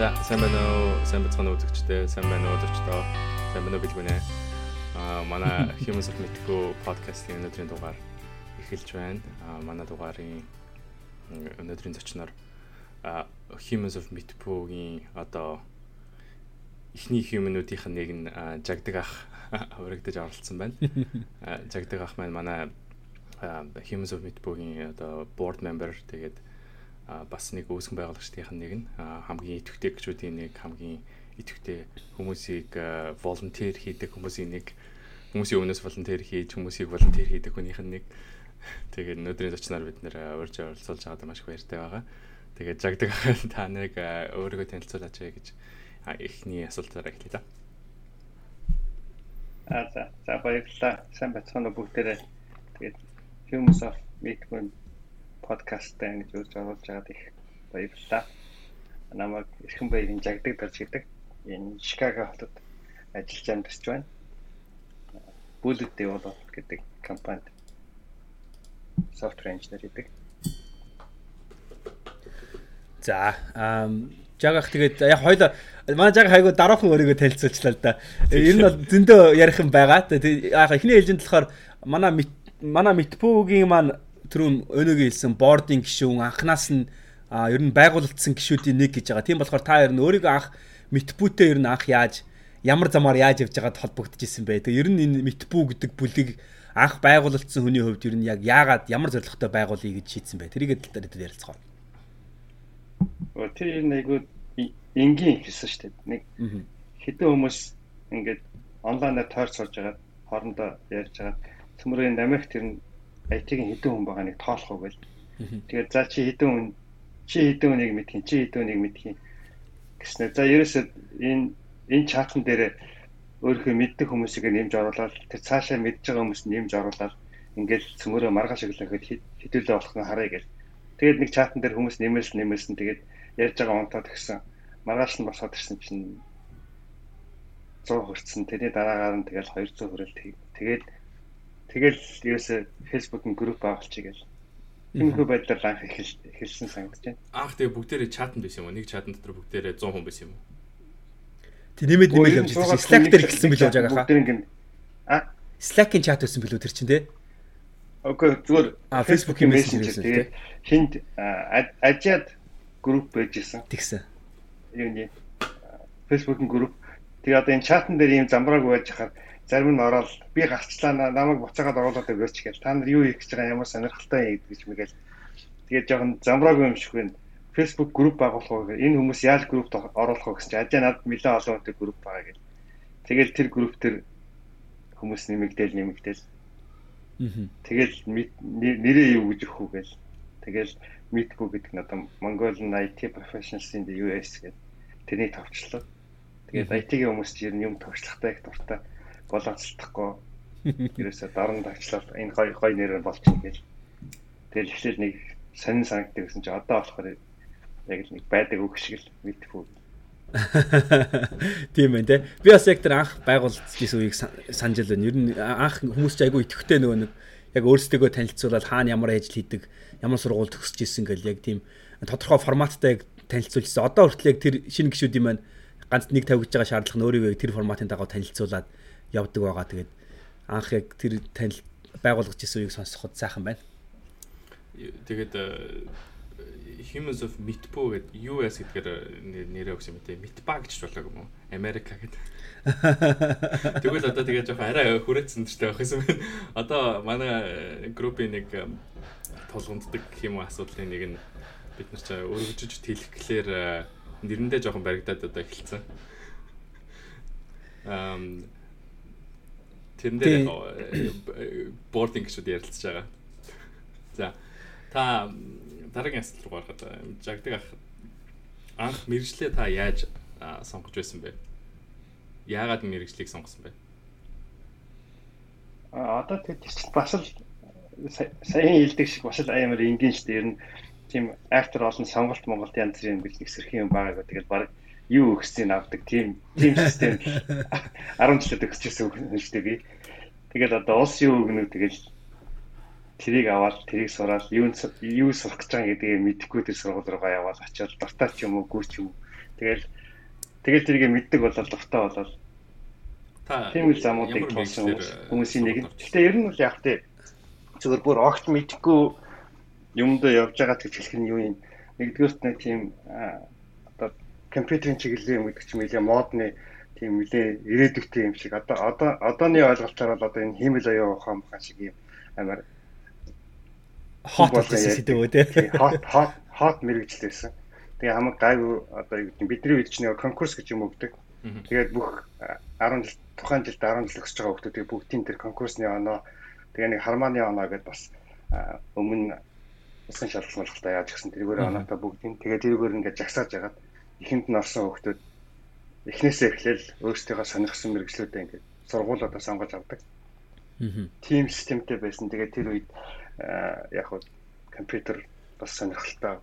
За сайн байна уу? Сайн бацхан үзэгчдээ, сайн байна уу өдөрчдөө. Сайн байна уу билгүнэ. Аа манай Humans of Mythical podcast-ийн өнөөдрийн дугаар эхэлж байна. Аа манай дугаарын өнөөдрийн зочноор Humans of Mythical-гийн одоо эхний human-уудынх нь нэг нь жагдаг ах урагдаж оролцсон байна. Жагдаг ах маань манай Humans of Mythical-гийн одоо board member тэгээд бас нэг үүсгэн байгуулагчдын нэг нь хамгийн идэвхтэй гişүүдийн нэг хамгийн идэвхтэй хүмүүсийг волонтер хийдэг хүмүүсийн нэг хүмүүсийн өмнөөс волонтер хийж хүмүүсийг волонтер хийдэг хүнийх нь нэг тэгээд өнөөдрийн зочноор бид нэр урьж оролцуулж байгаад маш их баяртай байгаа. Тэгээд жагдаг та нэг өөрийгөө танилцуулаач гэж эхний асуултаараа эхлэе та. Аа за за баярлалаа. Сайн бацгаана бүгдээрээ. Тэгээд Humans of Meet-ийн подкасттай ингэж үрж оруулж байгаад их баярлалаа. Намайг эрхэн баярын жагдаг дарж гэдэг. Энэ Чикаго хотод ажиллаж амьдарч байна. Bullet Develop гэдэг компанид software engineer гэдэг. За, ам жагах тэгээд яг хоёул манай жаг хайгуу дараахан өөрийгөө танилцуулчлаа л да. Ер нь бол зөндөө ярих юм байгаа. Тэгээд яг эхний ээлжинд болохоор манай манай Митпүүгийн маань түрүүн өнөөгийн хэлсэн бординг гişүүн анханаас нь ер нь байгуулагдсан гişүүдийн нэг гэж байгаа. Тийм болохоор та ер нь өөрийгөө анх Митбүүтэй ер нь анх яаж ямар замаар яаж явж байгаад холбогдож исэн бэ? Тэгээ ер нь энэ Митбүү гэдэг бүлийг анх байгуулагдсан хүний хувьд ер нь яг яагаад ямар зорилготой байгуулъя гэж шийдсэн бэ? Тэрийг л дээр ярилцгаа. Тэр нэг энгийн хэлсэн шүү дээ. Нэг хэдэн хүмүүс ингээд онлайнаар тойрч сурж байгаа хоорондоо ярьж байгаа. Төмөрийн Америкт тэр нь IT-ийн хэдэн хүн байгаа нэг тоолох уу гэл. Тэгээд за чи хэдэн хүн чи хэдэн хүнийг мэдхийн чи хэдэн хүнийг мэдхийн гэснээр за ерөөсөө энэ энэ чатан дээр өөрийнхөө мэддэг хүмүүсийг нэмж оруулаад тэр цаашаа мэдж байгаа хүмүүс нэмж оруулаад ингээл цөмөрөө маргааш өглөөхөд хэдүүлээ болох нь харъя гэл. Тэгээд нэг чатан дээр хүмүүс нэмэлсэн нэмэлсэн тэгээд ярьж байгаа онтоод гисэн маргааш нь босоод ирсэн чинь 100 хүрсэн. Тэрний дараагаар нь тэгэл 200 хүрэл тэгээд Тэгэл ерөөсө Facebook-ын групп байгуулчих гээл. Тиймэрхүү байдлаар анх эхэлсэн санагдаж байна. Анх тэгээ бүгдээрээ чатанд байсан юм уу? Нэг чатан дотор бүгдээрээ 100 хүн байсан юм уу? Тэг нэмээд нэмээд явж байгаа. Slack дээр эхэлсэн билүү жагаа хаа. Бүгд ингэ а Slack-ийн чат байсан билүү тэр чинь те. Окей зүгээр а Facebook-ийн мессенжер тэгээ хинд ажиад групп байжсэн. Тэгсэн. Юу нэ Facebook-ийн групп. Тэгээ одоо энэ чатан дээр ийм замбрааг байж хахаар зарим нь ороод би гарчлаа намайг буцаагаад оруулаад өгөөч гээл та нар юу хийх гэж байгаа ямар сонирхолтой юм гэж мэгэл. Тэгээд жоохон замбраагүй юм шиг байна. Facebook групп байгуулах уу? Энэ хүмүүс яаж группт оруулах вэ гэсэн чинь ажаа надад нэлээд олон үнэтэй групп байгаа гэл. Тэгэл тэр групп төр хүмүүс нэмэгдээл нэмэгдээл тэгэл нэрээ юу гэж өгөх үү гээл тэгэл Meetboo гэдэг нь одоо Mongolian IT Professionals in the US гэдэг. Тэрний товчлоо. Тэгээд IT-ийн хүмүүс чинь юм товчлохтай их дуртай болооцолдохгүй ерөөсө даран тавчлал энэ гой гой нэрээр болчихно гэж. Тэгэл эхлээл нэг сонин санагддаг гэсэн чи одоо болохоор яг л нэг байдаг үг шиг л мэдфүү. Тийм байх те. Би бас яг тэр анх байгуулсан үеийг санаж байна. Ер нь анх хүмүүс ч айгүй итгэвтэй нөгөө нэг яг өөрсдөө танилцуулаад хаана ямар ажил хийдэг, ямар сургууль төгсөж исэн гэл яг тийм тодорхой форматтай яг танилцуулсан. Одоо хүртэл яг тэр шинэ гişүүдийн маань ганц нэг тавьж байгаа шаардлага нь өөрийгөө тэр форматын дагав танилцуулаад явдаг байгаа. Тэгээд анх яг тэр танил байгуулгаж исэн үеийг сонсоход сайхан байна. Тэгээд э, Humans of Meatpo гэдэг US гэдгээр нэрээ өгсөн мэт Meatba гэж болоо юм уу? Америка гэдэг. Тэгвэл одоо тэгээ жоох арай хүрээцсэн төртэй байх юм байна. Одоо манай группийн нэг тулгамддаг юм асуудлын нэг нь бид нар ч өргөжж тэлэхлээр нэрэндээ жоохон баригдаад одоо эхэлсэн. Ам Тэрэн дээр бординг гэшүүд ярилцж байгаа. За та дараагийн асуулт руу гаргаад жагдаг ах анх мэрэгчлээ та яаж сонгож байсан бэ? Яагаад мэрэгчлийг сонгосон бэ? А одоо тэр бас л сайн хэлдэг шиг бас л амар энгийн шүү дээ. Ер нь тийм актер олон сонголт Монголд янз бүрийн бэлэг сэрхэн юм байгаа. Тэгэл баг юу өгсөйг авдаг? Тийм тийм систем. 10 жилд өгсөжсэн хүн шүү дээ. Би. Тэгэл одоо улс юу өгнө тэгэл тэрийг аваад тэрийг сураад юу юу сурах гэж байгаа гэдгийг мэдэхгүй тэр сургууль руугаа яваад очиод дуртай ч юм уу гүр ч юм тэгэл тэгэл тэрийг мэддэг болол дуртай болол. Тийм үйл замуудыг тоосон хүмүүсийн нэг. Гэхдээ ер нь бол яг тэ зөвхөн бүр огт мэдэхгүй юмд явж байгаа гэж хэлэх нь юу юм? Нэгдүгээрт нэг тийм компьютерийн чиглэлийн юм гэдэг чинь нэлээ модны тийм нэлээ ирээдүйтэй юм шиг. Одоо одоо одооны ойлголтоор бол одоо энэ хиймэл оюун ухаан ухаан шиг юм амар хот сэдв үү те хот хот хот мэрэгчлээсэн. Тэгээ хамаг гайгүй одоо юу гэдэг бидний үед чинь конкурс гэж юм өгдөг. Тэгээд бүх 10 жил тухайн жилд 10 жил өсөж байгаа хүмүүсийг бүгдийн тэр конкурсны оноо тэгээ нэг хармааны оноо гэдээ бас өмнө усан молголтоо яаж гисэн тэргээр оноотоо бүгдийн тэгээ тэргээр ингээд жагсааж ягаад ихэнд нь орсон хүмүүс эхнээсээ эхлээл өөрсдийнхөө сонирхсан мэрэгчлүүдээ ингээд сургуулиудаа сонгож авдаг. Тим системтэй байсан. Тэгээд тэр үед яг хуу компьютер бас сонирхолтой.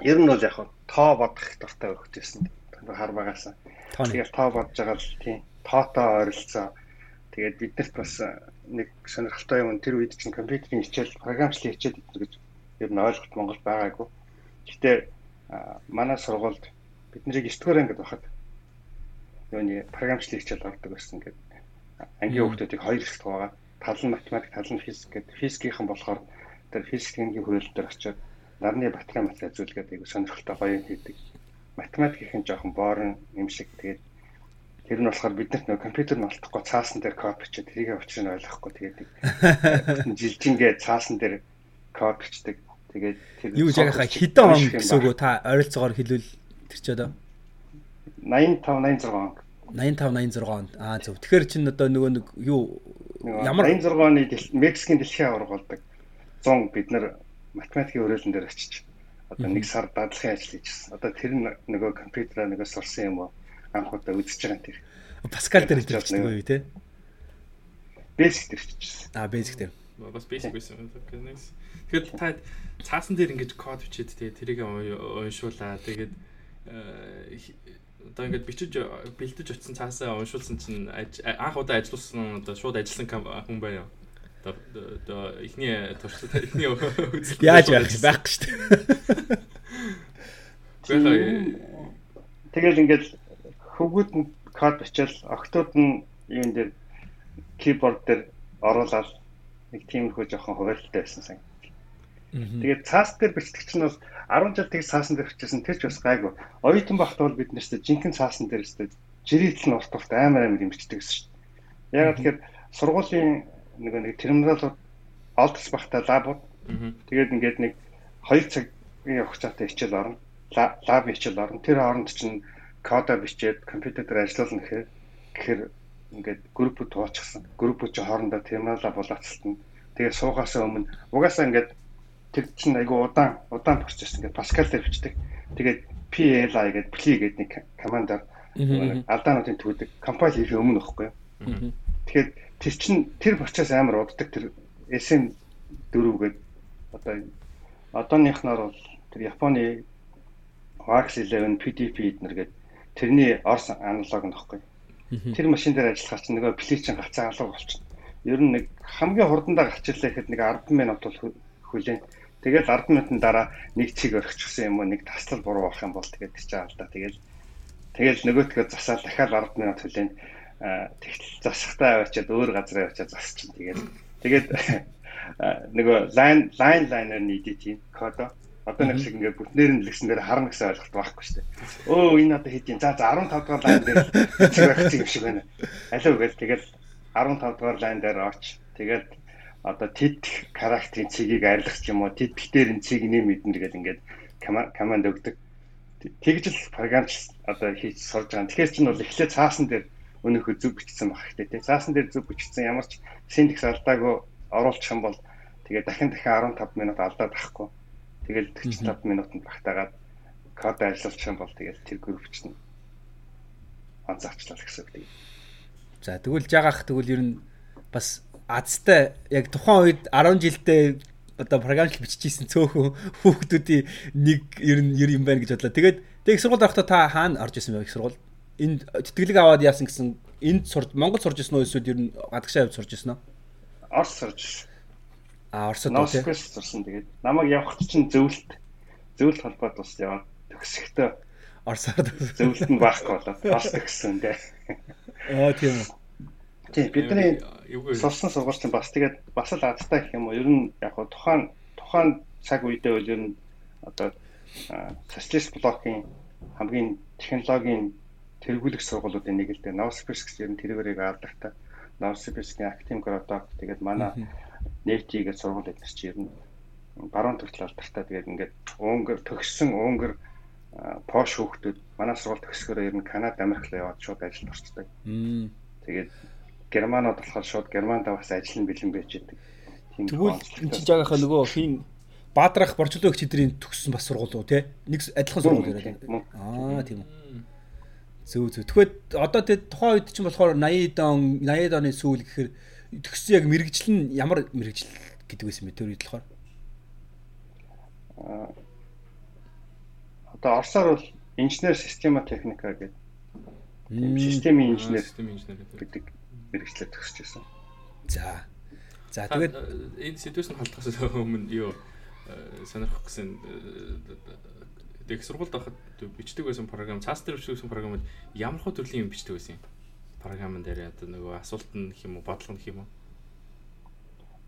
Ер нь бол яг хуу тоо бодох дуртай өгчээсэн. Хар багаасаа. Тэгээд тоо бодож байгаа л тийм тоотой ойролцоо. Тэгээд биднэрт бас нэг сонирхолтой юм тэр үед чинь компьютерийн хичээл програмчлалын хичээл гэж ер нь ойлголт Монгол байгаагүй. Гэхдээ манай сургуульд бид нарыг 9 дугаар ангид байхад юуны програмчлалын хичээл ордог байсан гэдэг. Ангийн хүүхдүүдийг хоёр хэсэгт байгаа. Тал нь математик, тал нь физик гэдэг. Физикийнхэн болохоор тэр физикийн хөрөлд дээр очиод нарны баталгаа материал зүйлгээд айгу сонирхолтой гоё хийдэг. Математикийнхэн жоохон боорон юм шиг тэгээд тэр нь болохоор биднэрт нөө компьютер нь олдохгүй цаасан дээр код бичээд тэрийг учрыг нь ойлгохгүй тэгээд жилжингээ цаасан дээр код бичдэг. Тэгээд тэр юу жагахаа хэдэн он гэсэн үг та ойролцоогоор хэлвэл тэр ч одоо 85 86 он. 85 86 онд. Аа зөв. Тэгэхээр чинь одоо нөгөө нэг юу ямар 86 оны Мексикийн дэлхийн аварга болдог. 100 бид нар математикийн өрөөлөн дээр очиж одоо нэг сар дадлахын ажил хийжсэн. Одоо тэр нөгөө компьютераа нөгөө сурсан юм уу? Анх удаа үзэж байгаа юм тэр. Паскал дээр хэлж байгаа юу те? Basic дээр хийжсэн. Аа basic дээр. Бас basic байсан. Тэгэхээр та цаасан дээр ингэж код бичээд тэгээ тэрийг уншуулаа. Тэгээд одоо ингээд бичиж бэлдэж очисон цаасаа уншуулсан чинь анх удаа ажилласан одоо шууд ажилласан хүн байна. Одоо одоо ихний туршлага ихний үзэл яаж байх байхгүй шүү дээ. Тэгэл ингээд хөвгүүд нь код бичээл октод нь юун дээр киборд дээр оруулаад нэг тиймэрхүү жоохон хуваалтай байсан сан. Тэгээд цаас дээр бичдэг чинь бол 10 жил тэг цаасан дээр бичсэн тэр ч бас гайгүй. Оюутан багт бол бид нэрстэй жинхэнэ цаасан дээр өстэй жирийтэл нь урт урт амар амар юм бичдэг гэсэн шүү дээ. Ягаад тэгэхээр сургуулийн нэг нэг терминалууд олдс багтаа лабууд. Тэгээд ингээд нэг 2 цагийн хугацаатай хичээл орно. Лаб хичээл орно. Тэр хооронд чинь кодо бичээд компьютер ажиллуулна гэхээр гэхээр ингээд группүүд туучихсан. Группүүд чинь хоорондоо терминалаа булаацалтна. Тэгээд суугасаа өмнө угаасаа ингээд тэр чинь айгу удаан удаан процесс ингээд дээр бичдэг. Тэгээд PLI гэдэг pli гэдэг нэг командаар алдаануудын төвөдөг компайл хийх өмнө багхгүй. Тэгэхээр тэр чинь тэр процесс амар уддаг тэр SM 4 гэдэг одоо одооныхнаар бол тэр Японы Wax 11 PDP эднэр гэдэг тэрний орс аналог нөхгүй. Тэр машин дээр ажиллахаар чинь нөгөө пли чинь гацаа алга болчихно. Ер нь нэг хамгийн хурдандаа гарч ирлээ гэхэд нэг 10 минут бол хүлээн Тэгэл 10 минутын дараа нэг цэг орчихсон юм уу нэг таслал буруу болох юм бол тэгээд тийч аа л да. Тэгэл тэгэл нөгөөтгөө засаад дахиад 10 минут хүлээн тэгтэл засахтаа аваачаад өөр газар аваачаад засчихин тэгээд тэгээд нөгөө лайн лайн лайнер нийдэт юм кодо одоо нэг шиг ингээд бүтнээр нь лгсэн дээр харна гэсэн ойлголт байхгүй шүү дээ. Өө энэ одоо хэд юм. За 15 дугаар лайн дээр цэг байх юм шиг байна. Алив гэл тэгэл 15 дугаар лайн дээр орч тэгээд одоо тэд характерын цэгийг арилгах юм уу тэд битэрийн цэг нэм мэднэ гэдэг ингээд команд өгдөг. Тэгж л програмч одоо хийж сурж байгаа. Тэгэхээр чинь бол эхлээд цаасан дээр өнөөхөө зүг бичсэн баг хэрэгтэй тий. Цаасан дээр зүг бичсэн ямар ч синтекс алдаагүй оруулах юм бол тэгээ дахин дахин 15 минут алдаад ахгүй. Тэгэл 45 минутанд багтаагаад код ажиллуулах юм бол тэгэл тэр групп чинь анзаарчлаа гэсэн үг. За тэгвэл жагаах тэгвэл ер нь бас азтай яг тухайн үед 10 жилдээ одоо програмчлал биччихсэн цөөхөн хүүхдүүдийн нэг ер нь ер юм байна гэж бодлоо. Тэгээд тэг их сургууль орохдоо та хаана орж исэн бэ их сургууль? Энд тэтгэлэг аваад яасан гэсэн энд сурж Монгол сурж исэн үү эсвэл ер нь гадагшаа явж сурж исэн үү? Орос сурж. А Оросд Новосибирск сурсан. Тэгээд намайг явахт чинь зөвлөлт зөвлөлт холбоод бас яваад төгсөхдөө Оросоор зөвлөлт нь баахгүй болоод Орос төгссөн дээ. Аа тийм үү. Тийм бидний сурсан сургууль чинь бас тэгээд бас л азтай гэх юм уу. Ер нь яг тухайн тухайн цаг үедээ бол ер нь одоо социалист блокийн хамгийн технологийн тэргүүлэх сургуулиудын нэг л дээ. Новосибирск ер нь тэргээрийг алдартай. Новосибирскийн Актим Городок тэгээд манай нефти гэж сургууль эднэр чи ер нь баруун төртөл алдартай. Тэгээд ингээд уунгөр төгссөн уунгөр пош хүүхдүүд манай сургууль төгсгөрөө ер нь Канада, Америк руу яваад шууд ажилд орцдог. Тэгээд германууд болохоор шууд германд бас ажил нь бэлэн байж. Тийм Тэгвэл энэ чинь жаагийнхаа нөгөө хин Баадрах Борчлоо их хэдрийн төгссөн бас сургууль уу те? Нэг адилхан сургууль яриад. Аа тийм үү. Зөв зөв. Тэгэхэд одоо тэгээд тухайн үед чинь болохоор 80 он 80 оны сүүл гэхээр төгссөн яг мэрэгжил нь ямар мэрэгжил гэдэг байсан бэ тэр үед болохоор? Аа одоо Оросоор бол инженер система техника гэдэг. Системийн инженер гэдэг мэрэгчлэр төгсөж байсан. За. За тэгээд энэ сэдвээс нь халдахаас өмнө юу сонирхох гэсэн их сургуульд байхад бичдэг байсан програм, цаас дээр бичдэг байсан програмд ямар хөө төрлийн юм бичдэг байсан юм? Програмн дээр одоо нөгөө асуулт нь гэх юм уу, бодлого нь гэх юм уу?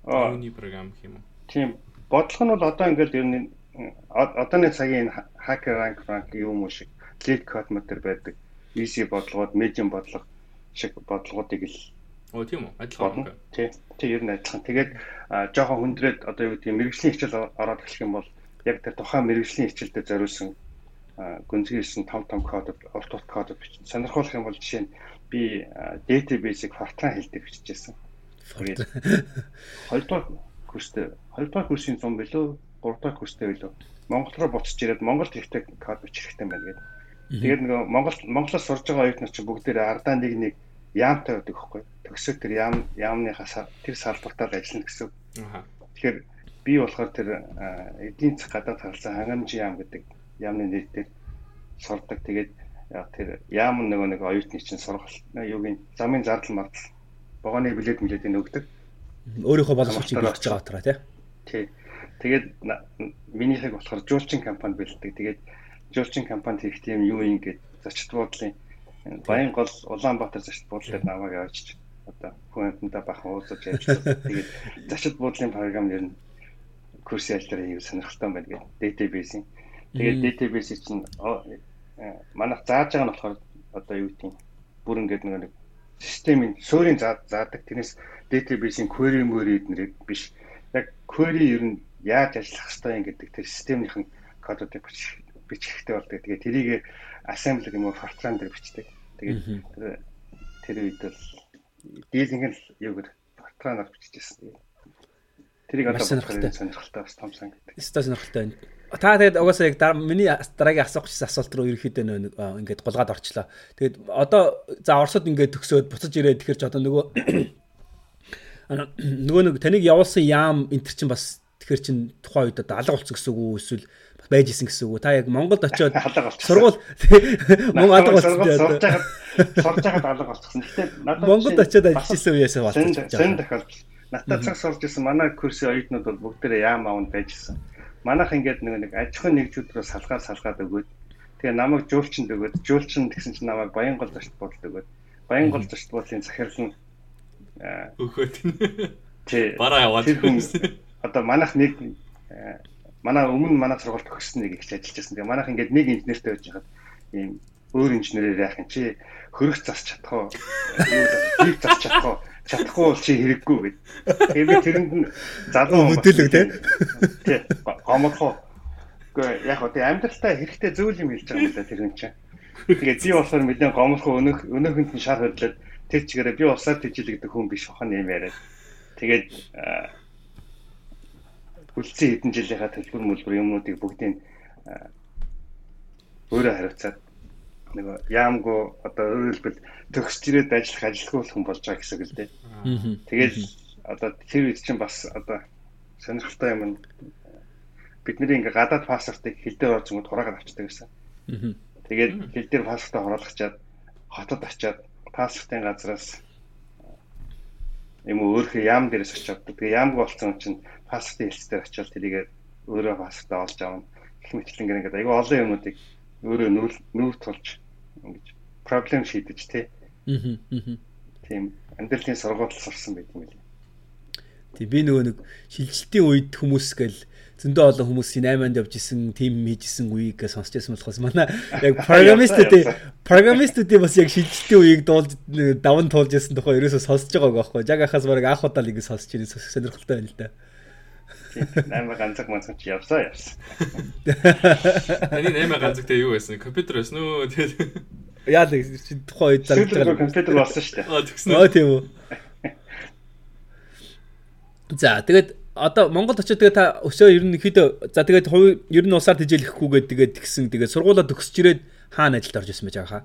Аа, юуны програм гэх юм уу? Тийм. Бодлого нь бол одоо ингээд ер нь одооны цагийн hacker rank rank юм уу шиг lead code мэтэр байдаг. easy бодлогод, medium бодлого шиг бодлогуудыг л Оо тийм үү? Адилхан. Тий. Тий ер нь адилхан. Тэгээд жоохон хүндрээд одоо юу гэдэг мэрэгжлийн хичээл ороод эхлэх юм бол яг тэр тухайн мэрэгжлийн хичээлдээ зориулсан гүнзгийсэн том том код урт урт код бичсэн. Сонирхолтой юм бол жишээ нь би database-ийг Fortran хэлдэг бичижсэн. Тэгээд хоёрдугаар курстэй хоёрдугаар курсын 100 билүү? гуравдугаар курстэй билүү? Монгол руу буцаж ирээд Монголд ихтэй код бичих хэрэгтэй байна гэдэг. Тэгээд нөгөө Монгол Монголоос сурж байгаа оюутнууд чинь бүгдээрээ ардаа нэг нэг яамтай байдаг хөөхгүй. Төгсөө тэр яам яамныхаа тэр салбартаар ажиллана гэсэн. Тэгэхээр би болохоор тэр эдийн засаг гадаад харилцаа хангамжийн яам гэдэг яамны нэрээр сурдаг. Тэгээд тэр яам нөгөө нэг оюутны чинь сургалт юугийн замын зардал мардал богоны билет билетийг өгдөг. Өөрийнхөө боломжийг бэлтэж байгаа утгаа тий. Тий. Тэгээд минийхийг болохоор жуулчин компани бэлддэг. Тэгээд жуулчин компанид хийх тийм юу юм гээд зочд буудлын Баян гол Улаанбаатар зочд буудлаар намайг авчиж одоо хүн амьтандаа бахан уулзаж ажилласан. Тэгээд зочд буудлын програм нэр нь курс ялтраа хийх сонирхолтой байна гэдэг database-ийн. Тэгээд database чинь манайх зааж байгаа нь болохоор одоо юу гэдэг бүр ингээд нэг системийн суурийн заадаг тэрнээс database-ийн query мөрөд нэрийг биш яг query ер нь яаж ажиллах хэвтэй юм гэдэг тэр системийнхэн кодуудыг бичихтэй болдог. Тэгээд тэрийг assembler юм уу Fortran дээр бичдэг. Тэгээд тэр үед бол дийлинг нь юугаар Fortran-аар бичижсэн. Тэрийг одоо сонирхолтой сонирхолтой бас том сан гэдэг. Эсвэл сонирхолтой байна. Та тэгээд угаасаа яг миний дараагийн асуух гэсэн асуулт руу ерөөхдөө нэг ингээд гулгаад орчлоо. Тэгээд одоо за Оросод ингээд төгсөөд буцаж ирээд тэгэхэр ч одоо нөгөө нөгөө нэг таныг явуулсан яам энэ чинь бас тэгэхэр чин тухайн үед одоо алга болсон гэсэн үг үү эсвэл байж исэн гэсэн үг. Та яг Монголд очиод сургууль Монгол алга болсон сурж байгаад сурж байгаад алга болсон. Гэтэ надад Монголд очиод ажиллаж исэн үеэсээ болсон. Сэн тохиолдол. Надад цаг сурж исэн манай курсын оюутнууд бол бүгдээрээ яам аавнд байж исэн. Манайх ингээд нэг нэг аж ахуйн нэгжүүд рүү салгаад салгаад өгөөд тэгээ намайг жуулчинд өгөөд жуулчин гэсэн чинь намайг Баянгол зочд буудалд өгөөд Баянгол зочд буудлын захирал нь өгөөд тий бараа яваад одоо манайх нэг манай өмнө манай сургуульд төгссөн нэг ихч ажиллаж байсан. Тэгээ манайх ингээд нэг инженертэй байж хаад ийм өөр инженерээр яах юм чи хөрөх засч чадах уу? Бийг засч чадах уу? Чадахгүй бол чи хэрэггүй гэд. Тэгээ би тэрэнд нь залуу хөдөлөг тий. Тий. Гомодлоо. Гэхдээ яг хөө тий амьдралтай хэрэгтэй зөвл юм хэлж байгаа юм да тэр хүн чинь. Тэгээ би болохоор мэдэн гомлохоо өнөх өнөхөнд нь шар хөдлөд тэр чигээрээ би усаар тижил гэдэг хүн биш бахан юм яриад. Тэгээд үлдсэн хэдэн жилийнхаа төлбөр мөлбөр юмнуудыг бүгдийг өөрөө хариуцаад нөгөө яамгүй одоо өөрөөр хэлбэл төгсч ирээд ажиллах ажилгүй хүн болж байгаа гэсэн үг л дээ. Тэгээд одоо тэр үед чинь бас одоо сонирхолтой юм бидний ингээ гадаад паспортыг хил дээр орж ингод хураагаад авчдаг гэсэн. Тэгээд хил дээр паспортаа хураалгачаад хотод очиад паспортын газраас юм өөрхөө яам дээрээс очиад тэгээ яамгүй болсон чинь пассвортын хэлцээр очивол тэрийг өөрөө пассвортаа олж авна. Гэх мэтлэн ингээд айгүй олон юмнуудыг өөрөө нүүр нүүр тулж ингэж проблем шийдэж тий. Аа. Тийм амьдралын сургууль сурсан байт юм лээ. Тийм би нөгөө нэг шилжилтийн үед хүмүүс гэл зөндөө олон хүмүүсийн 8-нд явж исэн, тим хийж исэн үеийг сонсч байсан болохоос манай яг программистуудын программистуудын бас яг шилжилтийн үеийг дуулж даван туулж исэн тухай ерөөсөө сонсож байгааг байхгүй. Яг ахаас бараг анх удаа л ингэ сонсч ирсэн сонирхолтой байна л да. Наймаа ганцаг манцаг чи явсаа явсан. Таны наймаа ганцагтай юу байсан? Компьютер байсан уу? Тэгээд Яа л чи тухайн үед зарагдсан компьютер болсон шүү дээ. Аа тэгсэн. Аа тийм үү. За тэгээд одоо Монгол очиж тэгээд та өсөө ер нь хэд за тэгээд ер нь усаар тижээлэхгүйгээд тэгээд тэгсэн тэгээд сургуулаа төгсөж ирээд хаана ажилд орж ирсэн байж байгаа хаа?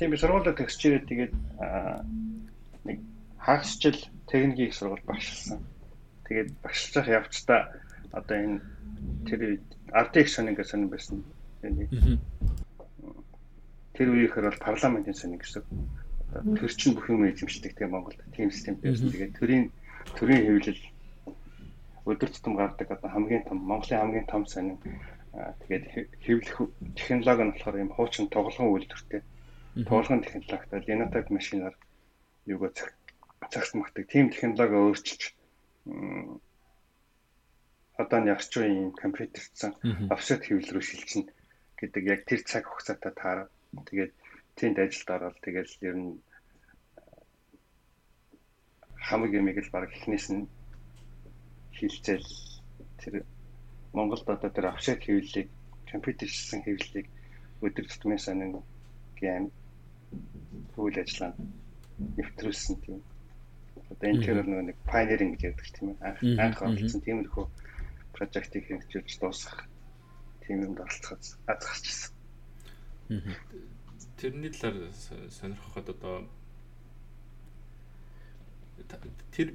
Тийм би сургуулаа төгсөж ирээд тэгээд нэг хагасчил техникийн сургууль багшилсан. Тэгээд багшилж явах явцдаа одоо энэ тэр RTX сонин гэсэн сонин байсан. Тэр үеийнхэр бол парламентын сонин гэсэн. Тэр чинь бүх юм эзэмшдэг тийм Монголд тийм систем байсан. Тэгээд төрийн төрийн хэвлэл өдөр тутам гардаг одоо хамгийн том Монголын хамгийн том сонин тэгээд хэвлэх технологи нь болохоор юм хуучин тоглоом үйлдвэртэй тоглоом технологитой Linux машинаар юугаа цагт магтдаг тийм технологи өөрчилж одоо нь ягч үеийн компьютерцсан офсет хэвлэл рүү шилжинэ гэдэг яг тэр цаг хугацаатай таараад тэгээд тэнд ажилд ороод тэгээд ер нь хамаг юмыг л баг эхнээс нь хилцэл тэр Монголд одоо тэр офшет хэвлэлийг компьютерчсэн хэвлэлийг өдөр тутмын сонин гэм үйл ажиллагаанд нэвтрүүлсэн тийм. Одоо энэ тэр нэг pioneering гэж яддаг тийм ээ. Анх оролцсон тиймэрхүү прожектыг хэрэгжүүлж дуусгах тийм юмд оролцоход аз гарчсан. Тэрний талаар сонирхоход одоо тэр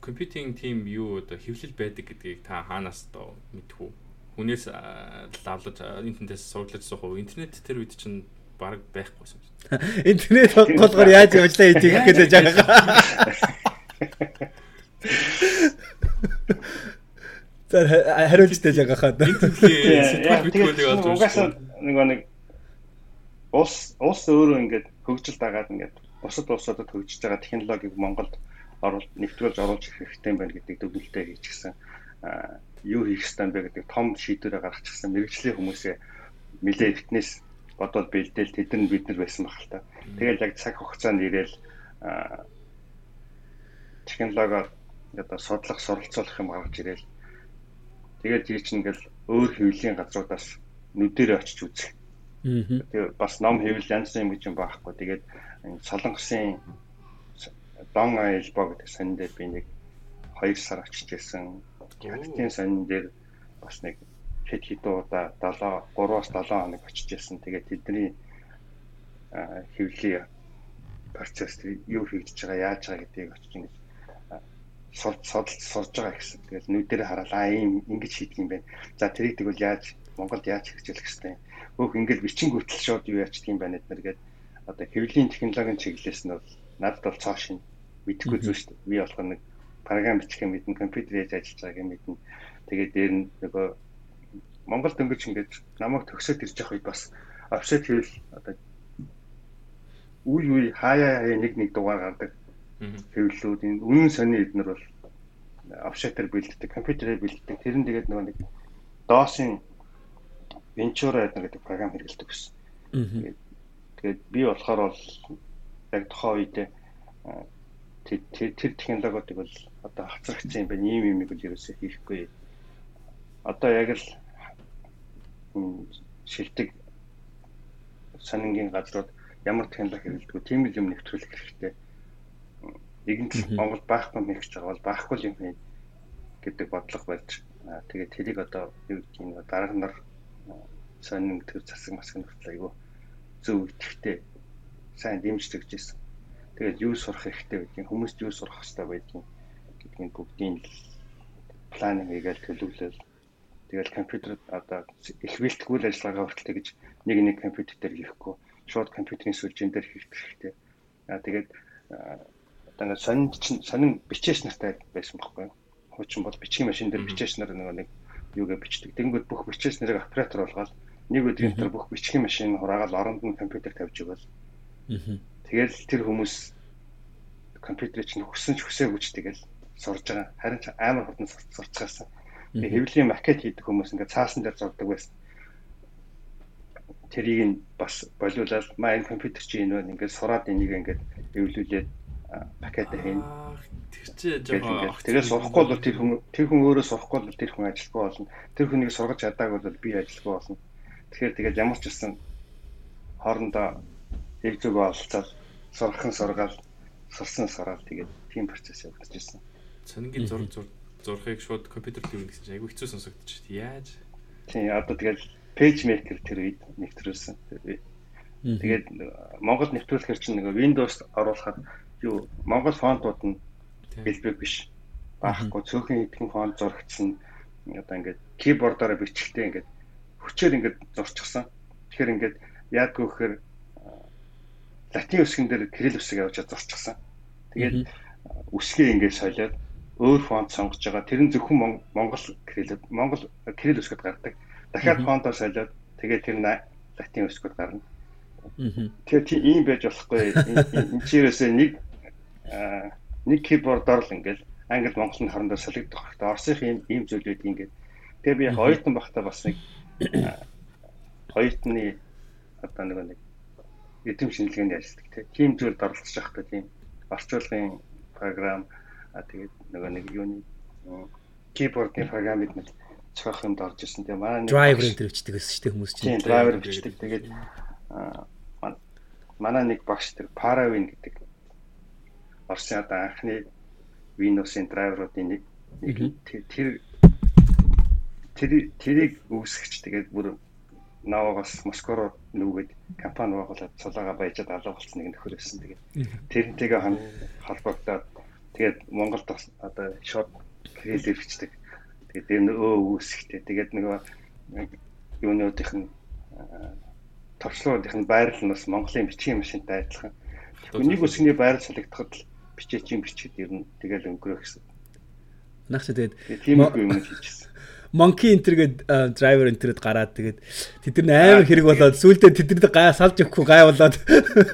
компьютинг тим юу одоо хэвлэл байдаг гэдгийг та хаанаас одоо мэдвүү? Хүнээс лавлаж интернетээс суурлаж суух уу? Интернет тэр үед чинь баг байхгүйсэн. Интернет болохоор яаж явжлаа хийж гэж байгаа. За хариулж тэж байгаа хаа. Тэгээд угаасаа нөгөө нэг улс улс өөрөө ингээд хөгжил дагаад ингээд бусад улсуудад хөгжиж байгаа технологиг Монголд оруулж нэвтрүүлж оруулж ирэх хэрэгтэй байна гэдэг дүгнэлтээ хийчихсэн. юу хийх ёстой бэ гэдэг том шийдвэрээ гаргачихсан. Мэргэжлийн хүмүүсээ нэлээ фитнес бодоод бэлдээл тэд нар бид нар байсан баг л та. Тэгэл яг цаг хугацаанд ирээл технологиор одоо судлах, суралцуулах юм гаргаж ирээл. Тэгээд жий чинь ингээл өөр хэвлэлийн газруудаас нүдэрээ очиж үзэх. Тэгээ бас ном хэвлэл янз бүрийн юм гэж юм байхгүй. Тэгээд солонгосын Дон Айлбо гэдэг сонин дээр би нэг 2 сар очиж ирсэн. Хятадын сонин дээр бас нэг хэд хэдэн удаа 7 3-аас 7 хоног очиж ирсэн. Тэгээд тэдний хэвлэлийн процесс юу хийж байгаа, яаж байгаа гэдгийг очиж ингэж судалж сурж байгаа гэсэн. Тэгэл нүдэрээ хараад аа ийм ингэж хийдэг юм байна. За тэрийг тэгвэл яаж Монголд яаж хэрэгжүүлэх хэвтэй. Өөх ингээл бичин гүтэл шууд юу яачих юм байна эднэр гээд одоо хэвлэлийн технологийн чиглэлээс нь бол надад бол цоо шин мэдэхгүй зүйл шүү дээ. Би болохоор нэг програм бичих юм мэднэ, компьютер яаж ажиллаж байгааг мэднэ. Тэгээд дээр нь нөгөө Монгол дөнгөж ингээд намайг төгсөөд ирж явах үед бас офшет хийвэл одоо үе үе хаяа хаяа нэг нэг дугаар гардаг. Хэвлэлүүд энэ үнэн сони эднэр бол офшетээр бэлддэг, компьютерээр бэлддэг. Тэр нь тэгээд нөгөө нэг доосын Ventura гэдэг програм хэрэглэдэг гэсэн. Тэгээд би болохоор бол яг тухайн үедээ тэр тэр технологиудыг бол одоо хацрагцсан юм байна. Ийм юм бол ерөөсөө хийхгүй. Одоо яг л шилдэг сонингийн газрууд ямар технологи хэрэглэдэг тийм юм нэвтрүүлэх хэрэгтэй. Нэгэнт Монгол байхгүй гэж байгаа бол байхгүй юм хий гэдэг бодлого барьж тэгээд тэрийг одоо юу гэдэг юм дарга нар сонин төр засаг маск нөхцөл айгүй зөв итгэвтэй сайн дэмждэг гэсэн. Тэгээд юу сурах хэрэгтэй байдгийг хүмүүст юу сурах хэрэгтэй байдгийг гэдгийг бүгдийн планинг хийгээл төлөвлөл тэгэл компьютер одоо их бэлтгэл ажиллагаа хүртэл гэж нэг нэг компьютер дээр хийхгүй шууд компьютерийн сүлжээн дээр хийх хэрэгтэй. Аа тэгээд одоо ингээд сонин сонин бичээс нартай байсан байхгүй юу? хуучин бол бичгийн машин дээр бичээч нар нэг юугээ бичдэг. Тэнгүүд бүх бичээс нэрийг оператор болгоод нэг өдрийн дотор бүх бичгийн машин хураагаад оронд нь компьютер тавьж өгöl. Тэгэл тэр хүмүүс компьютерыг чинь хүссэн ч хүсээгүй ч тэгэл сурж байгаа. Харин амар хурдан сурцгаасан. Тэгээ хэвлэлийн макет хийдэг хүмүүс ингээд цаасан дээр зурдаг байсан. Тэрийг нь бас болиулаад маа энэ компьютер чи энэ байна ингээд сураад энийг ингээд эвлүүлээд пакет хийнэ. Тэр чи жоохон тэгээ сурахгүй бол тэр хүн тэр хүн өөрөө сурахгүй бол тэр хүн ажилгүй болно. Тэр хүнийг сургаж чадаагүй бол би ажилгүй болно. Тэгэхээр тэгээд ямар ч гэсэн хоорондоо яг зүг олцоод сурхан сургаал сурсан сураад тэгээд тийм процесс явагдаж ирсэн. Цонгийн зур зур зурхыг шууд компьютер дээр гэсэн чинь айгүй хэцүү сонсогдчих. Яаж? Тийм одоо тэгэл пэйж мейкер тэр үед нэвтрүүлсэн. Тэгээд Монгол нэвтрүүлэхэр чинь нэг Windows оруулахад юу Монгол фонтууд нь бэлбэг биш. Баахгүй цөөхөн идэхэн фонт зурагдсан. Одоо ингээд кийбордоор бичихтэй ингээд хүчээр ингээд зурчихсан. Тэгэхээр ингээд яадгүй гэхээр латин үсгэн дээр кирилл үсэг явж зурчихсан. Тэгээд үсгээ ингээд солиод өөр фонт сонгож байгаа. Тэр нь зөвхөн Монгол кирилл Монгол кирилл үсгэд гардаг. Дахиад фонтоор солиод тэгээд тэр латин үсгэд гарна. Тэгэхээр тийм ийм байж болохгүй. Энд чирээсээ нэг нэг кибордоор л ингээд англи монгол нь хоорондоо солигдох хэрэгтэй. Оросынх ийм ийм зүйлүүд ингээд. Тэгээ би яг оюутан байхдаа бас нэг оюутны одоо нэг нэг эдэм шинжилгээнд ажилладаг тийм зүйл дарлаж байхдаа тийм орчуулгын програм а тэгээд нөгөө нэг юуны keyboard-ийн програмыг нэг цохох юмд орж ирсэн. Тэгээ манай driver энэ төрчдөг гэсэн чинь хүмүүс чинь. Тийм driver бичдэг. Тэгээд манай нэг багш тэр Paravin гэдэг Орсын одоо анхны Windows-ын драйверуудын нэг тэр тэр тэрийг үүсгэж тэгээд бүр Навагаас Москва руу нүгэд компани байгуулад цулаага баяжаад алга болсон нэг нөхөр байсан. Тэгээд тэрнтэйгээ холбогдоод тэгээд Монголд одоо шууд кредит хэрэгждэг. Тэгээд тэр нөө үүсэхтэй. Тэгээд нөгөө юунуудынх нь товчлуудынх нь байрлал нь бас Монголын бичгийн машинтай адилхан. Нэг үсгний байрлал солигдоход л бичээчийн бичгэд ер нь тэгэл өнгөрөх гэсэн. Наач тэгээд тийм юм хийчихсэн. Monkey Enter гээд driver entered гараад тэгээд тэд нар амар хэрэг болоод сүулдэ тэднэрд гай салж өгөхгүй гай болоод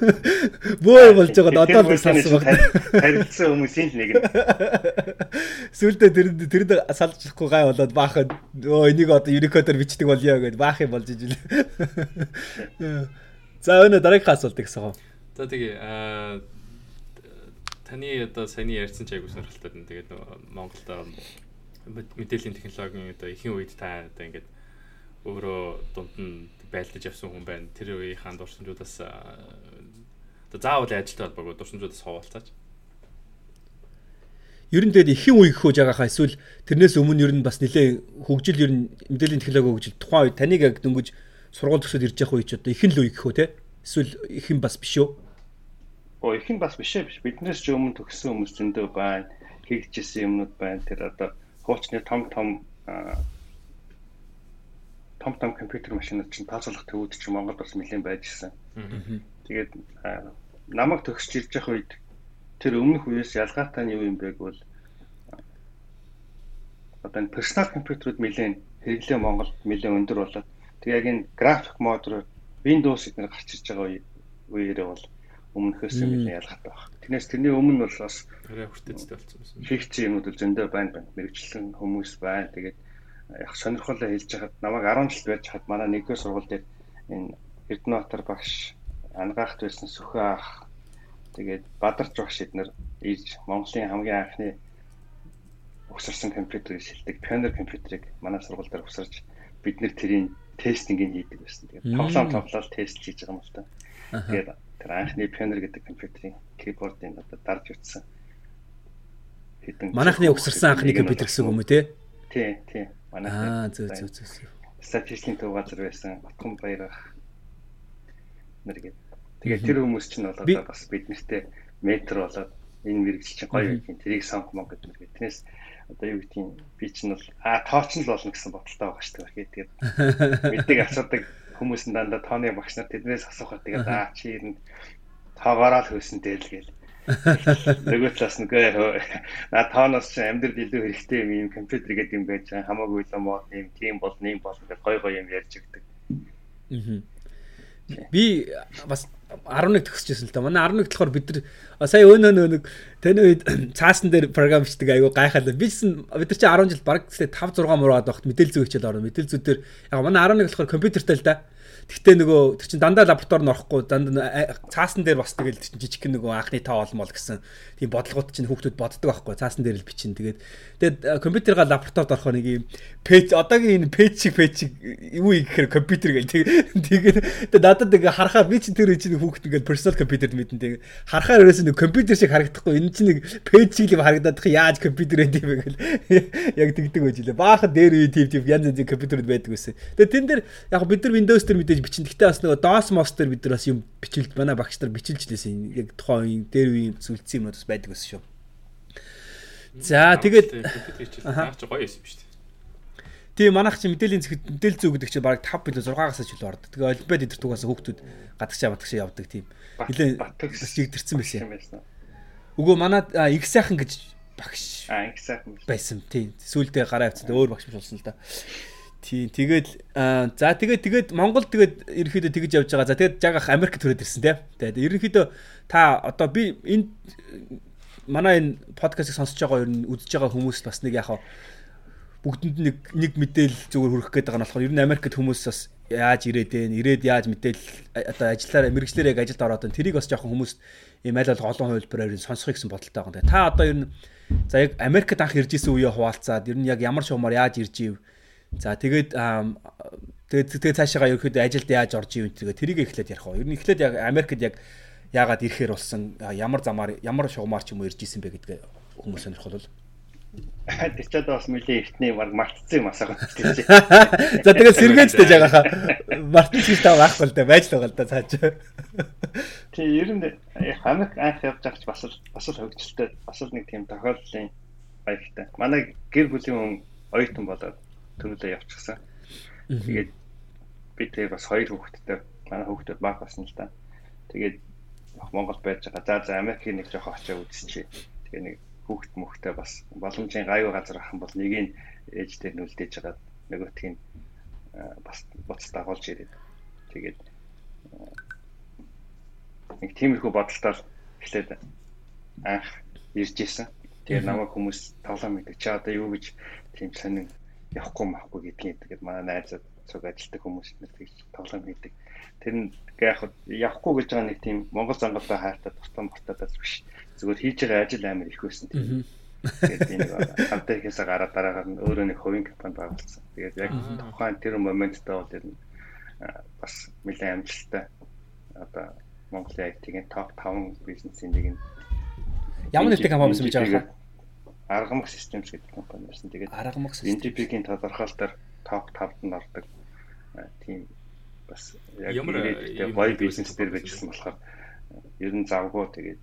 бөө болж байгаа одоо л салсан баг. Харилцсан хүмүүсийн нэг нь. Сүулдэ тэр тэрэнд салж өгөхгүй гай болоод баахад өө энийг одоо Unicode-оор бичдэг болёо гэд баах юм болж ижил. За өнөө дараагийн асуулт гэсэн юм. За тэгээ аа таны одоо саяны ярьсан ч айгуу сонирхолтой байна. Тэгээд Монголд мэдээллийн технологийн одоо ихэнх үед та одоо ингээд өөрөө дунд нь байлдаж явсан хүн байна. Тэр үеийнхаа дурсамжуудаас одоо заавал ажилтай холбоогүй дурсамжуудаас хуваалцаач. Ер нь тэгээд ихэнх үе гэхөө жагахаа эсвэл тэрнээс өмнө ер нь бас нэлээ хөгжил ер нь мэдээллийн технологи хөгжил тухайн үед таныг яг дөнгөж сургууль төгсөд ирж явах үе ч одоо ихэнх л үе гэхөө те эсвэл ихэнх бас биш үү? Оо ихэнх бас биш ээ биш. Биднээс ч өмнө төгссөн хүмүүс зөндөө байна. Хийгдчихсэн юмнууд байна. Тэр одоо хуучны том том том том компьютер машинууд чинь тооцоолох төвүүд чинь Монголд бас нэлээд байж гисэн. Тэгээд намайг төгсч ирж явах үед тэр өмнөх үеэс ялгаатай нь юу юм бэ гэвэл одоо энэ персонал компьютерүүд нэлээд хэрэглээ Монголд нэлээд өндөр болоод тэг яг энэ график мод руу Windows эднэр гарч ирж байгаа үеэрээ бол өмнөхөөс нэлээд ялгаатай байна. Тэрнээс тэрний өмнө бол бас арай хүртэцтэй болсон байсан. Фикцэн юмуд зөндөө байна байна. Мэргэжлэн хүмүүс байна. Тэгээд яг сонирхолтой хэлж хахад намайг 10 жил байж хад манай нэгдүгээр сургууль дээр энэ Эрдэнэтар багш ангаахт байсан Сүхэ ах тэгээд Бадарч багш эднэр ийж Монголын хамгийн анхны угсарсан компьютерийг шилдэг пионер компьютерийг манай сургууль дээр угсарч бид нэр тэрийн тестинг хийдэг байсан. Тэгээд тоглоом тоглоод тест хийж байгаа юм л та. Тэгээд тэр анхны пионер гэдэг компьютерийн keyboard-ын одоо дарж утсан хэдэн манайхны угсарсан анхны компьютер гэсэн юм уу те? Тий, тий. Манайх. Аа, зөө зөө зөө. Статистикийн төв газар байсан Батхан баярах нэргээд. Тэгээд тэр хүмүүс чинь бол одоо бас бид нэртэй метр болоод энэ мэрэгжил чинь гоё юм. Тэрийг сонгох мөн гэдэг нэргээд. Тэрнээс одоо юу гэдгийг би чинь бол аа тооч нь л болно гэсэн бодолтой байгаа шүү дээ. Тэгээд мэддэг асуудаг хүмүүс нь дандаа тооны багш нар тэднээс асуухад тэгээд аа чи ер нь тоогоороо л хөөсөн дээл гээл. Нөгөө талаас нэгэ на тооноос амьдрал илүү хэрэгтэй юм компьютер гэдэг юм байж хамаагүй л мод юм тийм бол нэм бол гой гой юм ярьж өгдөг. Аа. Би бас 11 төгсөжсэн л та. Манай 11 болохоор бид нар сая өнөө нэг таны үед цаасан дээр програмчдаг айгу гайхалаа. Би чинь бид нар чи 10 жил баг 5 6 мураад багт мэдээлэл зүй хичээл орно. Мэдээлэл зүй дээр яг манай 11 болохоор компьютертэй л да. Тэгтээ нөгөө тэр чин дандаа лаборатори орохгүй дандаа цаасан дээр бас тэгэл жижиг гэн нөгөө анхны тоо олмол гэсэн тийм бодлогууд чинь хүүхдүүд боддог байхгүй цаасан дээр л бичин тэгээд тэгээд компьютерга лабораторид орохоо нэг юм пэйж одоогийн энэ пэйж шиг пэйж шиг юу гэхээр компьютер гэл тэгээд тэгээд надад ингээ харахаар би чинь тэр чинь хүүхд ингээ персонал компьютер мэдэн тэгээд харахаар ерөөс нэг компьютер шиг харагдахгүй энэ чинь нэг пэйж шиг л харагдаад яаж компьютер байд юм гэл яг тэгдэг байж лээ баахан дээр үе тийм тийм янз янзын компьютеруд байдаг байсан тэгээд тэн дээр яг бид нар Windows дээр мэдээж бичин гэхдээ бас нөгөө DOS MOS дээр бид нар бас юм бичилж манай багш нар бичилж лээсэн яг тухайн дээр үеийн сүлдсэн юмуд бас байдаг байсан шүү За тэгээд наач гоё юм шүү дээ. Тийм манайх чи мэдээллийн зэхэд мэдээлэл зүү гэдэг чинь баг 5 билүү 6-аас ч илүү ордог. Тэгээ олимпиад идэртугаас хүүхдүүд гадагшаа батагшаа явдаг тийм. Нилээ бас жигдэрсэн байсан. Үгүй манай их сайхан гэж багш. Аа их сайхан байсан. Тийм. Сүүлдээ гараа авцсан өөр багш болсон л да. Тийм. Тэгээд за тэгээд тэгээд Монгол тэгээд ерөнхийдөө тэгж явж байгаа. За тэгээд жагах Америк төрөөд ирсэн тийм. Тэгээд ерөнхийдөө та одоо би энэ манай энэ подкастыг сонсож байгаа ер нь үзэж байгаа хүмүүс бас нэг яхаа бүгдэнд нэг нэг мэдээлэл зүгээр хүргэх гээд байгаа нь болохоор ер нь Америкт хүмүүс бас яаж ирээд вэ? Ирээд яаж мэдээлэл одоо ажиллаар мэрэгчлэр яг ажилд ороод байна. Тэрийг бас жоохон хүмүүс ийм аль болох олон хувилбараар нь сонсохыг гэсэн бодолтой байгаа. Та одоо ер нь за яг Америкт анх ирж исэн үеэ хуваалцаад ер нь яг ямар шуумаар яаж ирж ив? За тэгээд тэгээд тэгээд цаашаа ерөөхдөө ажилд яаж орж ив? Тэгээд тэрийг эхлээд ярих уу. Ер нь эхлээд яг Америкт яг яагаад ирэхээр болсон ямар замаар ямар шугамар ч юм уу ирж исэн бэ гэдгээ хүмүүс сонирхол бол Тэчээд бас мүлээ эртний баг мартцсан юм асаа гэж. За тэгэл сэргээж дэж байгааха. Мартчих гэж таа байхгүй л да байж л байгаа л да цааш. Тий ер нь хамаг анх явж байгаач бас л бас л хөвгчлээ. Бас л нэг тийм тохиолдлын баяртай. Манай гэр бүлийн хүн оюутан болоод төрөлөө явчихсан. Тэгээд би тэгээ бас хоёр хүүхэдтэй манай хүүхдүүд баг басна л да. Тэгээд Монгол байж байгаа. За за Америкийн нэг жоох очоо үзчихье. Тэгээ нэг хүүхд мөхтэй бас боломжийн гайвуу газар ахын бол нэг нь ээж дээр нүлдэж байгаа нөгөөтг нь бас буц дагуулж ирээд тэгээд нэг тиймэрхүү бодолтой эхлээд анх ирж исэн. Тэгээд намайг хүмүүс тоглоом мэдээ чи одоо юу гэж тийм сонин явахгүй махгүй гэдгийг тэгээд манай найзууд цуг ажилтдаг хүмүүс нар тэгж тоглоом хийдэг. Тэр нь яг явахгүй гэж байгаа нэг тийм Монгол зангалаа хайртай тусдан бортадаас биш. Зүгээр хийж байгаа ажил амар их байсан тийм. Тэгээд би нэг хамтаа ихээсээ гараад дараагаар нь өөрөө нэг хувийн компани байгуулсан. Тэгээд яг тухайн тэр моменттой бол тэр бас нэлээд амжилттай одоо Монголын IT-ийн топ 5 бизнесийн нэг нь ямар нэртэй компани байсан гэж байгаа Аргамах Systems гэдэг компани байсан. Тэгээд Аргамах NDP-гийн тодорхойлолтоор топ 5-д нь ордог тийм бас яг ирээдүйд гоё бизнес дээр байжсэн болохоор ер нь завгүй тэгээд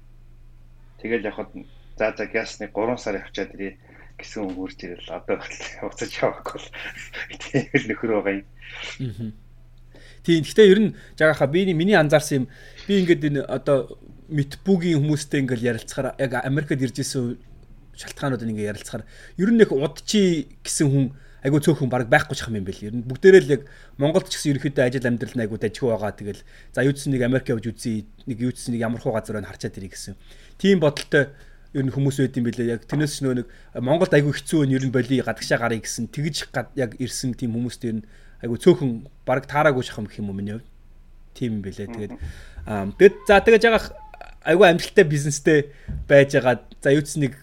тэгэл явхад за за гясны 3 сар явчаад ирээ гэсэн хурж ирэл. Одоо уцаж явахгүй бол тийм л нөхөр байгаа юм. Тийм гэхдээ ер нь жагааха би миний анзаарсан юм. Би ингээд энэ одоо митбүгийн хүмүүстэй ингээл ярилцахаар яг Америкт ирж исэн шалтгаануудыг ингээ ярилцахаар. Ер нь нэг удчи гэсэн хүн айгу цөөхөн баг байхгүй ч юм байл. Ер нь бүгдээрээ л яг Монголд ч гэсэн ерөөхдөө ажил амьдрал нь айгу дажгүй байгаа. Тэгэл за юудс нэг Америк явж үзье. Нэг юудс нэг ямар хуу газар байна харчаад ирэх гэсэн. Тийм бодолтой ер нь хүмүүс байд юм билээ. Яг тэрнээс ч нөө нэг Монголд айгу хэцүү өн ер нь боли гадагшаа гарыг гэсэн тэгж яг ирсэн тийм хүмүүст ер нь айгу цөөхөн баг таараагүй шахам гэх юм уу миний хувьд. Тийм юм билээ. Тэгээд тэгэд за тэгэж байгаа айгу амжилттай бизнестэй байж байгаа. За юудс нэг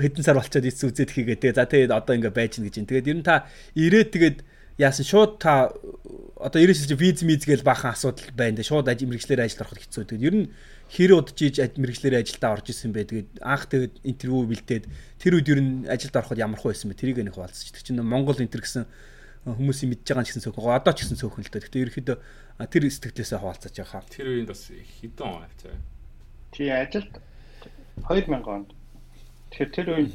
хэдэн сар болчиход ийц үзээд хийгээ. Тэгээ за тэгээд одоо ингээ байж гин гэж юм. Тэгээд ер нь та ирээд тэгээд яасан шууд та одоо ерөөсөө чи виз миз гээл баахан асуудал байна. Шууд ажил мэрэгчлэр ажилд ороход хэцүү. Тэгээд ер нь хэр удаж иж мэрэгчлэр ажилдаа орж исэн бэ. Тэгээд анх тэгээд интервью бэлдээд тэр үед ер нь ажилд ороход ямар хөө байсан бэ? Тэрийг нэг хуваалцчих. Тэр чинь Монгол интер гэсэн хүмүүсийн мэдж байгаа ч гэсэн цөөхөн. Одоо ч гэсэн цөөхөн л дээ. Гэхдээ ерөөхдөө тэр сэтгэлээсээ хуваалцаж байгаа. Тэр үед бас хэдэн он авцаа. Чи ажилд 2000 онд Тэгэхээр тэр үед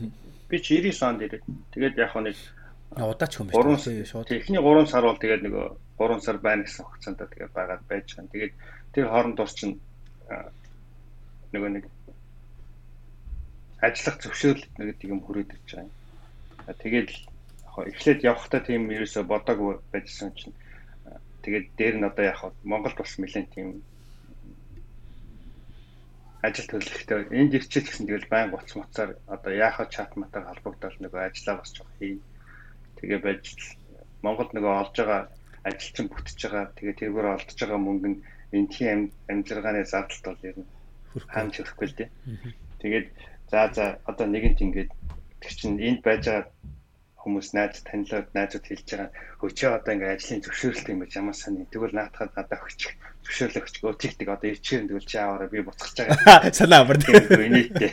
би ч 99 онд ирээд тэгээд яг нэг удаа ч юм байна шууд. Эхний 3 сар бол тэгээд нөгөө 3 сар байна гэсэн хугацаанд тэгээд байгаад байж байгаа. Тэгээд тэр хооронд ус чинь нөгөө нэг ажиллах зөвшөөрөл гэдэг юм хүрээд ирж байгаа юм. Тэгээд яг эхлээд явахдаа тийм ерөөсө бодоагүй байжсан чинь тэгээд дээр нь одоо яг Монголд бас нэлээд тийм ажил төлөвлөлтөөр энд ирчээд гэсэн тэгэл байн гоц моцоор одоо яахаа чат матаар холбогдоод нөгөө ажиллаа жоох хий. Тэгээ байж Монголд нөгөө олж байгаа ажилчин бүтэж байгаа. Тэгээ тэргээр олдож байгаа мөнгө нь энэхийн амжилгааны зардалт бол ер нь хаамж өрөхгүй л дээ. Тэгээд за за одоо нэгэнт ингээд тэг чинь энд байж байгаа хүмүүс найз танилуд найзууд хэлж байгаа. Хөөчөө одоо ингээд ажлын зөвшөөрөлт юм гэж ямар сайн тэгвэл наатахад надад өгчих зөвшөөрлөө өгчих өчигдэг одоо ичээр тэгвэл чи аваараа би буцах байгаа. Санаа амар нийтээ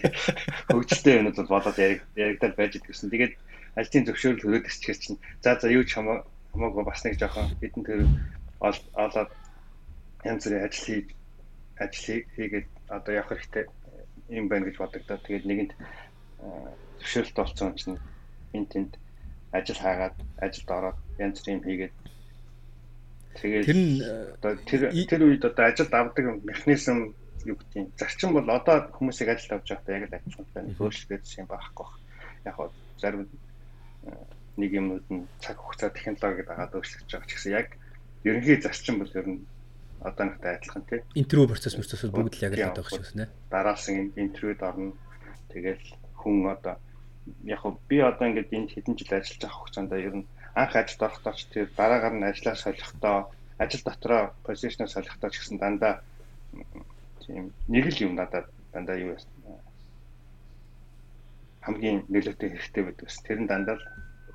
хөгжөлтэй юмуд бол болоод яригдал байж идэгсэн тэгээд ажлын зөвшөөрөл хөрөөд ирчихэр чинь за за юу ч хамаагүй бас нэг жоохон хэдэн төр олоод янз бүрийн ажил хийж ажил хийгээд одоо явах хэрэгтэй юм байна гэж бодогдоо тэгээд нэгэнд зөвшөөрөлт олцсон чинь энэ тэнд ажил хаагаад ажилд ороод янз бүр юм хийгээд тэгээд тэр нь одоо тэр тэр үед одоо ажилд авдаг механизм юу гэдэг юм зарчим бол одоо хүмүүсийг ажилд авч байхдаа яг л адилхан байна. Өөрчлөгдсөн юм байхгүй яг хоо зарим нэг юмуд нь цаг хугацаа технологид агаад өөрчлөгдөж байгаа ч гэсэн яг ерөнхий зарчим бол ер нь одоо нэгтэй адилхан тий. Интервью процесс процессыг бүгд л яг л одоо гэж байна дараалсан интервьюд орно. Тэгэл хүн одоо яг би одоо ингээд энд хэдэн жил ажиллаж байгаа хугацаанд ер нь анх ажилд орохдоо ч тэр дараагаар нь ажиллаа солихдоо ажил дотроо позишныг солихдоо ч гэсэн дандаа тийм нэг л юм надад дандаа юу хамгийн нөлөөтэй хэрэгтэй байдаг ус. Тэр нь дандаа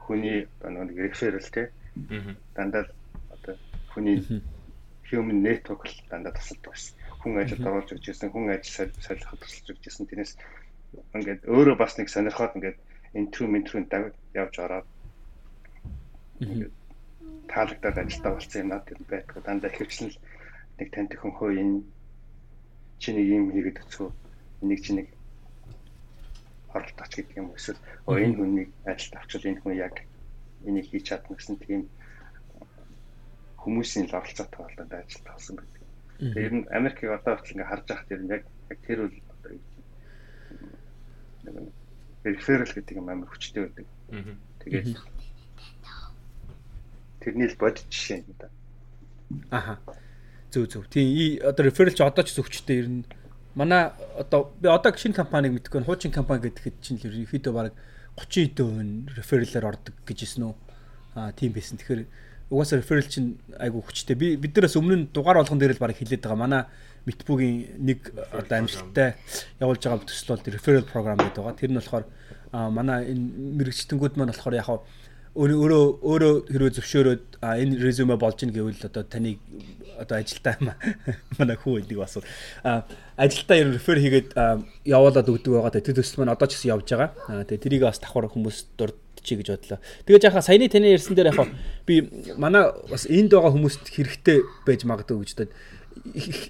хүний одоо нэг реферал те. Дандаа одоо хүний human network л дандаа тасалдаг ус. Хүн ажилд оруулж өгч ирсэн, хүн ажил солиход тусалж өгч ирсэн. Тэрнээс ингээд өөрөө бас нэг сонирхоод ингээд интру ментрүнд явж ороод таалагдаад ажилдаа болсон юм надад байдаг. Дандаа ихэвчлэн нэг танд хүн хөө энэ чи нэг юм хийгээд өцгөө энийг чи нэг оролт ач гэдэг юм эсвэл оо энэ хүнийг ажилд авчвал энэ хүн яг энийг хийж чадна гэсэн тийм хүмүүсийн л оролцоотой болоод ажилд авсан гэдэг. Тэр нь Америкийг одоо хүртэл ингээ харж байхад ер нь яг тэр үл нэг реферал гэдэг юм амар хүчтэй байдаг. Тэгээд тэрний л бодит жишээ юм да. Аха. Зөв зөв. Тийм одоо реферал ч одоо ч зөвчтэй ер нь манай одоо би одоо шинэ компаниг мэдгүй хуучин компани гэхэд чинь л ерөнхийдөө баг 30 хэдэн рефералаар ордог гэж хэлсэн үү? Аа тийм байсан. Тэгэхээр угаасаа реферал чинь айгу хүчтэй. Би бид нараас өмнө нь дугаар болгон дээр л баг хэлээд байгаа. Манай Митбүгийн нэг одоо амжилттай явуулж байгаа төсөл бол referral program гэдэг байгаа. Тэр нь болохоор манай энэ мэрэгчтэнгүүд маань болохоор яг өөрөө өөрөө хэрвээ зөвшөөрөөд энэ резюме болж ийн гэвэл одоо таныг одоо ажилтаа манай хүү энийг бас ажилтаа ер рефер хийгээд явуулаад өгдөг байгаа. Тэр төсөл маань одоо ч гэсэн явж байгаа. Тэгээ тэрийг бас давхар хүмүүс дурдчих гэж бодлоо. Тэгээ жаахан саяны таны ярьсан дээр яг би манай бас энд байгаа хүмүүст хэрэгтэй байж магадгүй гэж бодод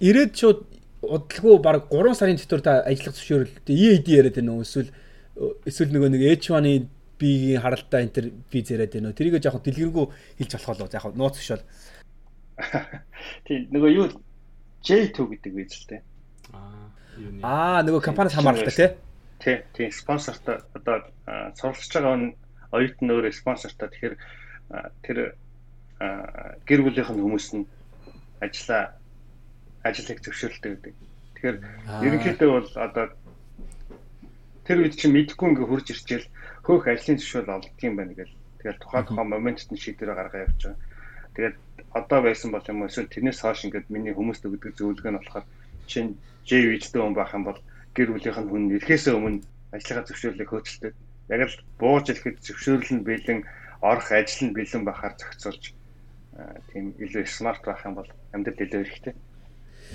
ирээд шууд удалгүй баг 3 сарын дотор та ажиллах зөвшөөрөл EAD яриад байна уу эсвэл эсвэл нөгөө нэг H1-ы биегийн харалтаа энэ төр би зэрэг байна уу тэрийг жоохон дэлгэрэнгүй хэлж болох болоо яг нууц биш бол тий нөгөө юу? J2 гэдэг үйл л дээ. Аа нөгөө компаниас хамааралтай тий? Тий тий спонсортой. Одоо суралцж байгаа оюутан өөрөө спонсортой. Тэгэхээр тэр гэр бүлийнх нь хүмүүс нь ажиллаа ажлыг зөвшөөрөлтэй гэдэг. Тэгэхээр ерөнхийдөө бол одоо тэр үед чинь мэдхгүй ингээ хурж ирчихэл хөөх ажлын зөвшөөрөл олддог юм байна гэл. Тэгээд тухайн тухайн моментт нь шийдвэрээ гаргаа явж байгаа. Тэгээд одоо байсан бол юм эсвэл тэрнээс хойш ингээд миний хүмүүст өгдөг зөвлөгөө нь болохоор чинь J вижтэй хүн байх юм бол гэр бүлийнх нь хүн ирэхээсээ өмнө ажлынхаа зөвшөөрлийг хөөцөлдөг. Яг л бууж ирэхэд зөвшөөрөл нь бэлэн орох ажил нь бэлэн байхаар зохицуулж тийм илүү смарт байх юм бол амьдрал илүү хэрэгтэй.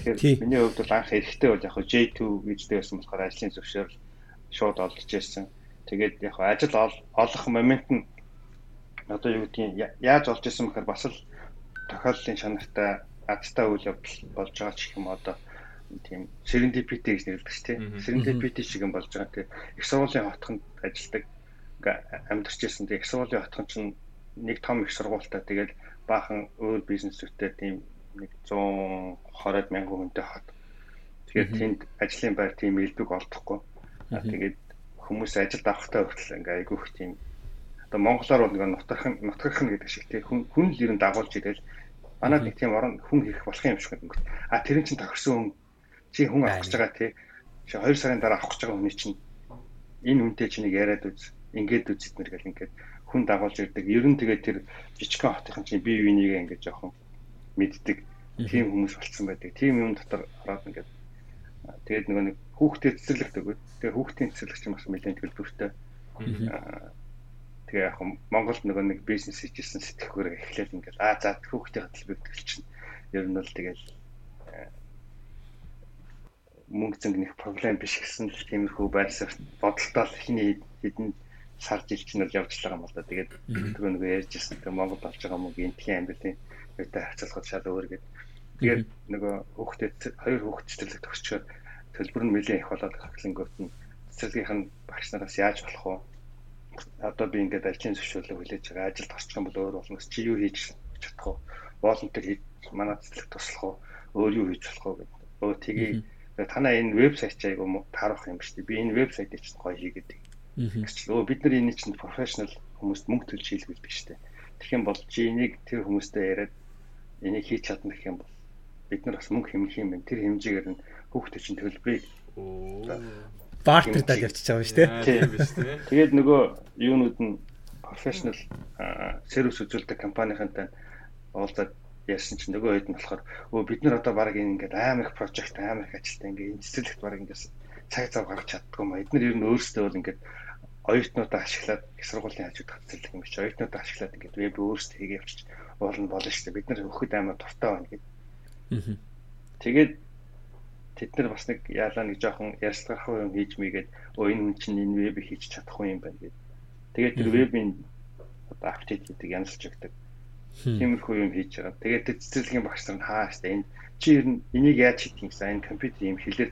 Тэгэхээр миний хувьд бол анх эрэхтэй бол яг хөө J2 гэжтэй байсан болохоор ажлын зөвшөөрөл шууд олж ирсэн. Тэгээд яг ажил олох момент нь одоо юу гэдгийг яаж олж ирсэн бэхээр бас л тохиолдлын шанартай адтай үйл явдал болж байгаа ч юм одоо тийм serendipity гэж нэрлэдэг ч тийм serendipity шиг юм болж байгаа. Тэгээ их сургуулийн хотхонд ажилладаг амьдарч ирсэн. Тэгээ их сургуулийн хотхон чинь нэг том их сургуультай тэгээд баахан өөр бизнесүүтэй тийм нэг 120 мянган хүнтэй хот. Тэгээд тэнд ажлын байр тийм элбэг олдохгүй. Тэгээд хүмүүс ажилд авахтай хүртэл ингээ айгүй их тийм одоо монголоор бол нэг нутгах нутгах нь гэдэг шиг тий хүн хүн л ер нь дагуулж идэл. Манад нэг тийм орон хүн хийх болох юм шиг өнгөт. А тэрэн чинь тохирсон хүн чи хүн авах гэж байгаа тий. Чи 2 сарын дараа авах гэж байгаа хүний чинь энэ үнтэй чинийг яриад үз ингээд үз эднэр гэл ингээд хүн дагуулж ирдэг. Ер нь тэгээд тэр жижигхэн хотын чинь бие биенийгээ ингээд жоохон мэддэг. Тийм хүмүүс болцсон байдаг. Тийм юм дотор ороод ингээд тэгээд нөгөө нэг хүүхдээ цэцэрлэгт өгöd тэгээд хүүхдийн цэцэрлэгч юм бас нэлээд төлбөртэй Тэгээ яг Монголд нөгөө нэг бизнес хийжсэн сэтгэхүүрээ эхлээл ингээд аа за хүүхдээ хөдөлгөөх чинь ер нь бол тэгэл э, мөнгө зөнгөних проблем биш гэсэн л тиймэрхүү байрсаар бодолтой хиний хэдэн сар жил чинь л явж байгаа юм бол да. Тэгээд нөгөө нөгөө ярьжсэн тэгээ Монголд болж байгаа мөнгө энтхийн амьдралын үетэй хацалгад шал өөр гэдэг. Тэгээд нөгөө хүүхдээ хоёр хүүхд цэцэрлэг төгсчөөд төлбөр нь нэлээд их болоод хаглангууд нь цэцэрлэгийнх нь багш нараас яаж болох вэ? одоо би ингээд ажлын зөвшөөрлөг хүлээж байгаа. Ажилд орчих юм бол өөр болно. Чи юу хийж чадах вэ? Волонтер хийж манай цэцлэг туслах уу? Өөр юу хийж болох вэ гэдэг. Өө тгий танаа энэ вебсайт чи айгу таарах юм шүү дээ. Би энэ вебсайтыг чинь гоё хийгээд. Өө бид нар энэ чинь профешнл хүмүүст мөнгө төлж хийлгүүлдэг шүү. Тэгэх юм бол чи энийг тэр хүмүүстэй яриад энийг хийж чадна гэх юм бол бид нар бас мөнгө хэмнэх юм байна. Тэр хэмжээгээр нь хүүхдээ чинь төлбөрийг бартер дал явчихж байгаа юм шүү дээ. Тэгээд нөгөө юунууд нь профешнл сервис үзүүлдэг компанийнхантай уулзаад ярьсан чинь нөгөө хэд нь болохоор өө бид нар одоо баг ингээд амар их прожект амар их ажилтаа ингээд энэ цэцэрлэгт баг ингээд цаг зав гаргаж чаддгүй юм. Эдгээр ер нь өөрсдөө бол ингээд оюутнуудаа ашиглаад их сургуулийн хажууд хацлаг юм биш. Оюутнуудаа ашиглаад ингээд веб өөрсдөө хийгээ явчих болно болно шүү дээ. Бид нар өхөд амар дуртай байна гэдэг. Тэгээд тэд нар бас нэг яалаа нэг жоохон ярьцлахах юм хийж мийгээд өө энэ хүн чинь энэ веб хийж чадахгүй юм байна гэдэг. Тэгээд тэр вебийн одоо апдейт хийдэг янзлж өгдөг. Тиймэрхүү юм хийж байгаа. Тэгээд тэр цэцэрлэгийн багш нар хаа штэ энэ чи ер нь энийг яаж хийх юм гэсэн энэ компьютер юм хэлээр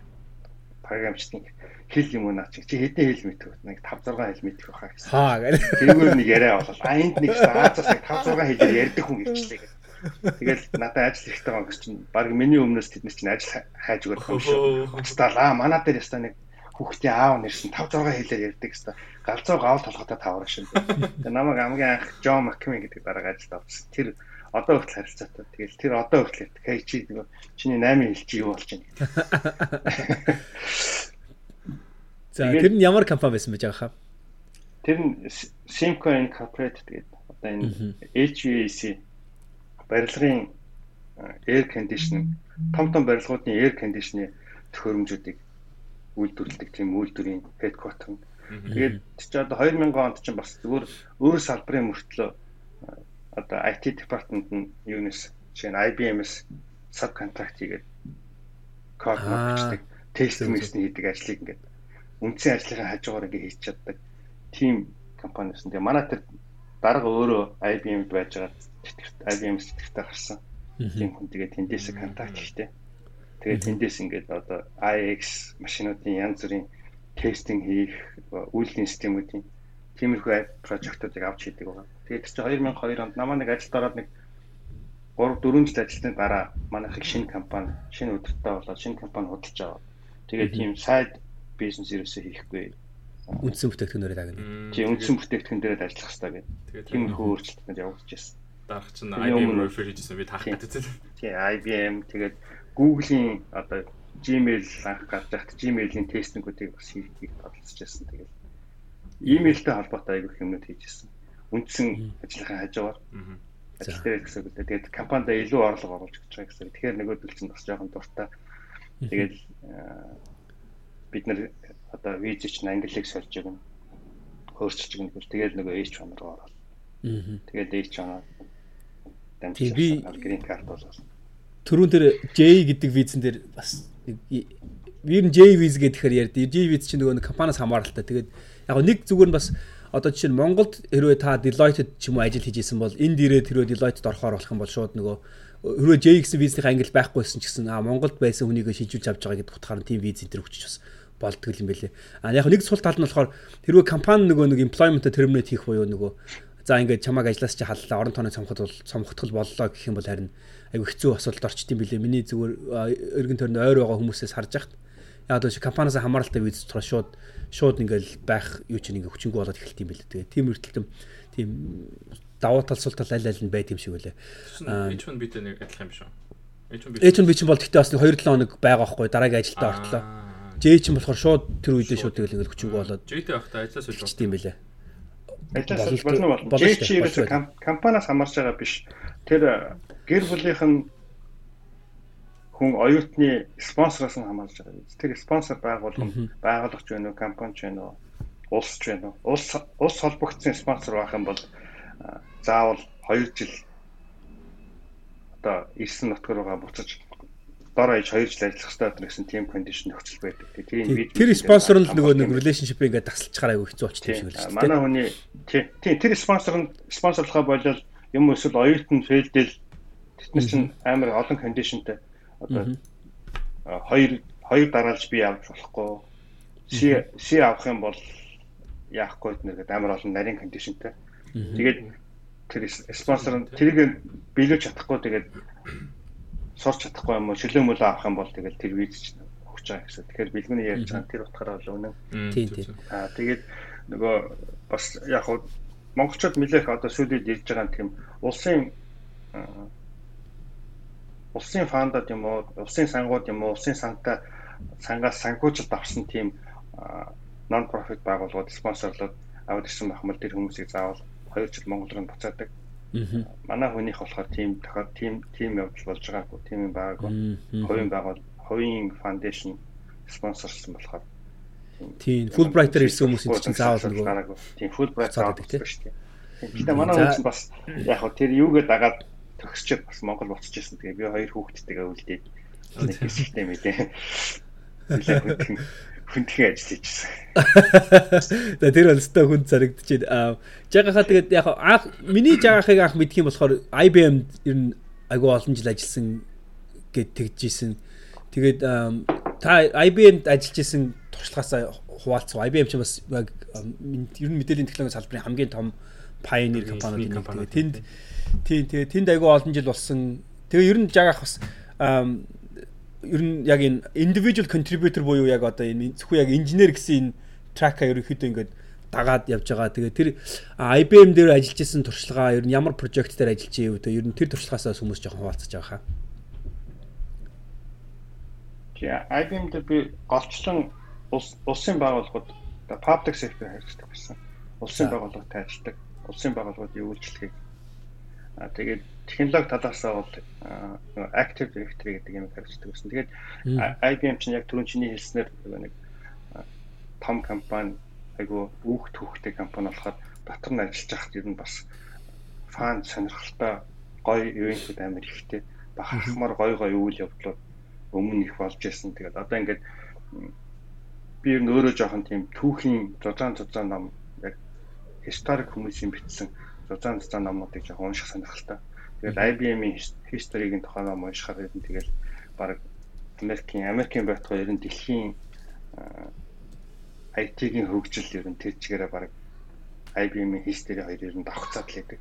програмчдын хэл юм уу наа чи хэдэн хэл мэдэх вэ? Нэг 5 6 хэл мэдэх байхаа гэсэн. Хаа гэх. Тэрүүгээр нэг яриа болол. А энд нэг заацаас 5 6 хэлээр ярьдаг хүн ирчлээ гэх. Тэгэл надад ажил хэрэгтэй байгаа гэж чинь баг миний өмнөөс тэд нар чинь ажил хайж өгөх юм шүү. Уцтаал аа манай дээр ястаа нэг хүүхдийн аав нэрсэн 5 6 хэлээр ярьдаг хэвээр галзуу гавл толготой таврах шиг. Тэгээ намайг хамгийн анх Джон Маккими гэдэг дарга ажилд авсан. Тэр одоо хүртэл харилцаатай. Тэгэл тэр одоо хүртэл хей чи нөгөө чиний 8 хэл чи юу болж байна гэдэг. За тэр нь ямар компани байсан бэ жааха? Тэр нь Simco Incorporated гэдэг. Одоо энэ HVAC барилгын air conditioning том том барилгуудын air conditioning төхөөрөмжүүдийг үйлдвэрлэдэг тийм үйлдвэрийн headquarter. Тэгээд чи одоо 2000 онд чинь бас зүгээр өөр салбарын мөртлөө одоо IT department нь юунес жишээ нь IBM-с subcontract хийгээд код бичдэг, тест мэсний хийдэг ажлыг ингээд үндсэн ажлынхаа хажуугаар ингээд хийж чаддаг тийм компаниас. Тэгээ манай тэр дарга өөрөө IBM-д байж байгаа тэтгэвт IBM тэтгэвтэ гарсан. Тийм хүн тэгээд тэндээс контакт хийтэй. Тэгээд тэндээс ингээд одоо IX машинуудын янз бүрийн тестинг хийх, үйлдвэрлэлийн системүүдийн тиймэрхүү прожектуудыг авч хийдэг байгаа. Тэгээд чи 2002 онд намаа нэг ажилд ороод нэг 3 4 жил ажилласны дараа манайх их шинэ компани, шинэ өдөртөө болоод шинэ компани худалдаж аваад тэгээд тийм сайд бизнес ерөөсөө хийхгүй үндсэн бүтээгдэхүүнээр дагна. Тийм үндсэн бүтээгдэхүүн дээр ажиллах хэрэгтэй гэдэг. Тиймэрхүү өөрчлөлтөнд явагдаж байсан дарах чинь IBM refer хийжсэн би таах гэдэг чинь. Тий, IBM тэгээд Google-ийн одоо Gmail анх гарч байхад Gmail-ийн тестингүүдийг бас хийхийг бодолцож байсан. Тэгээд email-тэй холбоотой аягүй юмнууд хийжсэн. Үндсэн ажлынхаа хажуугаар. Ажил дээр гэсэн үг лээ. Тэгээд компанид илүү орлого оруулж гэж байгаа гэсэн. Тэгэхээр нөгөөдөл чинь бас жоохон дуртай. Тэгээд бид нар одоо визч нь англиг сольж өгнө. Хөрчилж өгнө гэл тэгээд нөгөө H1 руу ороод. Тэгээд H1-аа дамжиж авсан грин карт болол. Төрүүн тэр J гэдэг визэн дээр бас ер нь J виз гэхээр ярьд. J виз чинь нөгөө компаниас хамааралтай. Тэгээд яг нэг зүгээр нь бас одоо жишээ нь Монголд хэрвээ та Deloitte-д ч юм уу ажил хийж исэн бол энд ирээд хэрвээ Deloitte-д орохоор болох юм бол шууд нөгөө хэрвээ J гэсэн визний ангил байхгүйсэн ч гэсэн аа Монголд байсан хүнийг шилжүүлж авч байгаа гэдэг утгаар нь тийм виз энэ төр өгч бас болдгол юм байлээ. А яг нэг сул тал нь болохоор хэрвээ компани нөгөө нэг employment terminate хийх буюу нөгөө за ингээд чамааг ажлаас чи халлаа орон тооны цомхот бол цомхотгол боллоо гэх юм бол харин айгүй хэцүү асуудалд орчт юм билээ. Миний зүгээр эргэн тойрны ойр байгаа хүмүүсээс харж яхад яг одоо компаниас хамааралтай виз болохоор шууд шууд ингээл байх юу чинь ингээ хүчингү болоод эхэлт юм билээ. Тэгээ тийм үрдэлтэм тийм давуу тал сул тал аль аль нь байт юм шиг үлээ. H1 бит нэг адилхан юм шүү. H1 бит чинь бол гэхдээ бас 2 7 хоног байгаа байхгүй дараагийн ажилдаа ортлоо. J чинь болохоор шууд тэр үедээ шууд тэгэл ингээл хүчингү болоод J-тэй байхдаа ажиллаж байгаа юм билээ. Ажиллаж болно болно. Чи ерөөсө компаниас хамаарч байгаа биш. Тэр гэр бүлийнх нь хүн оюутны спонсороос нь хамаарч байгаа биз. Тэр спонсор байгуулгын байгуулагч байна уу, компани ч байна уу, улс ч байна уу. Улс улс холбогдсон спонсор байх юм бол заавал 2 жил одоо 9 нутгаар байгаа буцаж дор аяж 2 жил ажиллах хэрэгтэй гэсэн team condition нөхцөл байдаг. Тийм тэр спонсор нь нөгөө нэг relationship ингээд тасалж гараагүй хэцүү болчихсон юм шиг дээ. Манай хүний тийм тэр спонсор нь спонсорлохоо болол юм эсвэл оюутан фейлдэл тэднэр чинь амар олон conditionтэй. Одоо хоёр хоёр дараалж би авч болохгүй. Си си авах юм бол яахгүй нэгэд амар олон нарийн кондишнтэй. Тэгээд тэр спонсор нь тэрийг биелүүлж чадахгүй тэгээд сурч чадахгүй юм уу шилэн мөлөө авах юм бол виз чинь өгч байгаа гэсэн. Тэгэхээр бэлгэний ярьж байгаа тэр утгаараа бол үнэн. Тийм тийм. Аа тэгээд нөгөө бас яг хуу монголчууд нэлээх одоо сүүлийн ирж байгаа тийм улсын улсын фандад юм уу, улсын сангууд юм уу, улсын сантай сангаас санхүүжилт авсан тийм нон профит байгууллагууд спонсорлоод аваад ирсэн байх мэл тэр хүмүүсийг заавал 2 жил Монгол руу буцаадаг. Манай хүнийх болохоор тийм тохиол тийм тийм явдал болж байгаагүй, тийм юм байгаагүй. Хувийн байгуул, хувийн фаундейшн спонсорлсон болохоор тийм Fulbright-аар ирсэн хүмүүс чинь заавал нөгөө тийм Fulbright аваад тийм. Гэтэ манай хүмүүс бас яг хөө тэр юугээ дагаад төгсчөөд бас Монгол буцаж ирсэн. Тэгээ би хоёр хүүхэдтэйгээ үлдээд нэг хэсэгтэй мэдээ. Хүндхэн ажил хийжсэн. За тэр бол өстой хүнд зарагдчихээн. Аа жагахаа тэгээд яг анх миний жагахыг анх мэдх юм болохоор IBM ер нь айгүй олон жил ажилласан гэд тэгжсэн. Тэгээд та IBM-д ажиллаж исэн туршлагаасаа хуваалцсан. IBM ч бас ер нь мэдээллийн технологийн салбарын хамгийн том pioneer компаниуд нэг. Тэгээд тэнд Тийм тэгээ тэнд айгүй олон жил болсон. Тэгээ ер нь жагаах бас ер нь яг энэ individual contributor буюу яг одоо энэ зөвхөн яг инженер гэсэн энэ track-а ерөнхийдөө ингээд дагаад явж байгаа. Тэгээ тэр IBM дээр ажиллаж исэн туршлагаа ер нь ямар project дээр ажиллаж байв те ер нь тэр туршлагаасаа хүмүүс жоохон хуваалцаж байгаа хаа. Тийм IBM дээр би голчлон улсын байгууллагууд public sector хэрэгждэг байсан. Улсын байгууллагад ажилладаг. Улсын байгууллагууд юу үйлчлэгийг Аа тэгээд технологи талаасаа бол active directory гэдэг юм хэрэгждэг гэсэн. Тэгээд IBM чинь яг түрүүн чиний хэлснээр нэг том компани айгу үүх түүхтэй компани болохоор дотор нь ажиллаж байхад ер нь бас фан сонирхолтой гоё ивэнтүүд амар ихтэй бахархмаар гоё гоё үйл явдлууд өмнө их болж байсан. Тэгээд одоо ингээд би ер нь өөрөө жоохон тийм түүхийн зузаан зузаан ном яг historic хүмүүсийн бичсэн зузаан зузаан номнуудыг яг унших сонирхолтой. Тэгээд IBM-ийн history-гийн тухай ном уншихаар ер нь тэгэл баг Америкийн Америкийн байтугай ер нь дэлхийн IT-ийн хөгжил ер нь тэр чигээрээ баг IBM-ийн history хоёр ер нь давхцаад л байдаг.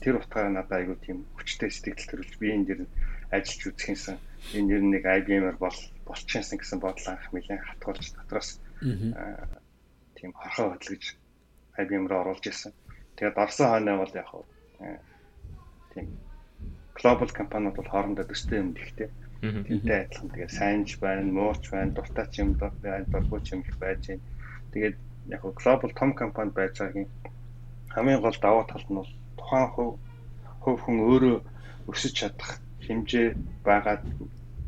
Тэр утгаараа надад айгүй тийм хүчтэй сэтгэл төрүүлж би энэ дэр ажиллаж үзэхийнсэн энэ ер нь нэг IBM-аар бол болчихсон гэсэн бодол анх нэлээд хатгуулж дотроос тийм хорхоо хөдөлгөж IBM руу оруулж ирсэн. Тэгээд орсон хойноо бол яг хаа тийм глобал компаниуд бол хоорондоо төстэй юм ихтэй. Тэнтэй адилхан тэгээд сайнч байна, мууч байна, дуртай ч юм байна, дургүй ч юм их байж байна. Тэгээд яг хаа глобал том компани байж байгаагийн хамгийн гол давуу тал нь бол тухайн хөв хөв хүн өөрөө өсөж чадах хэмжээ байгаад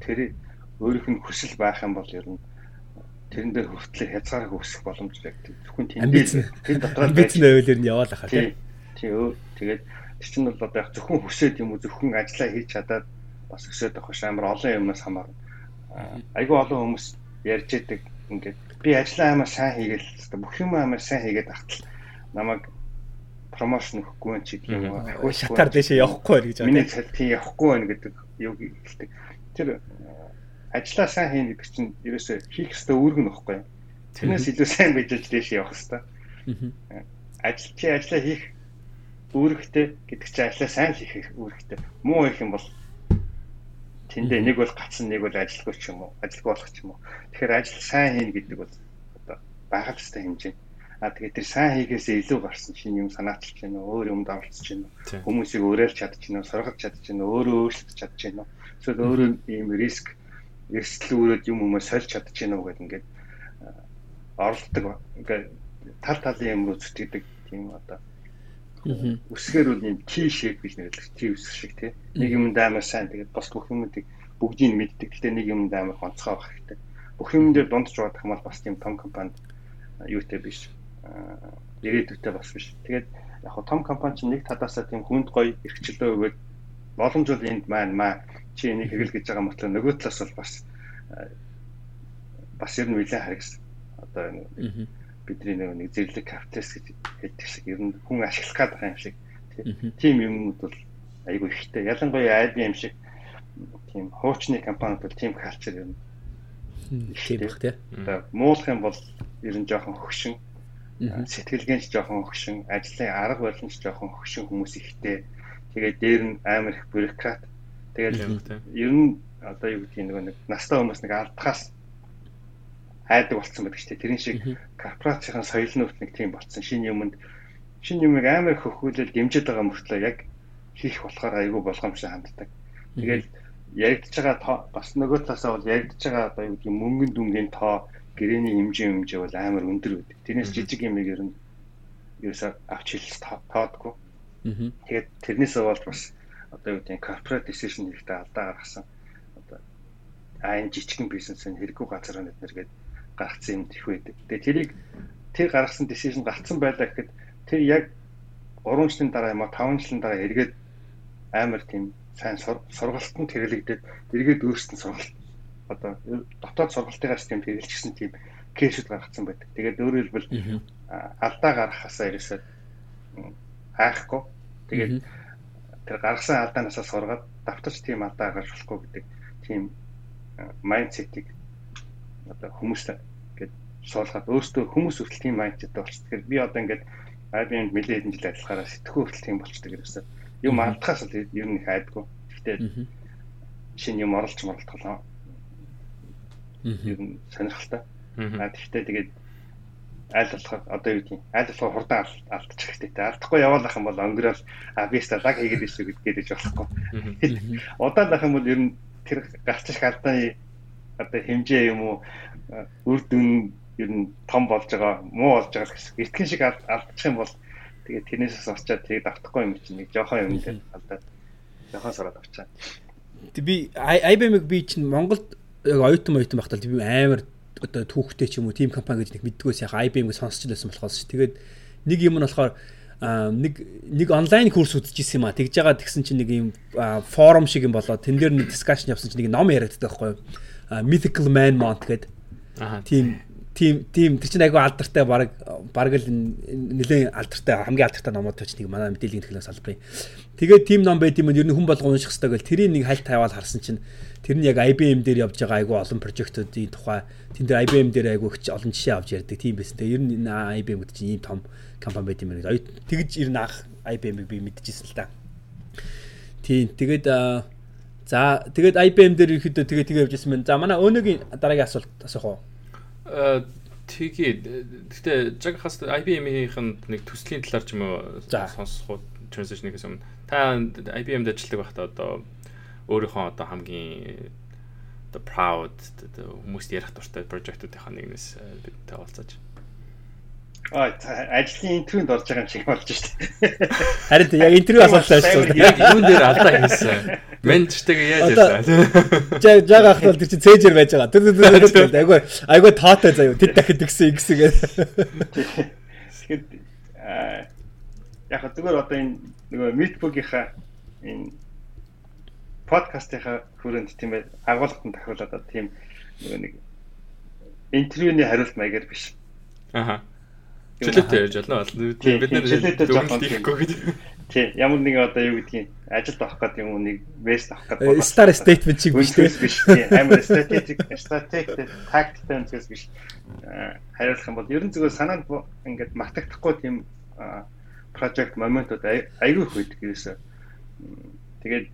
тэр өөрийнх нь хүсэл байх юм бол ер нь тэрэн дээр хүртлээ хязгаарыг үүсэх боломж яг зөвхөн тэндээ тэр дотор бизнес байвал ер нь яваал хаа тий. Тий өө тэгээд тэр чинь бол одоо яг зөвхөн хүсээд юм уу зөвхөн ажиллаа хийж чадаад бас өсөөд авах амар олон юмнаас хамаарна. Айгүй олон хүмүүс ярьж идэг ингээд би ажиллаа амар сайн хийгээл бүх юм амар сайн хийгээд ахтал намайг промошн өгөхгүй ч гэдэг юм уу. Шатаар дэшээ явахгүй гэж байна. Миний цалин тий явахгүй байна гэдэг юуг хэлдэг. Тэр ажиллаа сайн хийн гэдэг чинь ерөөсөө хийх ёстой үүрэг нь баггүй. Тэрнээс илүү сайн bijж дээш явах ёстой. Ажил чи ажиллаа хийх үүрэгтэй гэдэг чинь ажиллаа сайн хийх үүрэгтэй. Муу хийх юм бол тэндээ нэг бол гацсан нэг бол ажилгүй ч юм уу ажилгүй болох ч юм уу. Тэгэхээр ажил сайн хийнэ гэдэг бол одоо байгаль ёстой хэмжээ. А тэгээд тэр сайн хийгээсээ илүү гарсан шинэ юм санаачилж байна уу, өөр юмд оролцож байна уу, хүмүүсийг уриалж чадж байна уу, сургаж чадж байна уу, өөрөө өөрчлөж чадж байна уу. Эсвэл өөрөө ийм риск эрсдэл үүрээд юм хүмүүс сольж чадж байна уу гэдэг ингээд оролдог ингээд тал талын юм руу зүтгэдэг тийм одоо үсгээр бол юм T shape гэж нэрлэх T үсэг шиг тий. Нэг юмд амар сайн тэгээд бос бүх юмуудыг бүгдийг мэддэг. Гэтэ нэг юмд амар гонцгой байх хэрэгтэй. Бүх юм дээр дундж байгаа хамаал бас тийм том компанид юутэй биш ирээдүйтэй бас биш. Тэгээд яг хо том компани чинь нэг тадаасаа тийм хүнд гоё эрхчлөө өгөөд боломж бол энд маань маа чи энийг хэрэгэл гэж байгаа мөртлөө нөгөө талаас бол бас бас ер нь нэлээд харагс. Одоо бидний нэг нэг зэрлэг капиталист гэж хэлдэг шиг ер нь хүн ашиглах байгаа юм шиг тийм юмуд бол айгүй ихтэй. Ялангуяа IBM шиг тийм хуучны компаниуд бол тийм калчер юм. Тийм бах тий. Одоо муулах юм бол ер нь жоохон хөгшин сэтгэлгээнч жоохон хөгшин, ажлын арга барилч жоохон хөгшин хүмүүс ихтэй. Тэгээд дээр нь амар их бюрократ. Тэгээд ер нь одоо юу гэдгийг нөгөө нэг настай хүмүүс нэг алдахаас айдаг болцсон байдаг шүү дээ. Тэрэн шиг корпорацийн соёл нөт нэг тийм болцсон. Шинэ юмд шинэ юмыг амар хөхүүлэл дэмжиж байгаа мөртлөө яг хийх болохоор айгүй болгоомжтой ханддаг. Тэгээд яригдж байгаа бас нөгөө талаасаа бол яригдж байгаа одоо юу гэдэг мөнгөнд дүнгийн тоо гэрээний хэмжээ хэмжээ бол амар өндөр байдаг. Тэрнээс жижиг юм ер нь ерөөсөө авч хэлс тоодгүй. Тэгээд тэрнээсээ болж бас одоо юу гэдэг corporate decision хийхдээ алдаа гаргасан. Одоо айн жижигэн бизнесийн хэрэггүй газар нэднэргээд гаргацсан юм их байдаг. Тэгээд тэрийг тэр гаргасан decision гарцсан байлаа гэхэд тэр яг 3 жилийн дараа юм а 5 жилийн дараа эргээд амар тийм сайн сургалтанд хэрэглэгдээд эргээд өөрсдөө сургалт одоо дотоод сургалтыгаас тийм хэрэгжилсэн тийм кейсүүд гаргацсан байдаг. Тэгээд өөрөөр хэлбэл алдаа гаргахаасаа ерөөсөө хайхгүй. Тэгээд тэр гаргасан алдаанаас сургаад давтарч тийм алдаа гаргаж болохгүй гэдэг тийм майндсетийг одоо хүмүүст ингээд суулгаад өөртөө хүмүүс хүртэл тийм майндсеттэй болчихсон. Тэгэхээр би одоо ингээд IBM-д нэлээд хэдэн жил ажиллахаараа сэтгүү хүртэл тийм болчихдог ерөөсөө. Юм алдахаас л ер нь их айдгүй. Гэхдээ шинэ юм оролж моролтголоо ер нь сонирхолтой. Аа тэгвэл тэгээд айл болох одоо юу гэдгийг айл болох хурдан алдчих хэрэгтэй. Алдахгүй яваалах юм бол өнгөрөөл а би ста даг хийгээд ирсэн гэдгээд болохгүй. Удаан байх юм бол ер нь тэр гарчих алдааны одоо хэмжээ юм уу үр дүн ер нь том болж байгаа муу болж байгаа гэсэн. Итгэн шиг алдчих юм бол тэгээд тэрнээсээс очиад тэгээд автахгүй юм чинь нэг жоохон юм дээр алдаад жоохон сараад авчаа. Тэг би IBM-ыг би чинь Монголд яг оюутан оюутан байхдаа би амар одоо түүхтэй ч юм уу team компани гэж нэг мэддгөөс яг IBM-г сонсч лсэн болохоос ш. Тэгээд нэг юм нь болохоор нэг нэг онлайн курс үзчихсэн юм а. Тэгж байгаа тэгсэн чинь нэг юм форум шиг юм болоо. Тэн дээр нэг дискшн явсан чинь нэг ном яриаддаг байхгүй юу? Mythical Man Mount гэдэг. Аа. Тийм тийм тийм тэр чинь айгүй алдартай баг баг л нэлээд алдартай хамгийн алдартай номууд ч нэг манай мэдээллийн технологи салбарын. Тэгээд тийм ном байт юм ер нь хүн болго унших хэрэгтэй гэл тэрийг нэг хальт тавиал харсан чинь тэр нь яг IBM дээр явж байгаа айгүй олон прожектуудын тухай тэн дээр IBM дээр айгүй их олон жишээ авч ярьдаг тийм байсан. Тэгээд ер нь IBM гэдэг чинь ийм том компани байт юм байна. Тэгж ер нь анх IBM-ыг би мэдчихсэн л та. Тийм тэгээд за тэгээд IBM дээр ирэхэд тэгээ тэгээ явж ирсэн байна. За манай өөныгийн дараагийн асуулт асуух уу? Э, тэгээд гэхдээ жаг хас IBM-ийн нэг төслийн талаар ч юм уу сонсох transition-ээс өмнө та IBM-д ажилладаг байхдаа одоо өөрийнхөө одоо хамгийн одоо proud хүмүүст ярих дуртай прожектуудынхаа нэгнээс э, бидтэй уулзаач. Аа ажлын интервьюнд орж байгаа юм шиг болж шүү дээ. Харин яг интервью асуултаа шүү дээ. Яг юун дээр алдаа хийсэн. Менежтэйгээ яаж ярьсан. Жаа жаага ахтал тэр чинь цээжэр байж байгаа. Тэр тэр айгүй айгүй таатай заяа. Тэд дахид гисэн гисэн гэ. Тэгэхэд яг зүгээр одоо энэ нөгөө митбугийнхаа энэ подкастынхаа хүрээнд тийм бай агуулгатанд тахиулаад тийм нөгөө нэг интервьюний хариулт маягаар биш. Аха Чөлөөтэй ярьж байна. Бид нэр дүгнэлт хийхгүй гэдэг. Тий, ямар нэг одоо юу гэдгийг ажилд авах гэдэг юм уу нэг вест авах гэдэг. Star statement чиг биш тий. биш тий. Амар стратегик, стратегик, тактиктэй үнэс биш. Хариулах юм бол ерөн зүгээр санаанд ингээд мартагдахгүй тийм project моментууд айгүй их байдаг ерөөсөө. Тэгээд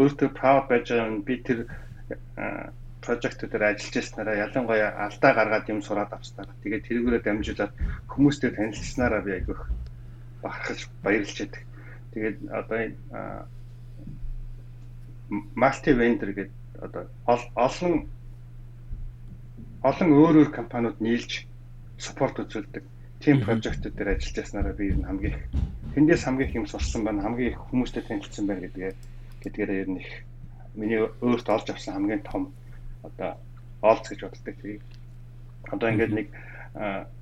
өөртөө proud байж байгаа нь би тэр прожектуудаар ажиллаж байснараа ялангуяа алдаа гаргаад юм сураад авснараа. Тэгээд тэрүүгээрээ дамжуулаад хүмүүстэй танилцсанараа би айгүйх бахархаж баярлж байдаг. Тэгээд одоо multi vendor гэдэг одоо олон олон өөр өөр компаниуд нийлж спорт үзүүлдэг. Team project-ууд дээр ажиллаж яснараа би ер нь хамгийн тэндээс хамгийн их юм сурсан байна хамгийн их хүмүүстэй танилцсан байна гэдгээ гэдгээр ер нь их миний өөрт олж авсан хамгийн том одоо олц гэж боддог тийм одоо ингээд нэг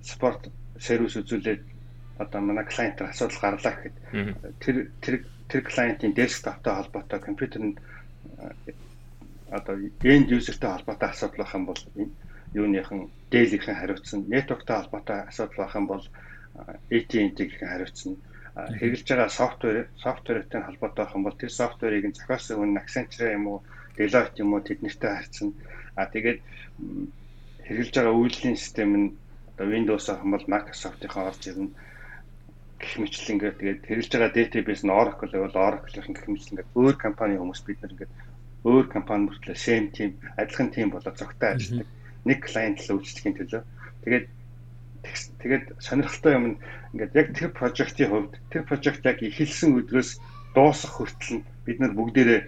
спорт сервис үзүүлээд одоо манай клиентаар асуудал гарлаа гэхэд тэр тэр тэр клиентийн десктоптой холбоотой компьютер нь одоо end user-тэй холбоотой асуудал байх юм бол юуныхан Dell-ийн хариуцсан, network-тай холбоотой асуудал байх юм бол AT&T-ийн хариуцсан. Хэрэгжилж байгаа софтвер софтвертэй холбоотой байх юм бол тэр софтверыг нь зохиосон хүн Accenture юм уу, Deloitte юм уу тэднэртэй харьцсан. А тэгээд хэрэгжилж байгаа үйлдвэрлэлийн систем нь одоо Windows ах юм бол Microsoft-ийн орж ирнэ гэх мэтлэн ингээд тэгээд хэрэгжилж байгаа database нь Oracle байвал Oracle-ийн гэх мэтлэн ингээд өөр компани хүмүүс бид нар ингээд өөр компани мөртлөө same team, адилхан team болоод зогтой ажилладаг. Нэг клиент л үйлчлэхийн төлөө. Тэгээд тэгээд сонирхолтой юм нь ингээд яг тэр прожектын хувьд тэр прожект яг эхэлсэн өдрөөс дуусах хүртэл бид нар бүгдээрээ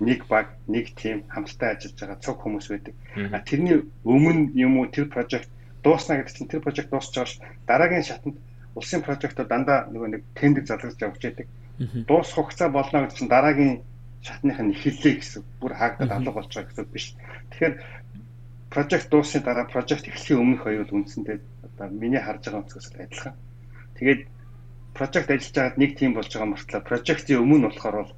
нэг баг, нэг тим хамтдаа ажиллаж байгаа цуг хүмүүс байдаг. А тэрний өмнө юм уу тэр прожект дуусна гэдэг чинь тэр прожект дуусч байгаа ш дараагийн шатанд улсын прожектууд дандаа нөгөө нэг тендер залгаж явж байдаг. Дуусах хугацаа болно гэдэг чинь дараагийн шатных нь эхэллээ гэсэн бүр хаагдаад алга болж байгаа гэсэн биш. Тэгэхээр project дуусны дараа project эхлэхийн өмнөх хоёуд үндсэндээ одоо миний харж байгаа өнцгөөс адилхан. Тэгээд project ажиллаж байгаад нэг тим болж байгаа мөртлөө project-ийн өмнө болохоор бол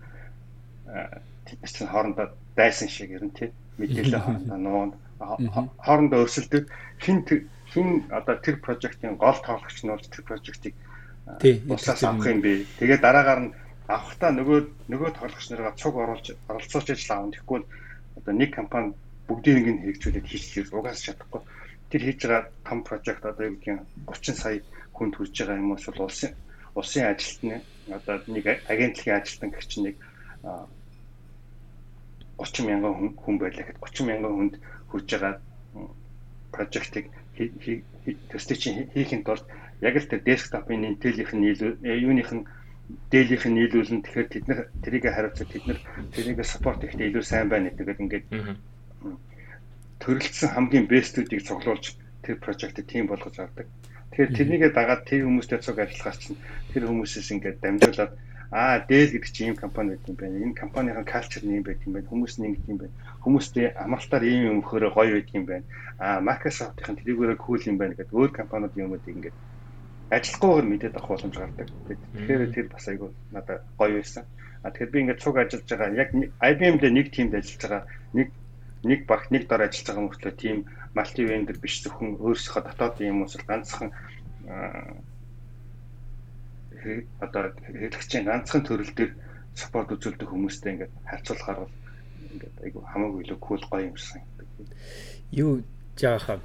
чинь хоорондоо дайсан шиг ер нь тий мэдээлэл хоорондоо нуунд хоорондоо өрсөлдөг хин хин одоо тэр project-ийн гол тоглогч нь бол тэр project-ийг усаас авах юм бэ. Тэгээд дараагаар нь авахтаа нөгөө нөгөө тоглогч нараа цуг оруулж оролцооч ажил аав. Тэгэхгүй одоо нэг компани бүгдийг нь хэрэгжүүлээд хийчих угаас чадахгүй. Тэр хийж байгаа том прожект одоо юу гэдгийг 30 сая хүнд хүрж байгаа юм уус улсын улсын ажилтны одоо нэг агентлагийн ажилтан гэх чинь нэг 30 мянган хүн байлаа гэхэд 30 мянган хүнд хүрж байгаа прожектыг төстэй чинь хийхин тулд яг л тэр десктопын интелийнх нь юуных нь дээлийнх нь нийлүүлэн тэгэхээр тэд нар тэрийг хариуцах тэд нар тэрийг саппорт хийхдээ илүү сайн байна гэдэг ингээд төрөлцсөн хамгийн бэстүүдийг цуглуулж тэр прожектыг тим болгож авдаг. Тэгэхээр тэрнийгээ дагаад тэр хүмүүстэй цуг ажиллахаас чинь тэр хүмүүсээс ингээд дамжуулаад аа дээл гэдэг чинь ийм компани байт юм байна. Энэ компанийн калчер нь ийм байт юм байна. Хүмүүс нь ингэж юм байна. Хүмүүстэй амралтаар ийм юм өгөхөөр гоё байт юм байна. Аа Microsoft-ийн тэрүүгээрээ кул юм байна гэдэг өөр компаниуд юмуд ингээд ажиллахгүйгээр мэдээд авах боломж гардаг. Тэгэхээр тэр бас айгүй надад гоё байсан. А тэгэхээр би ингээд цуг ажиллаж байгаа яг IBM-д нэг тиймд ажиллаж байгаа нэг нэг багт нэг дор ажиллаж байгаа мөртлөө тийм малти вендор биш зөвхөн өөрсдөө дотоодын юм уус ганцхан одоо хэрэглэгчийн ганцхан төрөл дээр спорт үзүүлдэг хүмүүстэй ингээд харьцуулахаар бол ингээд айгу хамаагүй илүү кул гоё юм шиг санагдав. Юу жааха.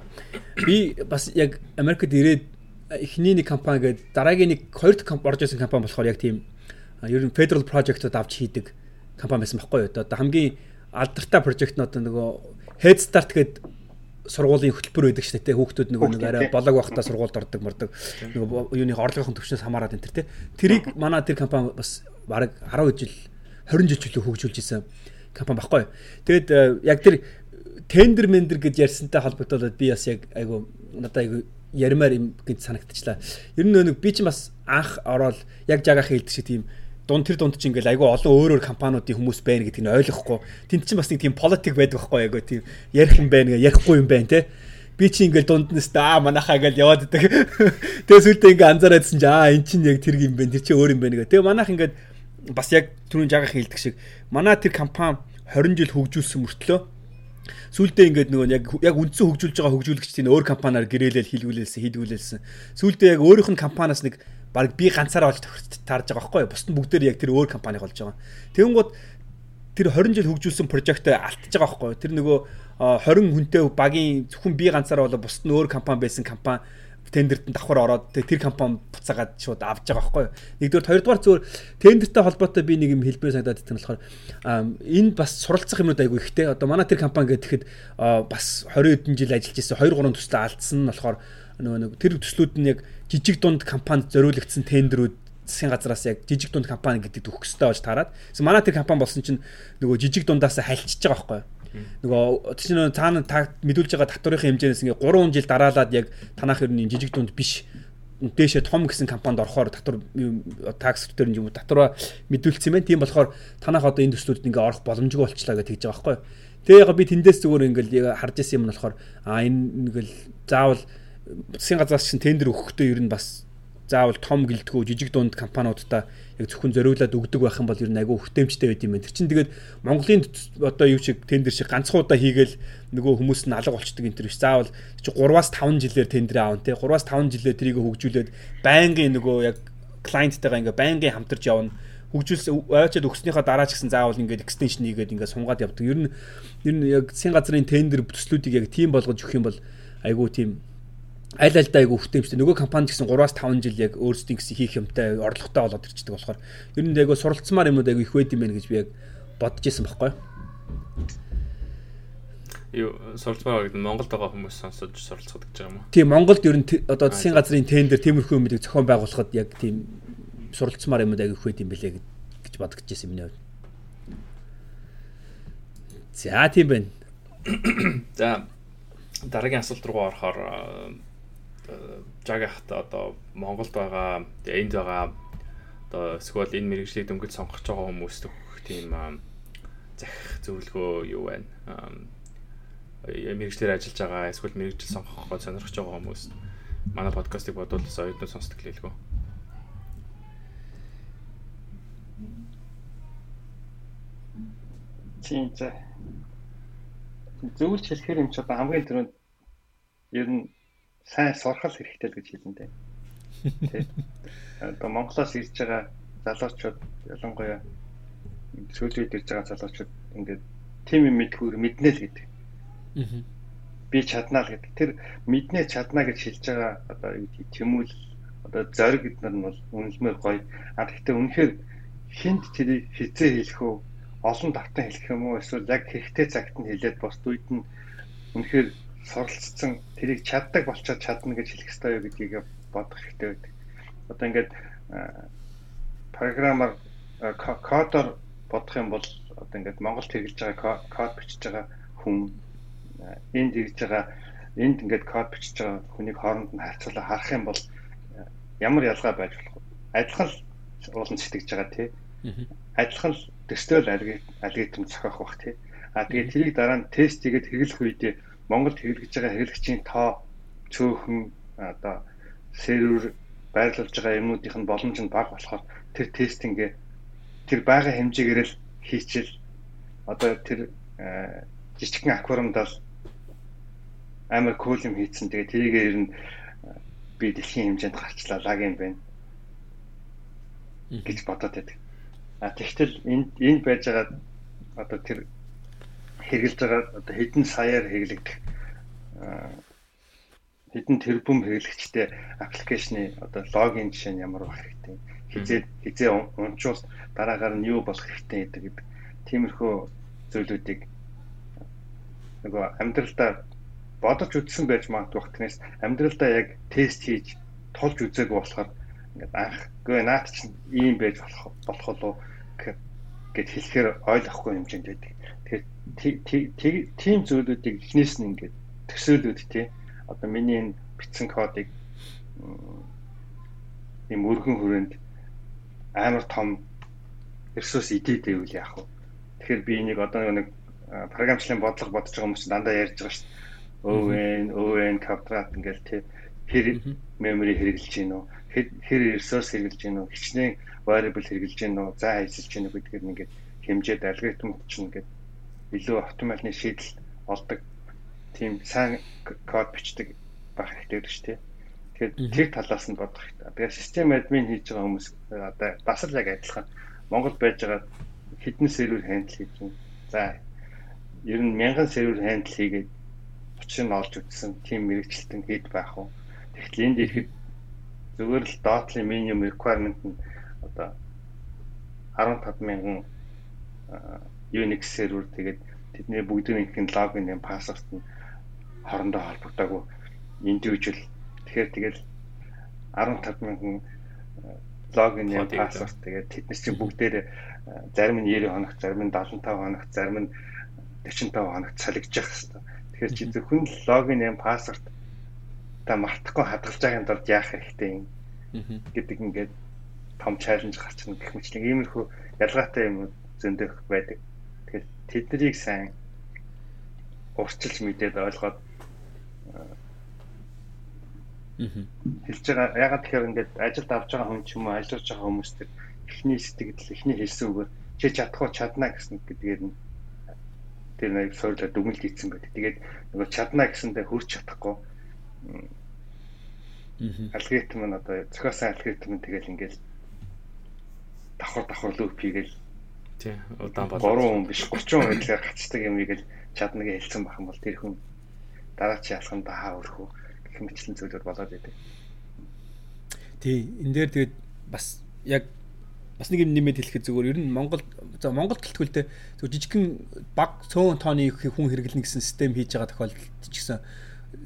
Би бас яг Америкт ирээд эхний нэг компани гээд дараагийн нэг хоёр дахь компани орж ирсэн компани болохоор яг тийм ер нь federal project-ууд авч хийдэг компани байсан байхгүй юу. Одоо хамгийн алдартай прожект нь одоо нөгөө Head Start гэдэг сургуулийн хөтөлбөр байдаг шүү дээ. Хүүхдүүд нөгөө нэг арай болог байхдаа сургуульд ордог мордог нөгөө юуны орлогын төвчнөөс хамаарат энэ төр тий. Тэрийг манай тэр компани бас бараг 10 жил 20 жил чөлөө хөгжүүлж исэн компани баггүй. Тэгэд э, яг тэр тендер мендер гэж ярьсантай холбогдуулаад би бас яг айгу надад айгу ярмаар юм гэж санагдчихлаа. Ер нь нэг би ч бас анх ороод яг жагаах хэлдэг шиг тийм дунд тэр дунд чинь ингээл айгүй олон өөр өөр компаниудын хүмүүс байна гэдгийг нь ойлгохгүй. Тэнд чинь бас нэг тийм политик байдаг байхгүй айгүй тийм ярих юм байна ярихгүй юм байна те. Би чи ингээл дунд нь аа манахаа ингээл яваад идэг. Тэгээ сүлдээ ингээ анзаараадсэн чи аа эн чинь яг тэр юм байна. Тэр чи өөр юм байна гэх. Тэгээ манайх ингээд бас яг түрүүн жагаах хэлдэг шиг манай тэр компани 20 жил хөгжүүлсэн мөртлөө Сүүлдээ ингээд нөгөө яг яг үндсэн хөгжүүлж байгаа хөгжүүлэгчдийн өөр компаниар гэрээлэл хийлгүүлэлсэн, хийдгүүлэлсэн. Сүүлдээ яг өөрийнх нь компаниас нэг баг би ганцаараа олж таарж байгаа байхгүй юу? Бусд нь бүгдээр яг тэр өөр компани болж байгаа. Тэгэнгუთ тэр 20 жил хөгжүүлсэн прожект алдчихж байгаа байхгүй юу? Тэр нөгөө 20 хүнтэй багийн зөвхөн би ганцаараа болоо бусд нь өөр компани байсан компани тендерт давхар ороод тэр компани буцаагаад шууд авч байгаа байхгүй юу. Нэгдүгээр хоёрдугаар зүгээр тендертэй холбоотой би нэг юм хэлбэр санагдаад байна болохоор энэ бас суралцах юмнууд айгүй ихтэй. Одоо манай тэр компани гэхэд бас 20 хэдэн жил ажиллаж ирсэн 2 3 төслөө алдсан нь болохоор нөгөө нэг тэр төслүүд нь яг жижиг дунд компанид зориулагдсан тендерүүд засгийн газраас яг жижиг дунд компани гэдэг төгсөстэй болж таарад. Тэгсэн манай тэр компани болсон чинь нөгөө жижиг дундаас хальчиж байгаа байхгүй нөгөө чинь цаана та мэдүүлж байгаа татврын хэмжээнээс ингээ 3 жил дараалаад яг танах ер нь жижиг дунд биш дээшээ том гэсэн компанид орохоор татвар такс дээр юм татвараа мэдүүлсэн байна. Тийм болохоор танах одоо энэ төслүүдэд ингээ орох боломжгүй болчлаа гэж тэгж байгаа байхгүй. Тэгээ яг би тэндээс зүгээр ингээл харж исэн юм нь болохоор а энэ ингээл заавал засгийн газраас чинь тендер өгөхдөө ер нь бас заавал том гэлтгүү жижиг дунд компаниудаа яг зөвхөн зориулаад өгдөг байх юм бол ер нь айгүй хөтөмжтэй байд юм байна. Тэр чинь тэгээд Монголын одоо юу шиг тендер шиг ганцхан хийгээл нөгөө хүмүүс нь алга болчдөг энэ төр биш. Заавал чи 3-аас 5 жилээр тендер аавн те 3-аас 5 жилээр трийг хөгжүүлээд байнгын нөгөө яг клиенттайгаа ингээ байнгын хамтарч явна хөгжүүлсэн ойчод өгснөхийн дараа ч гэсэн заавал ингээд экстеншн хийгээд ингээд сунгаад явдаг. Ер нь ер нь яг засгийн газрын тендер төслүүдийг яг тийм болгож өгөх юм бол айгүй тийм аль аль даа айгу хөтөмжтэй нөгөө компани гэсэн 3-аас 5 жил яг өөрсдийн гэсэн хийх юмтай орлоготой болоод ирчихдэг болохоор ер нь айгу суралцмаар юмуд айгу их байд юм байна гэж би яг бодож исэн байхгүй юу суралцмаар гэдэг Монголд байгаа хүмүүс сонсож суралцах гэж байгаа юм уу? Тийм Монголд ер нь одоо засгийн газрын тендер тиймэрхүү юмыг зохион байгуулахад яг тийм суралцмаар юмуд айгу их байд юм бэлээ гэж бодож исэн миний хувьд. За тийм байна. За дараагийн асуулт руу орохоор жагахт одоо Монголд байгаа энд байгаа одоо эсвэл энэ мэрэгжлийг дөнгөж сонгож байгаа хүмүүст өгөх тийм захих зөвлөгөө юу байна? мэрэгчлэр ажиллаж байгаа эсвэл мэрэгжил сонгох гоо сонирхож байгаа хүмүүс манай подкастыг бодвол оюутнууд сонсдог лээлгөө. Тийм за. Зөвлөж хэлэхээр юм чи одоо хамгийн түрүүнд ер нь сайн сурхал хэрэгтэй л гэж хэлэндэ. Тэ. Одоо Монголоос ирж байгаа залуучууд ялангуяа сүүлийн үед ирж байгаа залуучууд ингээд тим юм мэдхүүр мэднэ л гэдэг. Аа. Би чаднаа л гэдэг. Тэр мэднэ чаднаа гэж хэлж байгаа одоо юу гэдэг тэмүүл одоо зориг гэднэр нь бол үнэлмээр гоё. А гэхдээ үнэхээр хинт тэрийг хизээ хэлэх үү? Олон давтан хэлэх юм уу? Эсвэл яг хэрэгтэй цагт нь хэлээд бос үед нь үнэхээр суралцсан тэрийг чаддаг болчоод чадна гэж хэлэх хэрэгтэй юу гэдгийг бодох хэрэгтэй байдаг. Одоо ингээд програмаар кодоор бодох юм бол одоо ингээд Монголд хэрэгжилж байгаа код бичиж байгаа хүн энд хэрэгж байгаа энд ингээд код бичиж байгаа хүнийг хооронд нь харьцуулаа харах юм бол ямар ялгаа байж болох вэ? Адилхан уулан сэтгэж байгаа тий. Адилхан төсtöөл алгоритм зохиох бах тий. А тэгээд тэрийг дараа нь тест хийгээд хэрэглэх үедээ Монголд хэрэглэж байгаа хэрэглэгчийн тоо цөөхөн одоо сервер байрлуулж байгаа юмнуудынх нь боломж нь бага болохоор тэр тестингээ тэр байгаа хэмжээгээр л хийчихэл. Одоо тэр жижигхэн аквариумдаа амар кул юм хийцэн. Тэгээ тэрийгээ ер нь би дэлхийн хэмжээнд гарчлаа лаг юм байна гэж бодоод байдаг. А тэгтэл энд энд байж байгаа одоо тэр хэрэгжилж байгаа одоо хэдэн саяар хэрэглэгдэх хэдэн тэрбум хэрэглэгчтэй аппликейшны одоо логин жишээ нь ямар байх хэрэгтэй хизээ хизээ унчуус дараагаар нь юу болох хэрэгтэй гэдэг тиймэрхүү зүйлүүдийг нөгөө амьдралдаа бодож үзсэн байж магадгүй багтнээс амьдралдаа яг тест хийж тулж үзээгүй болохоор ингээд анх гээ наад чинь ийм байж болох болох болов гэд хэлэхээр ойлгохгүй хэмжээнд байдаг. Тийм зүйлүүдийг эхнээс нь ингээд төсөөлүүд тий одоо миний энэ бичсэн кодыг ийм өргөн хүрээнд амар том ресурс идээд байвал яах вэ? Тэгэхээр би энийг одоо нэг програмчлалын бодлого бодож байгаа хүмүүс дандаа ярьж байгаа шүү. ON, ON квадрат ингээл тий хэр memory хэрэгжилж гин үү? Хэр ресурс хэрэгжилж гин үү? Хичнээн variable хэрэгжилж гин үү? За ажиллаж гин үү гэдгээр ингээд хэмжээд алгоритм чинь ингээд илүү оптимальны шийдэл олдог тийм сайн код бичдэг байх хэрэгтэй гэж тий. Тэгэхээр тэр талаас нь бодох хэрэгтэй. Тэгээ систем админ хийж байгаа хүмүүс одоо бас л яг адилхан Монгол байж байгаа хэдэн сервер хандл хийж байна. За ер нь мянган сервер хандл хийгээд учрыг нь олж үзсэн тийм мэрэгчлэлтэн хэд байх вэ? Тэгэхдээ энд ихэд зүгээр л dot-ийн minimum requirement нь одоо 15 мянган Unix сервер тэгээд тэдний бүгдийн логин нэм пассворд нь хоорондоо холбогдоогүй индивидуал тэгэхээр тэгэл 15 мянган логин нэм пассворд тэгээд тэднес чинь бүгдээр зарим нь 90 хоног, зарим нь 75 хоног, зарим нь 45 хоног цалигдчих хэвээр. Тэгэхээр чи зөвхөн логин нэм пассворд та мартахгүй хадгалж байгаагийн тулд яах хэрэгтэй юм? Гэдэг ингээд том чаленж гарч ирнэ гэх мэтлэг иймэрхүү ялгаатай юм зөндөх байдаг. Тэднийг сайн урчилж мэдээд ойлгоод хэлж байгаа. Ягаад тэгэхээр ингээд ажилд авч байгаа хүн ч юм уу ажиллаж байгаа хүмүүс төр эхний сэтгэл эхний хэлсэн үгээр чи чадах уу чадна гэсэн гэдгээр нь тэр нэг суурлаад дүгнэлт хийсэн байдаг. Тэгээд нөгөө чадна гэсэндээ хүрч чадахгүй алгоритм нь одоо зохиосон алгоритм нь тэгэл ингээл давхар давхар лүп хийгээл тий удаан бол 3 хүн биш 30 хүн хэлээр гацдаг юм ийгэл чадна гэж хэлсэн бахан бол тэр хүн дараа чи ялхан даа өрхөө гэх мэтлэн зүйлүүд болоод идэв. Тий энэ дээр тэгээд бас яг бас нэг юм нэмээд хэлэхэд зүгээр ер нь Монгол за Монгол гэлтгүүл тэ зөв жижигхэн баг цөөн тооны хүн хэрэглэнэ гэсэн систем хийж байгаа тохиолдолд ч гэсэн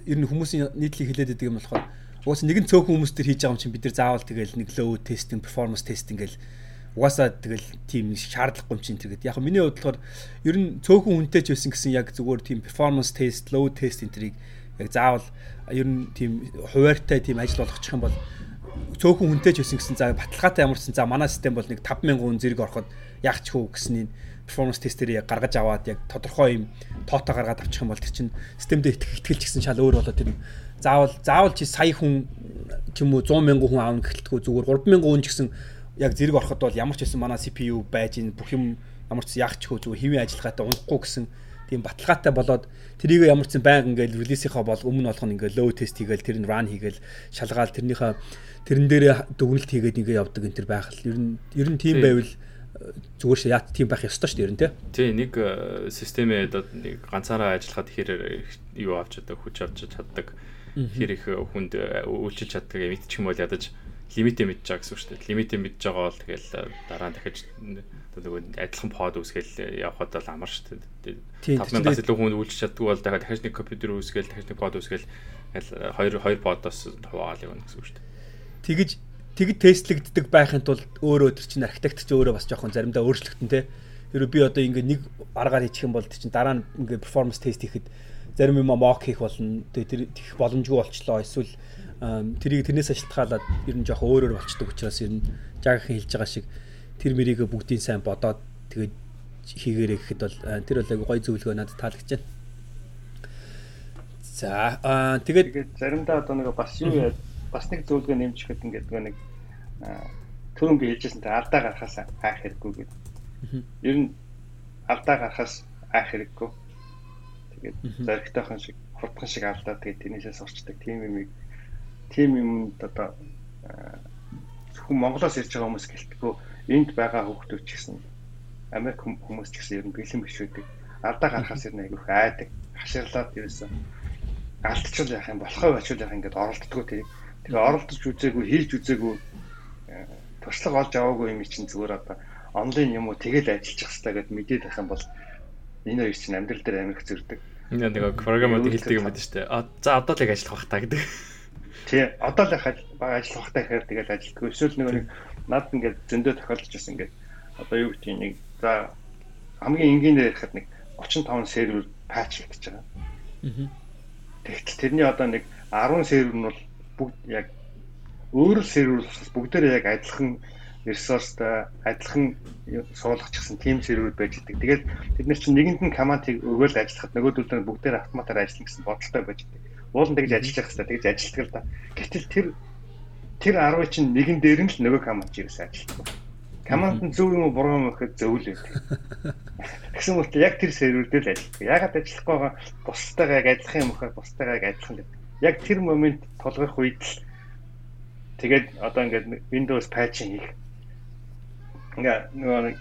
ер нь хүмүүсийн нийтлэг хэлээд байдаг юм болохоор Уус нэгэн цөөхөн хүмүүс төр хийж байгаа юм чинь бид нар заавал тэгэл нэг load testing, performance testing гэл угаасаа тэгэл тийм шаардлагагүй юм чинь тэгээд яг миний бодлохоор ер нь цөөхөн хүнтэй ч байсан гэсэн яг зүгээр тийм performance test, load test энтрийг яг заавал ер нь тийм хуваартай тийм ажил болгочих юм бол цөөхөн хүнтэй ч байсан гэсэн за баталгаатай ямарсан за манай систем бол нэг 5000 хүн зэрэг ороход яах ч хөө гэсний performance тестэрийг гаргаж аваад яг тодорхой юм тоотоо гаргаад авчих юм бол тэр чинь системдээ итгэлч гэсэн шал өөр болоод тэр заавал заавал чи сая хүн ч юм уу 100 мянган хүн аавна гэхэлтгүй зүгээр 3 мянган хүн ч гэсэн яг зэрэг ороход бол ямар ч байсан манай CPU байж ин бүх юм ямар ч яах ч хөө зүгээр хэвийн ажиллагаатай унахгүй гэсэн тийм баталгаатай болоод тэрийг ямар ч байнга ингээл релизийнхаа бол өмнө болох нь ингээл low test хийгээл тэр нь run хийгээл шалгаал тэрнийхээ тэрэн дээр дүгнэлт хийгээд ингээ явдаг энэ төр байх л. Ер нь ер нь тийм байвал зүгээр ш яат тийм байх ёстой шүү дээ ер нь тий. Тий нэг э, системээ нэг ганцаараа ажиллахад хэрэг юу авч чаддаг хүч авч чаддаг хэр их хүнд э, үйлчилж чаддаг мэдчих юм бол ядаж лимитээ мэдж байгаа гэсэн үг шүү дээ. Лимитээ мэдж байгаа бол тэгэл э, дараа нь дахиж нөгөө адилхан под үсгээл э, явхад бол амар шүү дээ. 5000-аас илүү хүн үйлчилж чаддаг бол дахиж нэг компьютер үсгээл дахиж нэг под үсгээл хоёр хоёр подоос хуваал явна гэсэн үг шүү дээ. Тэгэж тэгэд тестлэгддэг байхын тулд өөрөө төр чинь архитект ч өөрөө бас жоохон заримдаа өөрчлөгдөн те. Хэрэв би одоо ингээ нэг аргаар хийчих юм бол чинь дараа нь ингээ перформанс тест хийхэд зарим юм мок хийх болно. Тэгээ тэр их боломжгүй болчлоо. Эсвэл тэрийг тэрнээс шалтгаалаад ер нь жоох өөрөөр болчдөг учраас ер нь жаахан хэлж байгаа шиг тэр мэрийг бүгдийн сайн бодоод тэгээд хийгээрэй гэхэд бол тэр бол айгу гой зөвлөгөө надад таалагдж байна. За тэгээд заримдаа одоо нэг бас юу яа бас нэг зөвлөгөө нэмж ихэд ингээд нэг түрүүн би хэлжсэнтэй алдаа гарахаас айх хэрэггүй гэдэг. Ер нь алдаа гарахаас айх хэрэггүй Тэгээд зоригтойхон шиг хурдхан шиг алдаад тэгээд тэрнээсээ сурчдаг тийм юм тийм юмд одоо зөвхөн Монголоос ирж байгаа хүмүүс гэлтгөө энд байгаа хүүхдүүд ч гэсэн Америк хүмүүс ч гэсэн ер нь бэлэн биш үүдэг. Алдаа гарахаас ер нь айгүйх айдаг. Хаширлаад ерөөсөө алдчихвал яах юм болохоо очил яах ингээд оролддгоо тэрийг. Тэгээ оролдож үзээгүй, хийж үзээгүй туршлага олж аваагүй юм чинь зүгээр одоо онлайн юм уу тэгэл ажиллах хэрэгтэй гэдээ мэдээд байх юм бол энэ хоёр чинь амьдрал дээр амирх зөрдөг. Энэ нэг програмууд хэлдэг юм байна шүү дээ. За одоо л яг ажиллах бах та гэдэг. Тий, одоо л яг ажиллах бах та гэхээр тэгэл ажилтгүй. Эсвэл нөгөө нэг над ингээд зөндөө тохиолдож байсан ингээд одоо юу гэдэг нэг за хамгийн энгийнээр ярихад нэг 35 сервер патч хийж байгаа. Аа. Тэгтэл тэрний одоо нэг 10 сервер нь бол бүгд яг өөр сервер бүгдээрээ яг адилхан ресурстай адилхан суулгачихсан team сервер байж идэг. Тэгээд бид нар чинь нэгэнд нь командыг өгөөл ажиллахад нөгөөдөл нь бүгдээр автоматар ажиллана гэсэн бодолтой байж идэг. Уулын тэгж ажиллах хэрэгтэй. Тэгж ажилладаг л да. Гэтэл тэр тэр 10 чинь нэгэн дээр нь л нөгөө команд чигээс ажилладаг. Команд нь зөв юм уу буруу юм гэхэд зөв л байдаг. Тэгсэн мэт яг тэр сервер дээр л ажилладаг. Ягаад ажиллахгүй байгаа бусдаагаа яг адилхан юм ухаар бусдаагаа яг адилхан гэдэг. Яг тэр момент тулгарх үед л тэгээд одоо ингээд Windows patch хийх ингээ нөгөө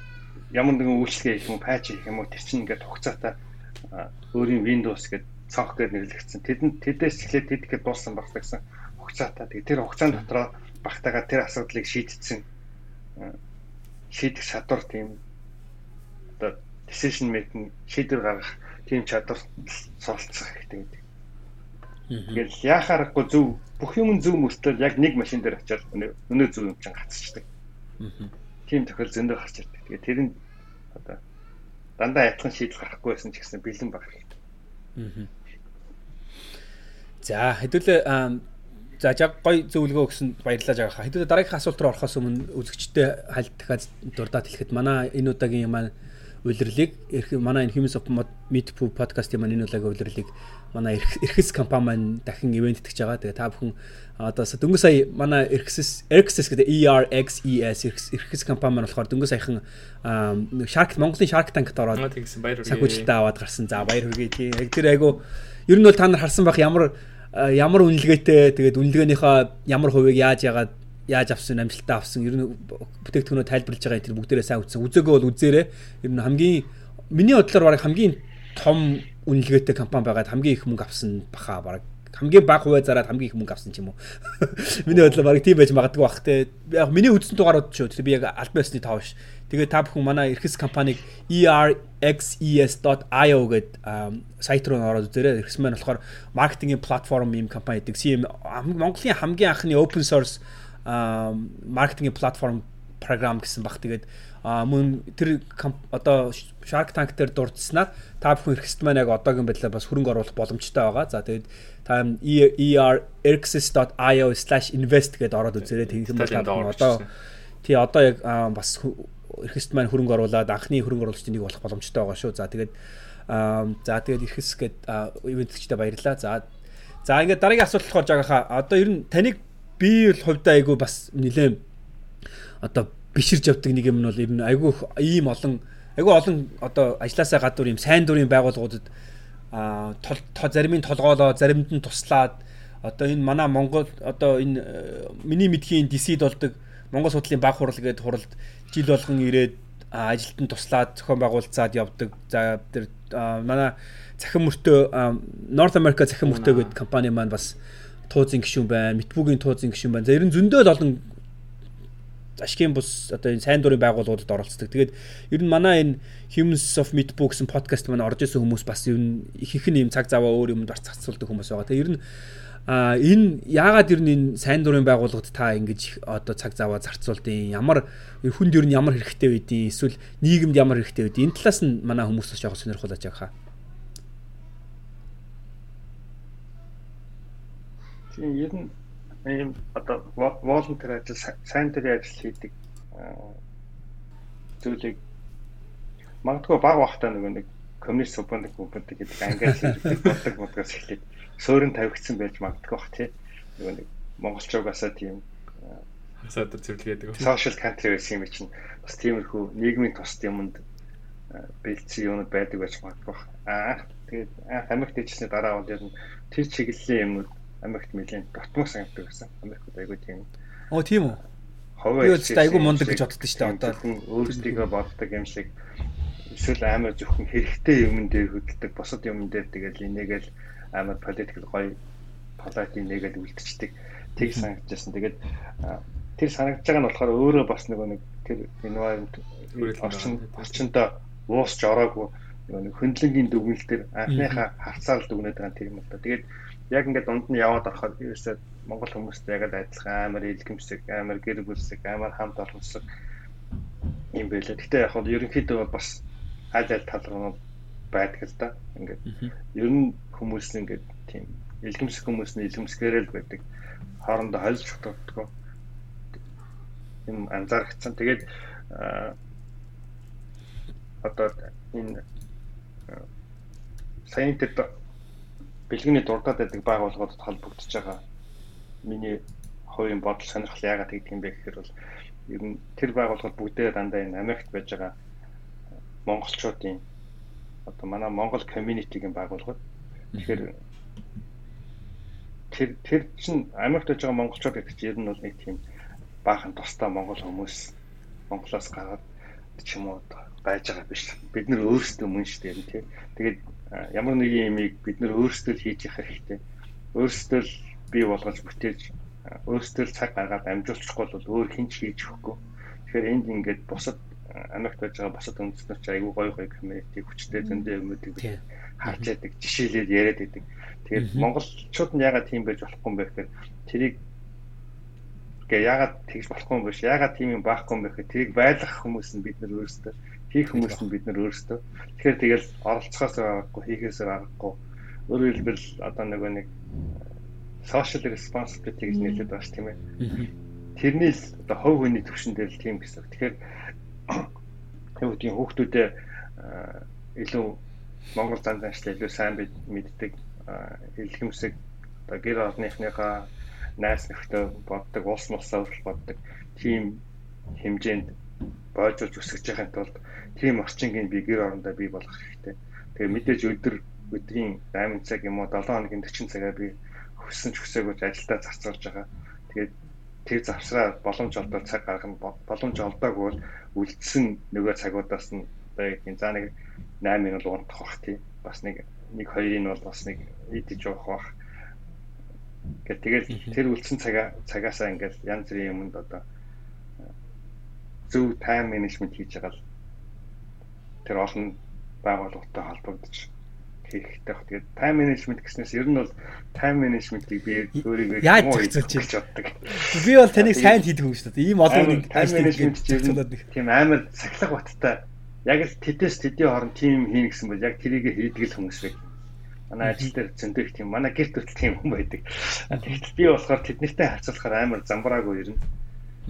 ямар нэгэн үйлчлэгээ хийх юм патч хийх юм уу тэр чинь ингээ хугацаатай өөрийн Windows гэдэг цонх гэж нэрлэгдсэн. Тэдэнд тэдээс эхлээд тэд ихэд дууссан багтаа гэсэн хугацаатай. Тэгээ тэр хугацаанд дотроо багтаага тэр асуудлыг шийдсэн шийдэх чадвар тийм одоо decision making шийдвэр гаргах тийм чадвар суралцах хэрэгтэй гэдэг. Тэгэл яхаарахгүй зөв бүх юм зөв мөртлөө яг нэг машин дээр очиад өнөө зөв юм чинь гацчихдаг. Тийм тохиол зөндөө гарч ирдэг. Тэгээ тэр нь одоо дандаа адилхан шийдэл гарахгүй байсан ч гэсэн бэлэн баг хэрэгтэй. За хэдүүлээ за жаг гой зөвлөгөө өгсөн баярлалаа жааха. Хэдүүлээ дараагийн асуулт руу орохоос өмнө үзэгчтэй хальт дахиад дурдаад хэлэхэд манай энэ удаагийн маань улирлыг манай энэ Humans of Meet Poo подкастын маань энэ удаагийн улирлыг манай Эрхэс компани маань дахин ивент итгэж байгаа. Тэгээ та бүхэн одоо дөнгөж сая манай Эрхэс Эрхэс гэдэг ERXES Эрхэс компани маань болохоор дөнгөж саяхан Shark Монголын Shark Tank-д ороод санхүүжилтээ аваад гарсан. За баяр хүргэе. Яг тэр айгу ер нь бол та нар харсан байх ямар ямар үнэлгээтэй тэгээд үнэлгээнийхөө ямар хувийг яаж яагаад яаж авсан амжилтаа авсан ер нь бүтээгдэхүүнөө тайлбарлаж байгаа тэр бүгдээрээ сайн үзсэн. Үзээгөө бол үзээрэй. Ер нь хамгийн миний бодлоор баг хамгийн том үнэлгээтэй компани байгаад хамгийн их мөнгө авсан баха баг хамгийн бага хувиа зараад хамгийн их мөнгө авсан ч юм уу. Миний бодлоор баг тийм байж магадгүй бах те. Яг миний үзсэн дугаарууд ч. Би яг аль байсны тав ш. Тэгээ та бүхэн манай эрхэс компаниг erxes.io гэдэг сайт руу ороод үзээрэй. Эрхэс маань болохоор маркетингийн платформ юм компани гэдэг. CM Монголын хамгийн анхны open source маркетингийн платформ програм гэсэн баг. Тэгээд мөн тэр одоо Shark Tank дээр дурдсанаар та бүхэн эрхсэд маань яг одоогийн байдлаар бас хөрөнгө оруулах боломжтой байгаа. За тэгээд та erxis.io/invest гэдээ ороод үзээрэй. тэгсэн бол та одоо тий одоо яг бас эрхсэд маань хөрөнгө оруулаад анхны хөрөнгө оруулагчдын нэг болох боломжтой байгаа шүү. За тэгээд за тэгээд эрхэс гээд ивентлэгчтэй баярлалаа. За за ингээд дараагийн асуулт болохоор жаагаха одоо ер нь таныг би бол хувьдаа айгу бас нилээн одоо биширж явдаг нэг юм нь бол ер нь айгу ийм олон айгу олон одоо ажилласаа гадуур ийм сайн дурын байгууллагуудад а зарим нь толгоолоо заримд нь туслаад одоо энэ манай Монгол одоо энэ э, миний мэдхийн DC-д болдог Монгол судлалын баг хурал гэдэг хуралд жил болгон ирээд ажилтан туслаад зохион байгуулцаад явдаг. За тэр манай захин мөртөө North America захин мөртөө гэдэг компани маань бас туузын гишүүн байна, Митбүгийн туузын гишүүн байна. За ер нь зөндөө л олон ашгийн бус одоо энэ сайн дурын байгууллагуудад оролцдог. Тэгээд ер нь манай энэ Humans of Midbo гэсэн подкаст манай орж исэн хүмүүс бас ер нь их их нэм цаг заваа өөр юмд орцгацуулдаг хүмүүс байгаа. Тэгээд ер нь а энэ яагаад ер нь энэ сайн дурын байгууллагад та ингэж одоо цаг заваа зарцуулдیں۔ Ямар хүнд ер нь ямар хэрэгтэй байдیں۔ Эсвэл нийгэмд ямар хэрэгтэй байдیں۔ Энэ талаас нь манай хүмүүс бас яг сонирхолтой байгаа хаа. Тийм ер нь ийм одоо волонтер ажил сайн дурын ажил хийдэг зүйлийг магадгүй баг бахтаа нөгөө нэг коммунист суббонд компьютер гэдэг англи хэлээр болдог модгоос эхлээд суурин тавигдсан байж магадгүй бах тий. Нөгөө нэг монголчуугаасаа тийм хасаад зөвлөгээд social country байсан юм чинь бас тиймэрхүү нийгмийн тусд юмд бэлдсэн юмуд байдаг байж магадгүй аа тэгээд Америкт ижсэний дараа бол ер нь тэр чиглэлийн юмнууд Америкт нэлийн дотмог санагддаг байсан. Америкт айгүй тийм. Оо тийм үү. Ховоо өөртөө айгүй мундаг гэж боддог шүү дээ. Одоо өөрсдийгөө боддог юм шиг эсвэл амар зөвхөн хэрэгтэй юм дээр хөдөлдөг, босод юм дээр тэгэл инээгээл амар политикл гоё палатын нэгээл үлдчихдэг. Тэг санагдчихсан. Тэгээд тэр санагдж байгаа нь болохоор өөрөө бас нөгөө нэг тэр environment орчин орчиндөө уусч ороогүй нэг хөндлөнгийн дүгнэлт төр анхныхаа харцаар л дүгнээд байгаа тийм л да. Тэгээд яг ингээд дунд нь яваад ороход ерөөсөө Монгол хүмүүстэй яг адилхан амар илгэмсэг, амар гэр бүлсэг, амар хамт олонсог юм байлаа. Гэтэ яг хол ерөнхийдөө бас аль аль тал руу байдаг л да. Ингээд ер нь хүмүүс нь ингээд тийм илгэмсэх хүмүүс нь илгэмсгээрэл байдаг. Хоорондоо холж тогтдог. Юм анзаарчихсан. Тэгээд одоо энэ сайн тэр бэлгэний дурдаад байдаг байгууллагуудад холбогдож байгаа миний хувийн бодол сонирхол яагаад гэдэг юм бэ гэхээр бол ер нь тэр байгууллагууд бүгдээ дандаа энэ Америкт байж байгаа монголчуудын одоо манай монгол community-гийн байгууллагууд тэгэхээр тэр тэр чин Америкт байж байгаа монголчууд гэдэг чинь ер нь бол нэг тийм баахан тустай монгол хүмүүс Монголоос гараад ч юм уу байж байгаа биш. Бид нөр өөрсдөө мөн шүү дээ тийм. Тэгээд ямар нэгэн юмыг бид нөр өөрсдөө хийж явах хэрэгтэй. Өөрсдөө л бий болгож бүтээж өөрсдөө л цаг гаргаад амжуулчихгүй бол өөр хинч хийж өгөхгүй. Тэгэхээр энд ингээд бусад Америкт байж байгаа бусад үндэстнэр чи айгүй гоё гоё комьюнити хүчтэй зөндөө юмнуудыг харж яадаг, жишээлээд яриад байдаг. Тэгээд монголчууд нь ягаад тийм байж болохгүй юм бэ гэхээр тэрийг гээ ягаад тэгж болохгүй юм бэ? Ягаад тийм юм баахгүй юм бэ гэхээр тэрийг байлгах хүмүүс нь бид нар өөрсдөө хийх хүмүүс нь бид нар өөрсдөө. Тэгэхээр тэгэл оролцохоос аргагүй, хийхээс аргагүй. Өөрөөр хэлбэл одоо нөгөө нэг social responsibility гэж нэрлэдэг байна тийм ээ. Тэрний л одоо хов хүний төвшин дээр л тийм гэсэн. Тэгэхээр юу гэдэг хүүхдүүдээ илүү Монгол зан заншил илүү сайн мэддэг хэлхэмсэг одоо гэр орныхныхаа найс нөхдөд боддог, улс мосоо боддог тийм хэмжээнд бойжуулж өсгөж яхахын тулд тийм орчингийн би гэр орондоо бий болгох хэрэгтэй. Тэгээ мэдээж өдөр өдрийн 8 цаг юм уу 7 хоногийн 40 цагаа би хүссэн ч хүсээгүй ажилдаа зарцуулж байгаа. Тэгээд тэр завсраа боломж олдоод цаг гаргах нь боломж олдоогүй бол үлдсэн нөгөө цагуудаас нь одоо юм за нэг 8 минут унтах бах тий. Бас нэг нэг хоёрын бол бас нэг идэж явах бах. Гэт тэгэл тэр үлдсэн цагаа цагаасаа ингээд янз бүрийн юмд одоо зөв тайм менежмент хийж байгаа л тэр олон байгууллагатай холбогдож хэрэгтэй баг. Тэгээд тайм менежмент гэснээс ер нь бол тайм менежментийг би өөрийгөө яаж зохицуулж чаддаг. Би бол таныг сайн хийдэг юм шүү дээ. Ийм олон нэг тайм менежмент тийм амар сахилга баттай. Яг л тэдэс тэдний хооронд тим хийнэ гэсэн бол яг тэрийг хийдэг л хүмүүс байх. Манай ажил дээр зөндөө их тийм манай гэрт хүртэл тийм хүн байдаг. Тэгэхдээ би болохоор тэднэртэй харьцуулахаар амар замбраагүй ирнэ.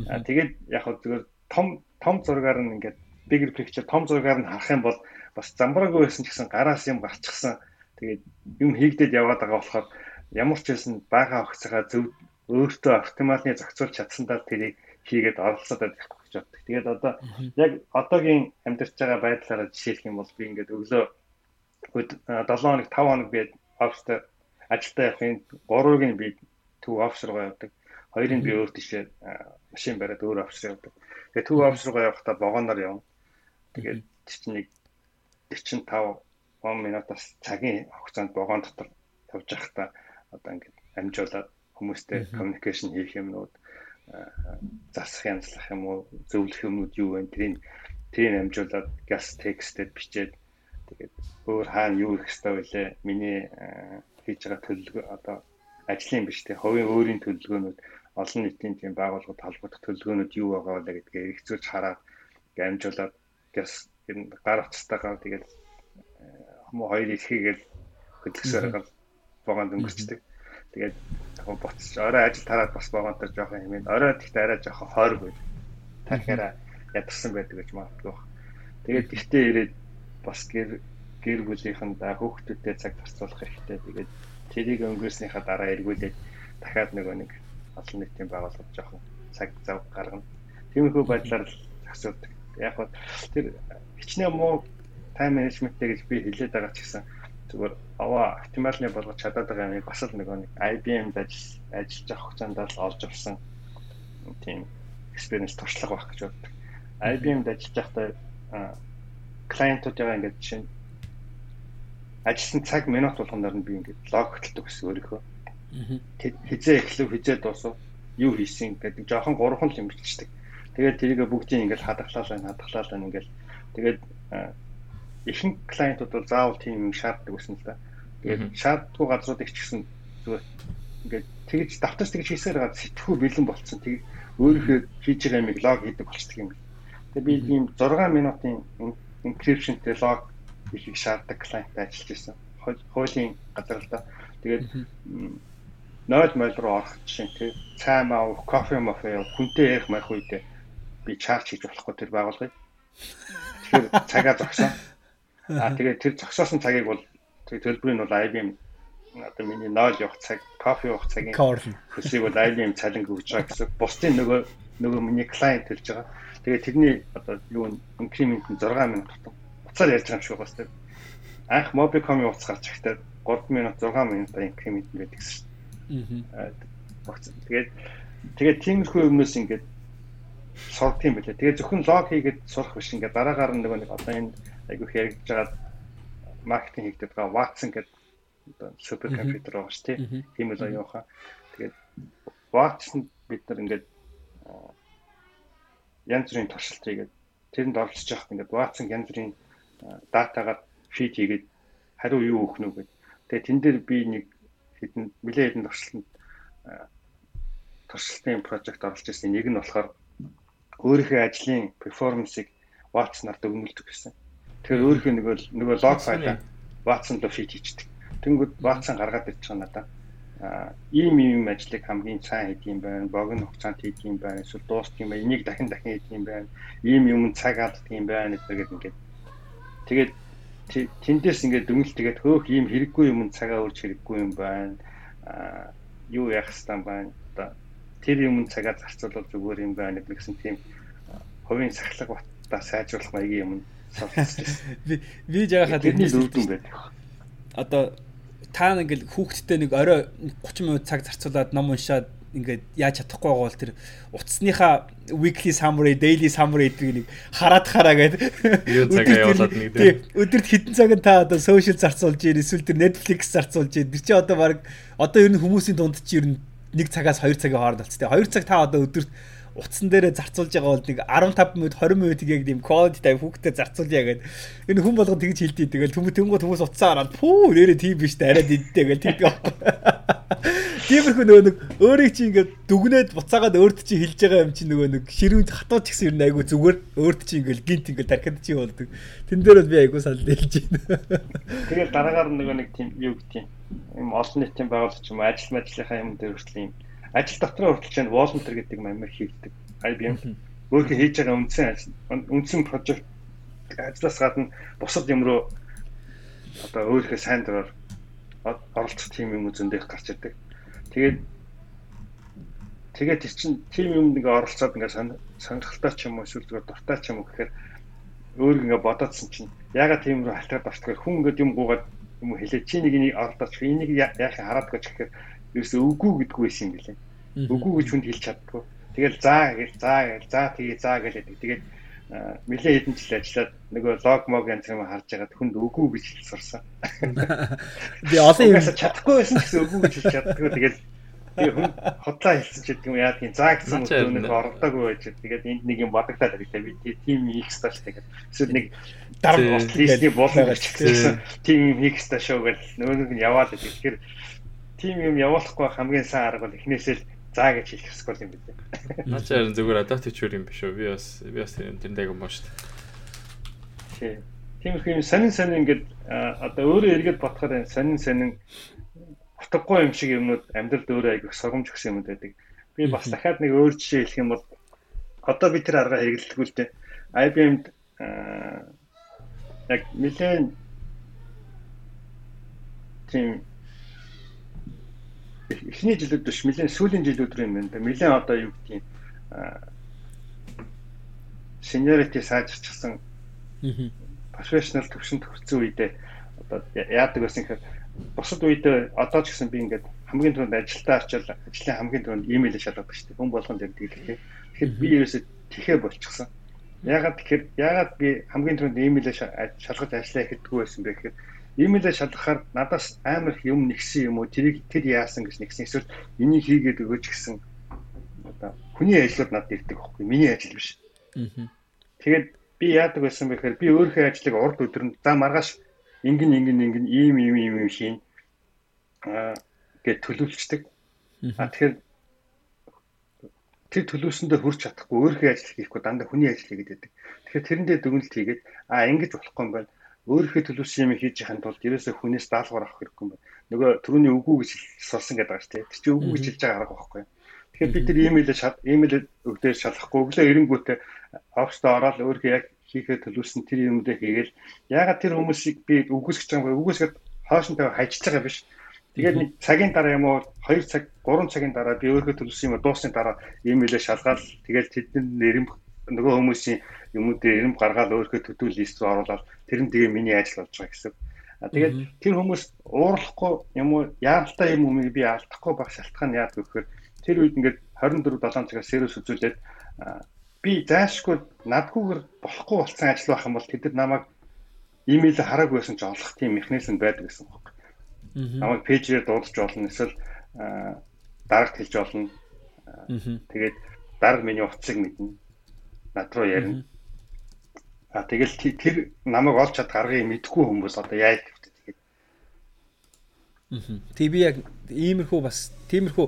Аа тэгээд яг хөө зүгээр том том зургаар нь ингээд bigger picture том зургаар нь харах юм бол бас замбраагүй байсан ч гэсэн гараас юм гарчихсан. Тэгээд юм хийгдээд яваад байгаа болохоор ямар ч хэлсэн бага огцохоо зөв өөртөө оптималны зохицуулж чадсандаа тэрийг хийгээд оролцоод байх гэж боддог. Тэгээд одоо яг одоогийн амьдарч байгаа байдлаараа жишээлх юм бол би ингээд өглөө 7 хоног 5 хоног би оффистай ажилдаа явахын 3-ыг нь би төв офис руугаа явдаг. Хоёрыг би өөр тишээ машин бариад өөр офис явдаг. Тэгээд төв офис руугаа явахдаа вагоноор явна. Тэгээд чинь нэг 45 10 минутаас цагийн хугацаанд вагон дотор явж байхдаа одоо ингээд амжуулаад хүмүүстэй communication хийх юмнууд засах янзлах юм уу зөвлөх юмнууд юу вэ? Тэрийг тэрийг амжуулаад gas text-ээр бичээд тэгээд өөр хаана юу их хэвээр вүлээ миний хийж байгаа төлөвлөгөө одоо ажлын биш те хувийн өөрийн төлөвлөгөөнүүд олон нийтийн тийм байгууллагад холбогдох төлөвлөгөөнүүд юу байгаа вэ гэдгээ эргэцүүлж хараад амжуулаад gas энэ гар утастайгаа тэгээд хүмүүс хоёр ихийгээл хөдөлгсөөр гал богонд өнгөрчдөг. Тэгээд яг буцаж орой ажил тараад бас богоонтор жоохон хэмээн орой тэгтээ арай жоохон хойр байд. Тахаараа ядарсан байдаг гэж магадгүй. Тэгээд гэртээ ирээд бас гэр гэр бүлийнхэндээ хүүхдүүдтэй цаг зарцуулах хэрэгтэй. Тэгээд тэрийг өнгөрснийхаа дараа эргүүлээд дахиад нөгөө нэг олон нийтийн байгууллага жоохон цаг зав гаргана. Тиймэрхүү байдлаар л асуудаг. Яг гоо тэр хичнээн муу тайм менежменттэй гэж би хэлээд байгаа ч гэсэн зүгээр аваа оптималны болгож чадаад байгаа юм бас л нэг нэг IBM-д ажил ажиллаж авах хугацаанд л олж авсан тийм experience туршлага байх гэж боддог. IBM-д ажиллаж байхдаа клиентуудаа ингээд жишээ ажилласан цаг минут болгоноор нь би ингээд лог хөтэлдэг гэсэн өөрийнхөө. Хизээ эхлэв хизээ дуусав юу хийсэн гэдэг жоохон гурван л юм бичдэг. Тэгээд тэрийг бүгдийг ингээд хадгалаа байна, хадгалаа байна ингээд Тэгээд ихэнх клиентууд бол заавал тийм юм шаарддаг байсан л да. Тэгээд шаарддаггүй газруудыг ч гэсэн зүгээр ингээд тэгж давтаж тэгж хийсээр байгаа сэтгхүү бэлэн болцсон. Тэг өөрийнхөө хийж байгаа юмыг лог хийдэг болчдөг юм. Тэгээд би ийм 6 минутын encryptionтэй лог ихийг шаарддаг клиенттай ажиллаж байсан. Хуулийн газар л да. Тэгээд 0 мол руу орох жишээ тий цай маа кофе мофе хүнтэй ярих марх үедээ би чарж хийж болохгүй тэр байгуулгыг Тэгэхээр цагаа зогсоо. Аа тэгээд тэр зогсоосон цагийг бол тэр төлбөрийг бол IBM одоо миний 0 явах цаг, кофе явах цагийн хөсийг бол IBM цалин өгж байгаа гэсэн. Бусдын нөгөө нөгөө миний клиент хэлж байгаа. Тэгээд тэрний одоо юу инкремент нь 6 минут тутам. Уцаар ярьж байгаа юм шиг байна. Анх Mobicom-ийн гарч ихдээ 3 минут 6 минут инкремент байдаг гэсэн. Аа. Тэгээд тэгээд тиймэрхүү юмнаас ингээд сурдаг юм билээ. Тэгээ зөвхөн лог хийгээд сурах биш ингээд дараагаар нөгөө нэг одоо энэ айгүй их яригдж байгаа маркетинг хийгдэт байгаа Watson гэдэг одоо супер компьютер байгаа шүү дээ. Тийм л оюухан. Watson бид нар ингээд янз бүрийн туршилт хийгээд тэрэнд оролцож явах ингээд Watson янз бүрийн датагаар фит хийгээд хариу юу өгөх нүг гэдэг. Тэгээ тэн дээр би нэг хэдэн нэлээд хэдэн туршилтанд туршилтын прожект оролцож ирсэн. Нэг нь болохоор өөрийнхөө ажлын перформансыг Watson-аар дүгнэлдэг гэсэн. Тэгэхээр өөрийнхөө нөгөө нөгөө лог файлаа Watson руу фит хийчихдэг. Тэнгүүд Watson гаргаад ирж байгаа надаа. Аа ийм ийм ажлыг хамгийн сайн хийх юм байна. Богино хугацаанд хийх юм байна. Эсвэл дуустах юм байна. Энийг дахин дахин хийх юм байна. Ийм юм цаг алддаг юм байна гэдэг ингээд. Тэгээд тэндээс ингээд дүнэлт тэгээд хөөх ийм хэрэггүй юм цагаа өрж хэрэггүй юм байна. Аа юу яах хэвээр байна. Одоо тэр юм цагаа зарцуулбал зүгээр юм байна гэсэн тийм хувийн сахлах батаа сайжруулах маягийн юм би би жаахад тэрний дөрөвдөн байдаг. Одоо та ингээл хүүхдтэй нэг орой 30 минут цаг зарцуулаад ном уншаад ингээд яаж чадахгүй байгаа бол тэр утасныхаа weekly summary, daily summary гэдэг нэг хараад хараа гэдэг. Юу цагаа явуулаад нэг тийм. Өдөрт хэдэн цаг та одоо social зарцуулж ийн эсвэл тэр Netflix зарцуулж ийн. Тэр чи одоо баг одоо ер нь хүмүүсийн дунд чи ер нь нэг цагаас 2 цагийн хооронд болц. Тэгээ 2 цаг та одоо өдөрт утсан дээрээ зарцуулж байгаа бол нэг 15 минут 20 минут яг тийм quality time хүүхдэд зарцуулъя гэдэг. Энэ хүн болгон тэгж хэлдэг. Тэгэл хүмүүс тэнгууд хүмүүс утсаа хараад пүү нэрээ тийм биш дээ арай дидтэй гэж тэгдэг. Тиймэрхүү нөгөө нэг өөрийг чи ингээд дүгнээд буцаагаад өөрт чи хэлж байгаа юм чи нөгөө нэг ширүүнд хатууч гэсэн юм айгу зүгээр өөрт чи ингээд гинт ингээд тархинд чи болдог. Тэн дээр бол би айгу санал хэлж байна. Тэгээд дараагаар нөгөө нэг тийм юу гэдэг юм олон нийтийн байгууллага ч юм ажил мэдлийнхаа юм дээр хүртэл юм ажил дотроо хүртэл чинь волонтер гэдэг мамир хийгдэг. IBM өөрөө хийж байгаа үндсэн үндсэн прожект ажлаас гадна бусад юм руу одоо өөрийнхөө сайн дураар оролцох тийм юм зөндөх гарч ирдэг. Тэгээд тэгээд чинь тийм юм нэг оролцоод ингээ сонирхолтой ч юм уу эсвэл зүгээр дуртай ч юм уу гэхээр өөр ингээ бодоодсэн чинь ягаад тийм рүү халтгаад орчихгүй хүн ингээ юм гуугаад юм хэлээ чи нэг энийг оролдооч энийг яах хараад гэж гэхээр ерөөсөө үгүй гэдгүй байсан юм билээ. Үгүй гэж хүнд хэлж чаддгүй. Тэгэл заа гэж заа гэж заа тэгээ заа гэлээд тэгээд нэлээд хэдэн жил ажиллаад нөгөө лог мог янз юм харж байгаад хүнд үгүй гэж хэлж сурсан. Би олон юм чадахгүй байсан гэсэн үгүй гэж хэлж чаддгүй тэгэл би хүн хотлоо хэлсэн ч гэдэг юм яа тийм заа гэсэн үг өнөөх оролдоогүй байж тэгээд энд нэг юм бодогдаад байдаг би тийм их стаж тэгээд эсвэл нэг дараа листний болно гэж хэлсэн. Тийм их стаж шоу гэл. Нөгөө нэг яваад байдаг тэгэхээр тийм юм явуулахгүй хамгийн сайн арга бол эхнээсээ л заа гэж хэлэх скол юм билээ. Наач харин зүгээр adaptive чүр юм биш үү? Би бас би бас тэрэндээ юм боо шүү дээ. Тийм. Тиймэрхүү юм сонин сонин ингээд одоо өөрөө эргээд бодохоор сонин сонин утгагүй юм шиг юмнууд амьдралд өөрөө айгүйх сургамж өгсөн юмуд байдаг. Би бас дахиад нэг өөр жишээ хэлэх юм бол одоо би тэр арга хэрэглэдэггүй л дээ. IBM-д яг нэлээд тийм эхний жилүүд биш нэлээд сүүлийн жилүүд рүү юм байна. Нэлээд одоо юу гэдгийг seniority сайжирчихсан professional төвшөнд хүрсэн үедээ одоо яадаг байсан гэхээр бусад үедээ одоо ч гэсэн би ингээд хамгийн түрүүнд ажилдаа очил ажлын хамгийн түрүүнд имэйл шалгадаг шүү дээ. Хүн болгон дээр тэгэлээ. Тэгэхээр би ерөөсөө тэхээ болчихсон. Ягаад тэгэхээр ягаад би хамгийн түрүүнд имэйл шалгаж ажиллаа гэдэггүй байсан бэ гэхээр имэйлээ шалгахаар надаас амар их юм нэгсэн юм уу тэрийг тэр яасан гэж нэгсэн эсвэл энийг хийгээд өгөөч гэсэн одоо хүний ажлууд надад ирдэг байхгүй миний ажил биш. Тэгээд би яадаг байсан бэ гэхээр би өөрийнхөө ажлыг урд өдрөнд за маргааш ингэн ингэн ингэн ийм ийм ийм юм хийн аа гэж төлөвлөждөг. А тэгэхээр тэр төлөвсөндөө хүрч чадахгүй өөрийнхөө ажил хийхгүй дандаа хүний ажил хийгээд байдаг. Тэгэхээр тэрэндээ дүгнэлт хийгээд а ингэж болохгүй юм байна өөрийнхөө төлөвшсөн юм хийж яханд тулд ерөөсөө хүнээс даалгавар авах хэрэггүй юм байна. Нөгөө түрүүний үгүй гэж сурсан гэдэг шүү дээ. Тэр чинь үгүй гэж хэлж байгаа арга байхгүй. Тэгэхээр бид тэр имэйлээ шал имэйл өгдөө шалахгүй өглөө эренгүүтээ оффистоо ороод өөрийнхөө яг хийхээ төлөвсөн тэр юмдээ хийгээл ягаад тэр хүмүүсийг би үгүйсгэж байгаа юм бэ? Үгүйсгээд хоошинтой хajиж байгаа биш. Тэгээд нэг цагийн дараа юм уу 2 цаг 3 цагийн дараа би өөрийнхөө төлөвсөн юм дуусны дараа имэйлээ шалгаад тэгээд тэдний нэрэн нөгөө хүмүүсийн юмудын эрэм гаргаад өөрийнхөө төдөө лист рүү оруулаад тэр нь тэгээ миний ажил болж байгаа гэсэн. А тэгээд тэр хүмүүс уурлахгүй юм уу яаралтай юм уу би алдахгүй байх шалтгаан яад гэхээр тэр үед ингээд 24 7 цагаас сервис үзүүлээд би заашгүй надгүйгээр болохгүй болсон ажил байх юм бол тэд нар намайг имэйл хараагүй байсан ч олох тийм механизм байдаг гэсэн юм байна. Намайг пэйжээр дуудаж болно эсвэл дарагт хэлж болно Тэгээд дарга миний утсыг мэднэ. Над руу ярина. А тэгэл тэр намайг олж чад гаргыг мэдгүй хүмүүс одоо яаж гэвтэй тэгээд. Аа. Тэг би яг иймэрхүү бас тиймэрхүү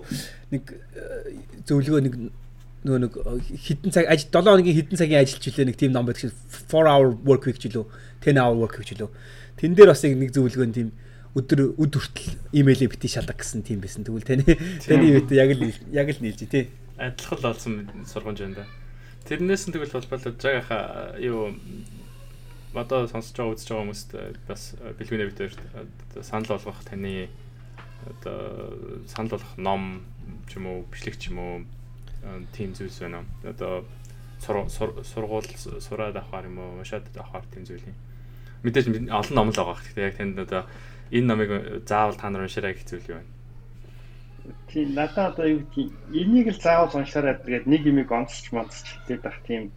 нэг э, зөвлөгөө нэг нөгөө нэг хитэн цаг 7 хоногийн хитэн цагийн ажилч үлээ нэг тийм ном байдаг шиг 4 hour work week үлээ 10 hour work week үлээ. Тэн дээр бас нэг зөвлөгөө нь тийм өдөр өд хүртэл имэйлээ бити шалгах гэсэн тийм байсан. Тэгвэл таны таны үед яг л яг л нийлж тий. Адилхан олсон сургамж байна да. Тэрнээс нь тэгвэл холбоотой жаагаха юу одоо сонсож байгаа үзэж байгаа хүмүүст бас бэлгүүнээ битээр санал болгох таны одоо санал болгох ном ч юм уу бичлэг ч юм уу тийм зүйлс байна. Одоо сургууль сураад авахар юм уу, уншаад авахар тийм зүйл юм. Мэдээж олон ном л байгаа. Гэхдээ яг танд одоо энэ номыг заавал та нар уншаарай гэх зүйл юу байна? Тийм надад одоо юу гэдэг энийг л заавал уншаарай гэдэг нэг юмыг онцлж монцч хэлээд байх тийм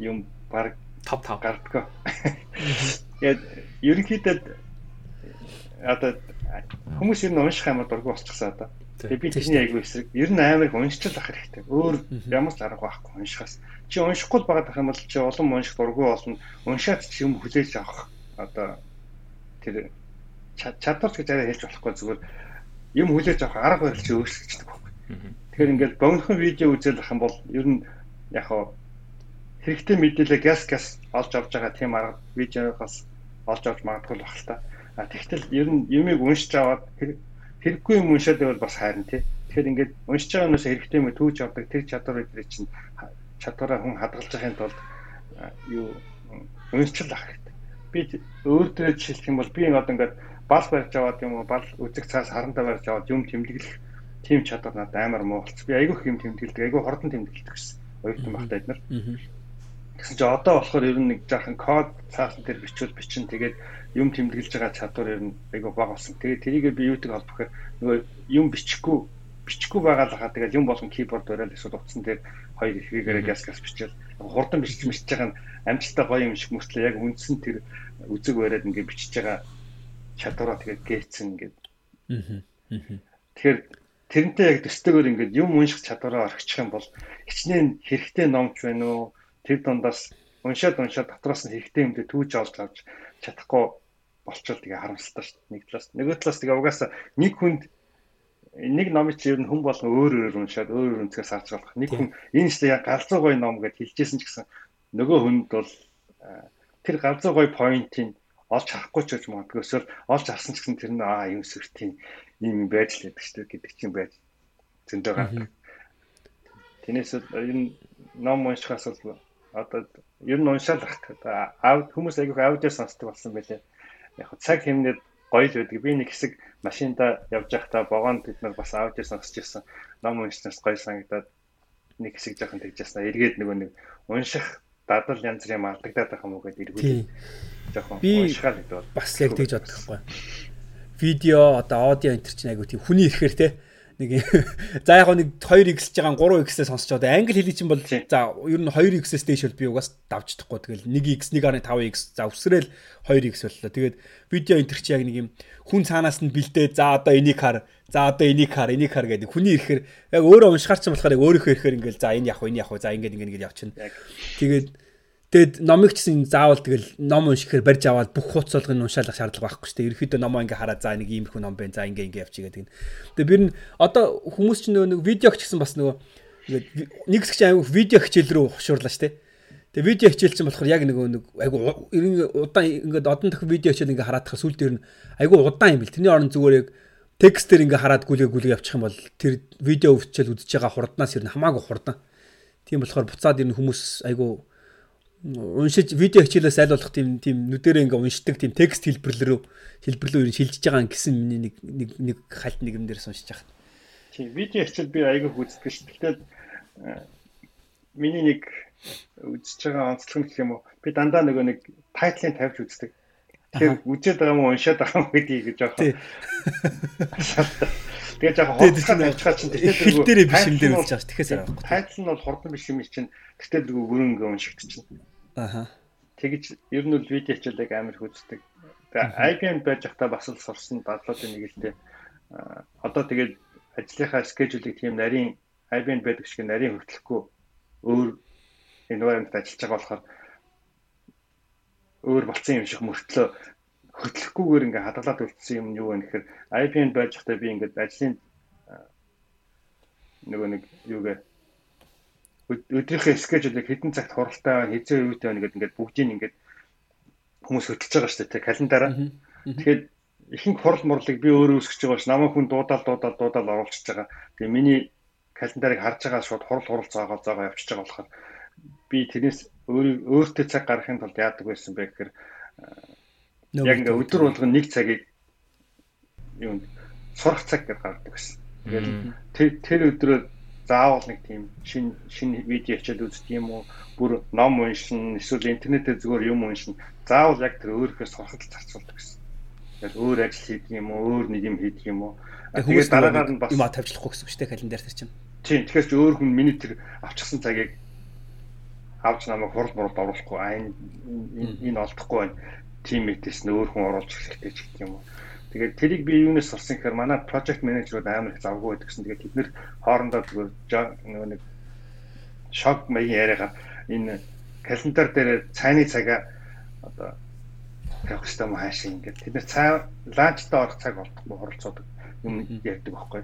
юм баг топ топ гардгаа. Тэгээд ерөнхийдөө одоо хүмүүс ер нь унших амар дургу болчихсон одоо. Тэгээ би тэрний айгүй эсрэг. Ер нь амар их уншчил ах хэрэгтэй. Өөр ямар ч арга байхгүй уншихаас. Чи уншихгүй л байгаа юм бол чи олон унших дургүй болно. Уншаад ч юм хүлээж авах одоо тэр чадвар гэж арай хэлж болохгүй зүгээр юм хүлээж авах арга барил чи өөрчлөгддөг байхгүй. Тэгэхээр ингээд богинохон видео үзэл ах юм бол ер нь яг хаа хэрэгтэй мэдээлэл газ газ олж авч байгаа тийм арга видеогоос олж авч магадгүй л баг л та. А тэгтэл ер нь юмыг уншиж аваад хэрэггүй юм уншаад байвал бас хайрна тий. Тэгэхээр ингээд уншиж байгаа юмнаас хэрэгтэй юм түүж авдаг тэр чадвар өдрөө чинь чадвараа хүн хадгалж байхын тулд юу уншчил ах хэрэгтэй. Би өөр төрөж жишээлх юм бол би одоо ингээд бал барьж аваад юм уу бал үзэг цаас харандаа барьж аваад юм тэмдэглэх тийм чадвар надад амар муу болчих. Би айгүй юм тэмдэглэдэг, айгүй хордон тэмдэглэдэг гэсэн. Оюутан багтаа эднэр. Тэгсэн чи одоо болохоор ер нь нэг жаахан код цаасан дээр бичвэл бичин тэгээд юм тэмдэглэж байгаа чадвар ер нь айгүй бага болсон. Тэгээд тэрийг би юудаг холбохоор нөгөө юм бичихгүй бичихгүй байгаа л хаа тэгээд юм болгон keyboard бариад эсвэл утсан дээр хоёр ихгээрээ газ газ бичээл хурдан бичиж мэлж байгаа нь амжилттай гоё юм шиг мөртлөө яг үндсэн тэр үзэг бариад ингээд бичиж байгаа чадвараа тэгээд гээцэн ингээд. Аа. Тэгэхээр тэрнтэй яг төстөгөр ингээд юм унших чадвараа орхичих юм бол хичнээн хэрэгтэй номч байна уу? Тэр дундаас уншаад уншаад дотроос нь хэрэгтэй юмдээ түүж олж авч чадахгүй болчвол тэгээ харамсалтай шүү дээ. Нэг талаас нөгөө талаас тэгээ угаасаа нэг хүнд нэг номыг чи ер нь хүн болгон өөр өөр уншаад өөр өөр өнцгөөс харж болох. Нэг хүн энэ ч яг галзуу гоё ном гэж хэлжсэн ч гэсэн нөгөө хүнд бол тэр галзуу гоё поинтыг олж харахгүй ч гэж магадгүй эсвэл олж харсан ч гэсэн тэр нь аа юм сүртийн юм байж л байдаг шүү дээ гэдэг чинь байж зөндөө гардаг. Тэрнээс энэ ном уншихаас бол одоо ер нь уншаал ах. Аа хүмүүс айгүйх аудио сонсдог болсон байлээ яг цаг хэмнээд гоё л байдаг. Би нэг хэсэг машинда явж байхдаа вагонд бид нар бас аудио сонсч ирсэн. Ном уншснаас гоё санагдаад нэг хэсэг жоохон тэгжсэн. Эргээд нөгөө нэг унших дадал янз бүрийн алдагдаад байх юм уу гэдээ эргүүл. Жоохон уншихаа гэдэг бол бас яг тэгж боддог байхгүй. Видео одоо аудио энэ чинь айгу тийм хүний ирэхээр те нэг за яг нэг 2x-ж байгаа 3x-ээс сонсч одоо англи хэлий чинь бол за ер нь 2x-ээс дээш бол би угаас давж чадахгүй тэгэл 1x 1.5x за өсрөөл 2x боллоо. Тэгээд видео энэ чи яг нэг юм хүн цаанаас нь бэлдээ за одоо энийг хар за одоо энийг хар энийг хар гэдэг хүний ирэхээр яг өөрөө уншихаар ч болохоор яг өөрийнхөө ирэхээр ингээл за энэ яг энэ яг за ингээд ингээд ингээд явчихна. Тэгээд Тэгэд номыг ч гэсэн заавал тэгэл ном уншихээр барьж аваад бүх хуц солгыг уншаалах шаардлага байхгүй шүү дээ. Ерөөхдөө номоо ингээ хараад за нэг иймэрхүү ном байна. За ингээ ингээ явчих гэдэг. Тэгээ би н одоо хүмүүс ч нөгөө нэг видеог ч гэсэн бас нөгөө нэг хэсэг чинь аягүй видео хичээл рүү хушуурлаа шүү дээ. Тэгээ видео хичээл чинь болохоор яг нөгөө нэг айгүй удаан ингээд одон дахин видео хичээл ингээ хараадах сүүл дээр нь айгүй удаан юм бэл. Тэрний оронд зүгээр яг текстээр ингээ хараад гүлгээ гүлгээ явчих юм бол тэр видео хичээл үзэж байгаа хурднаас ер нь хамаагүй хурдан. Тийм болохоор буцаад ер нь хүмүүс айгүй уншиж видео хичээлээс аль болох тийм тийм нүдэрээ ингээ уншдаг тийм текст хэлбэрлэл рүү хэлбэрлэл рүү шилжиж байгаа гэсэн миний нэг нэг нэг хальт нэг юм дээрс уншиж байгаа. Тийм видео хичээл би аягүй үздэг ш. Тэгэхээр миний нэг үзэж байгаа онцлог нь гэх юм уу би дандаа нөгөө нэг тайтлын тавьж үздэг. Тэгэхээр үжээд байгаа юм уншаад байгаа юм гэдгийг гэж жоохоо. Тэгээ жоохоо хоцгоо тавьчихаа чинь тэгэхээр хэл дээрээ биш юм дээр үзэж байгаа ш. Тэгэхээр сайн байхгүй. Тайтл нь бол хурдан биш юм чинь тэгтээ дэргүү бүрэн уншигдчихна. Аха. Тэгэж ер нь бол видео хичээлэг амар хүздэг. Тэгээ IBM байж захта бас л сурсан дадлуудын нэг л дээ. Одоо тэгээд ажлынхаа скежүүлийг тийм нарийн IBM байдаг шиг нарийн хөтлөхгүй өөр environment ажиллаж байгаа болохоор өөр болцсон юм шиг мөртлөө хөтлөхгүйгээр ингээ хадгалаад үлдсэн юм юу вэ гэхээр IBM байж захтай би ингээд ажлын нөгөө нэг юугээ өдрийнхөө скежүүлийг хэдэн цагт хуралтай хизээ юутай байна гэдэг ингээд бүгдийг ингээд хүмүүс хөтлөж байгаа шүү дээ календараа. Тэгэхээр ихэнх хурал мурлыг би өөрөө үүсгэж байгаа ш намайг хүн дуудаал дуудаал дуудаал оруулчихж байгаа. Тэгээ миний календарыг харж байгаа шууд хурал хурал заагаа заагаа явчихж байгаа болохоор би тэрнээс өөртөө цаг гаргахын тулд яадаг байсан бэ гэхээр яг ингээ өдөр болгон нэг цагийг юм сурах цаг гэж гаргадаг байсан. Тэгээд тэр өдрөө заавал нэг тийм шин шин видео хичээл үздэг юм уу бүр ном уншин эсвэл интернетээр зүгээр юм уншин заавал яг тэр өөрөөсөө сурахад зарцуулдаг гэсэн. Тэгэхээр өөр ажил хийдэг юм уу өөр нэг юм хийдэг юм уу тэгээд дараагаар нь бас юм тавьчлахгүй гэсэн үг шүү дээ календар дээр чинь. Тийм тэгэхээр ч өөр хүн миний тэр авчихсан цагийг авч намайг хурал мурал оруулахгүй аа энэ энэ олдохгүй байна. Тиммейтээс нь өөр хүн оруулж хэрэгтэй ч гэх юм уу. Тэгээд тэрийг би юунаас сурсан гэхээр манай project manager-ууд амар их завгүй байдаг гэсэн. Тэгээд бид нэр хоорондоо зүгээр нөгөө нэг шок маягийн яриагаар энэ календар дээр цайны цагаа одоо тавих хэрэгтэй юм хаашаа ингээд тэд нэр цай ланчтаа орох цаг олдохгүй хуралцуудаг юм ярьдаг байхгүй.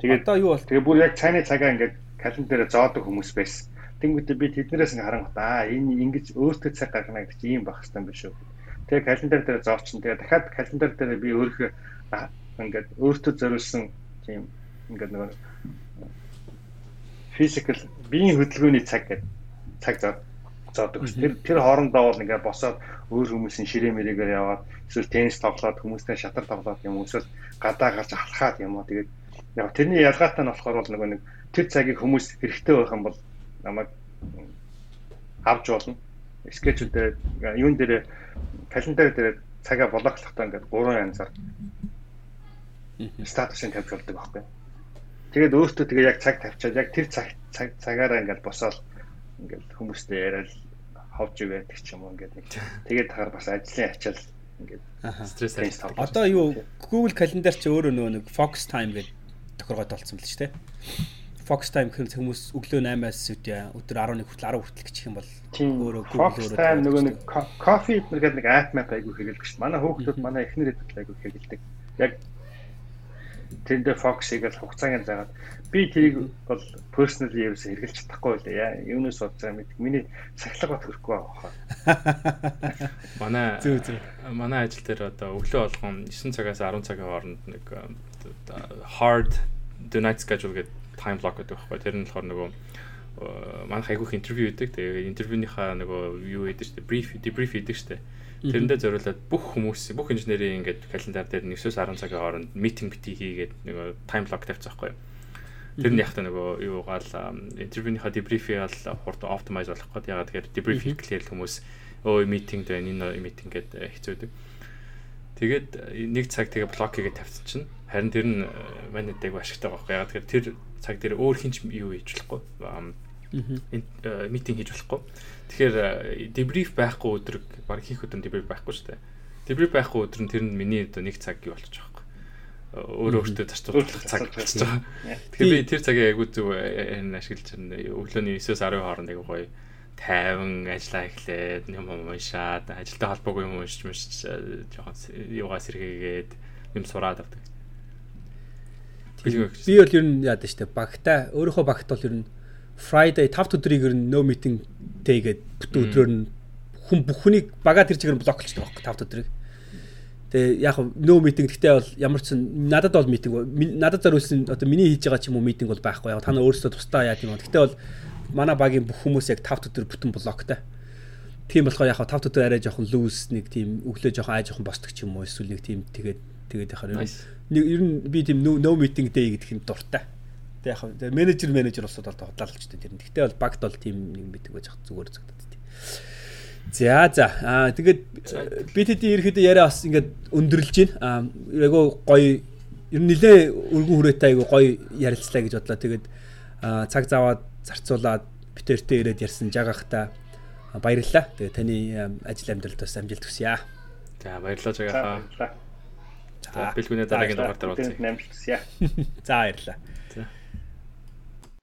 Тэгээд одоо юу бол тэгээ бүр яг цайны цагаа ингээд календараа зоодог хүмүүс байсан. Тэнгүүтээ би тэднэрээс ингээ харангуут аа энэ ингэж өөртөө цаг гаргана гэдэг чинь ийм байх хэрэгтэй юм биш үү Тэгээ календар дээр зоочин. Тэгээ дахиад календар дээр би өөрөө ингээд өөртөө зориулсан тийм ингээд нөгөө физикал биеийн хөдөлгөөний цаг гэдэг цаг зоодог. Тэр тэр хоорондоо бол ингээд босоод өөр хүмүүсийн ширээ мэрэгээр яваад эсвэл теннис тоглоод хүмүүстэй шатар тоглоод юм эсвэл гадаа гарч алхаад юм уу. Тэгээд яг тэрний ялгаатай нь болохоор бол нөгөө нэг тэр цагийг хүмүүс хэрэгтэй байх юм бол намайг авч болно. Скетчүүд дээр юун дээр календар дээр цагаа блоклохдоо ингээд гурван янзаар статусын тавьж болдог байхгүй. Тэгээд өөртөө тэгээ яг цаг тавьчаад яг тэр цаг цаг цагаараа ингээд босоод ингээд хүмүүстэй яриад ховж игээд ч юм уу ингээд нэг. Тэгээд тахаар бас ажлын ачаал ингээд стресс одоо юу Google календар чи өөрөө нөгөө нэг focus time гэдэг тохиргоод болсон л ч тийм Fox Time гэхэл хүмүүс өглөө 8-аас үдээ өдөр 11 хүртэл 10 хүртэл гिचх юм бол өөрөө Google өөрөө Time нөгөө нэг coffee гэдэг нэг app map айгу хэрэгэлдэг шүү. Манай хүүхдүүд манай эхнэр эдэл айгу хэрэгэлдэг. Яг тэндээ Fox-ыг л хугацааг заагаад би тэрийг бол personally ерөөсөө хэрэгэлж чадахгүй байлаа. Яа, юунаас байгаа мэд. Миний сахилга бат хөрөхгүй байгаа. Манай зүг зүг. Манай ажил дээр одоо өглөө болгон 9 цагаас 10 цагийн хооронд нэг hard do night schedule гэдэг time block гэдэг байхгүй. Тэр нь болохоор нөгөө манайх айгүйх интервью хийдэг. Тэгээ интервьюнийхаа нөгөө юу хийдэг шүү дээ. Brief, debrief хийдэг шүү дээ. Тэрэндээ зориулаад бүх хүмүүс, бүх инженерийн ингээд календар дээр 9-10 цагийн хооронд митинг бити хийгээд нөгөө time block тавьчих байхгүй. Тэр нь яг та нөгөө юу гал интервьюнийхаа debrief-ийг бол хурд optimize болох гэдэг. Ягаад тэгэхээр debrief хийхлээр хүмүүс өө митингд байна, энэ митинг гэдэг хэцүүдэг. Тэгээд нэг цаг тэгээ блок хийгээд тавьчих чинь харин тэр нь манайд айгу ашигтай байхгүй. Ягаад тэгэхээр тэр цаг дээр өөр хинч юу хийж болохгүй. митинг э, хийж болохгүй. Тэгэхээр э, дебриф байхгүй өдрөг баг хийх өдөр дебриф байхгүй шүү дээ. Дебриф байхгүй өдөр нь тэр нь миний одоо нэг цаг юу болчих واخгүй. Э, өөрөө өөртөө зарцуулах цаг болчихж байгаа. Тэгэхээр би тэр цагийг айгүй зүг ашиглаж байна. Өглөөний 9-өөс 10 хооронд айгүй гоё тайван ажиллаа эхлээд юм уншаад ажилтай холбоогүй юм уншиж мөч жоохон юугаа сэргээгээд юм сураад авдаг. Би бол ер нь яадаг штэ багтаа өөрийнхөө багт бол ер нь Friday 5 өдрийг ер нь no meeting гэдэг бүтэн өдрөөр нь хүн бүхнийг бага тэр чигээр блоклчдаг байхгүй 5 өдрийг. Тэгээ яг no meeting гэхдээ бол ямар ч надад бол meeting надад зориулсан одоо миний хийж байгаа ч юм уу meeting бол байхгүй. Яг та нар өөрсдөө тусдаа яа тийм. Гэхдээ бол манай багийн бүх хүмүүс яг 5 өдөр бүтэн блоктай. Тийм болохоор яг 5 өдөр арай жоохон loose нэг тийм өглөө жоохон аа жоохон босдог ч юм уу эсвэл нэг тийм тэгээд тэгээд яхаар нэг ер нь би тийм no meeting day гэдэг юм дуртай. Тэг тэгээ менежер менежер усууд бол хотлалч дээ тэр. Гэхдээ бол багт бол тийм нэг meeting байж зүгээр зүгтээ. За за аа тэгээд BTD ерөөхдөө яриа бас ингээд өндөрлж байна. Аа айгу гоё ер нь нилээ өргөн хүрээтэй айгу гоё ярилцлаа гэж бодлоо. Тэгээд цаг заваад зарцуулаад битэртээ ирээд ярьсан жагахта баярлалаа. Тэгээд таны ажил амьдралд бас амжилт хүсье. За баярлалаа жагахаа. За бэлгүүнээ дараагийн дугаар дээр уулзъя. За баярлалаа.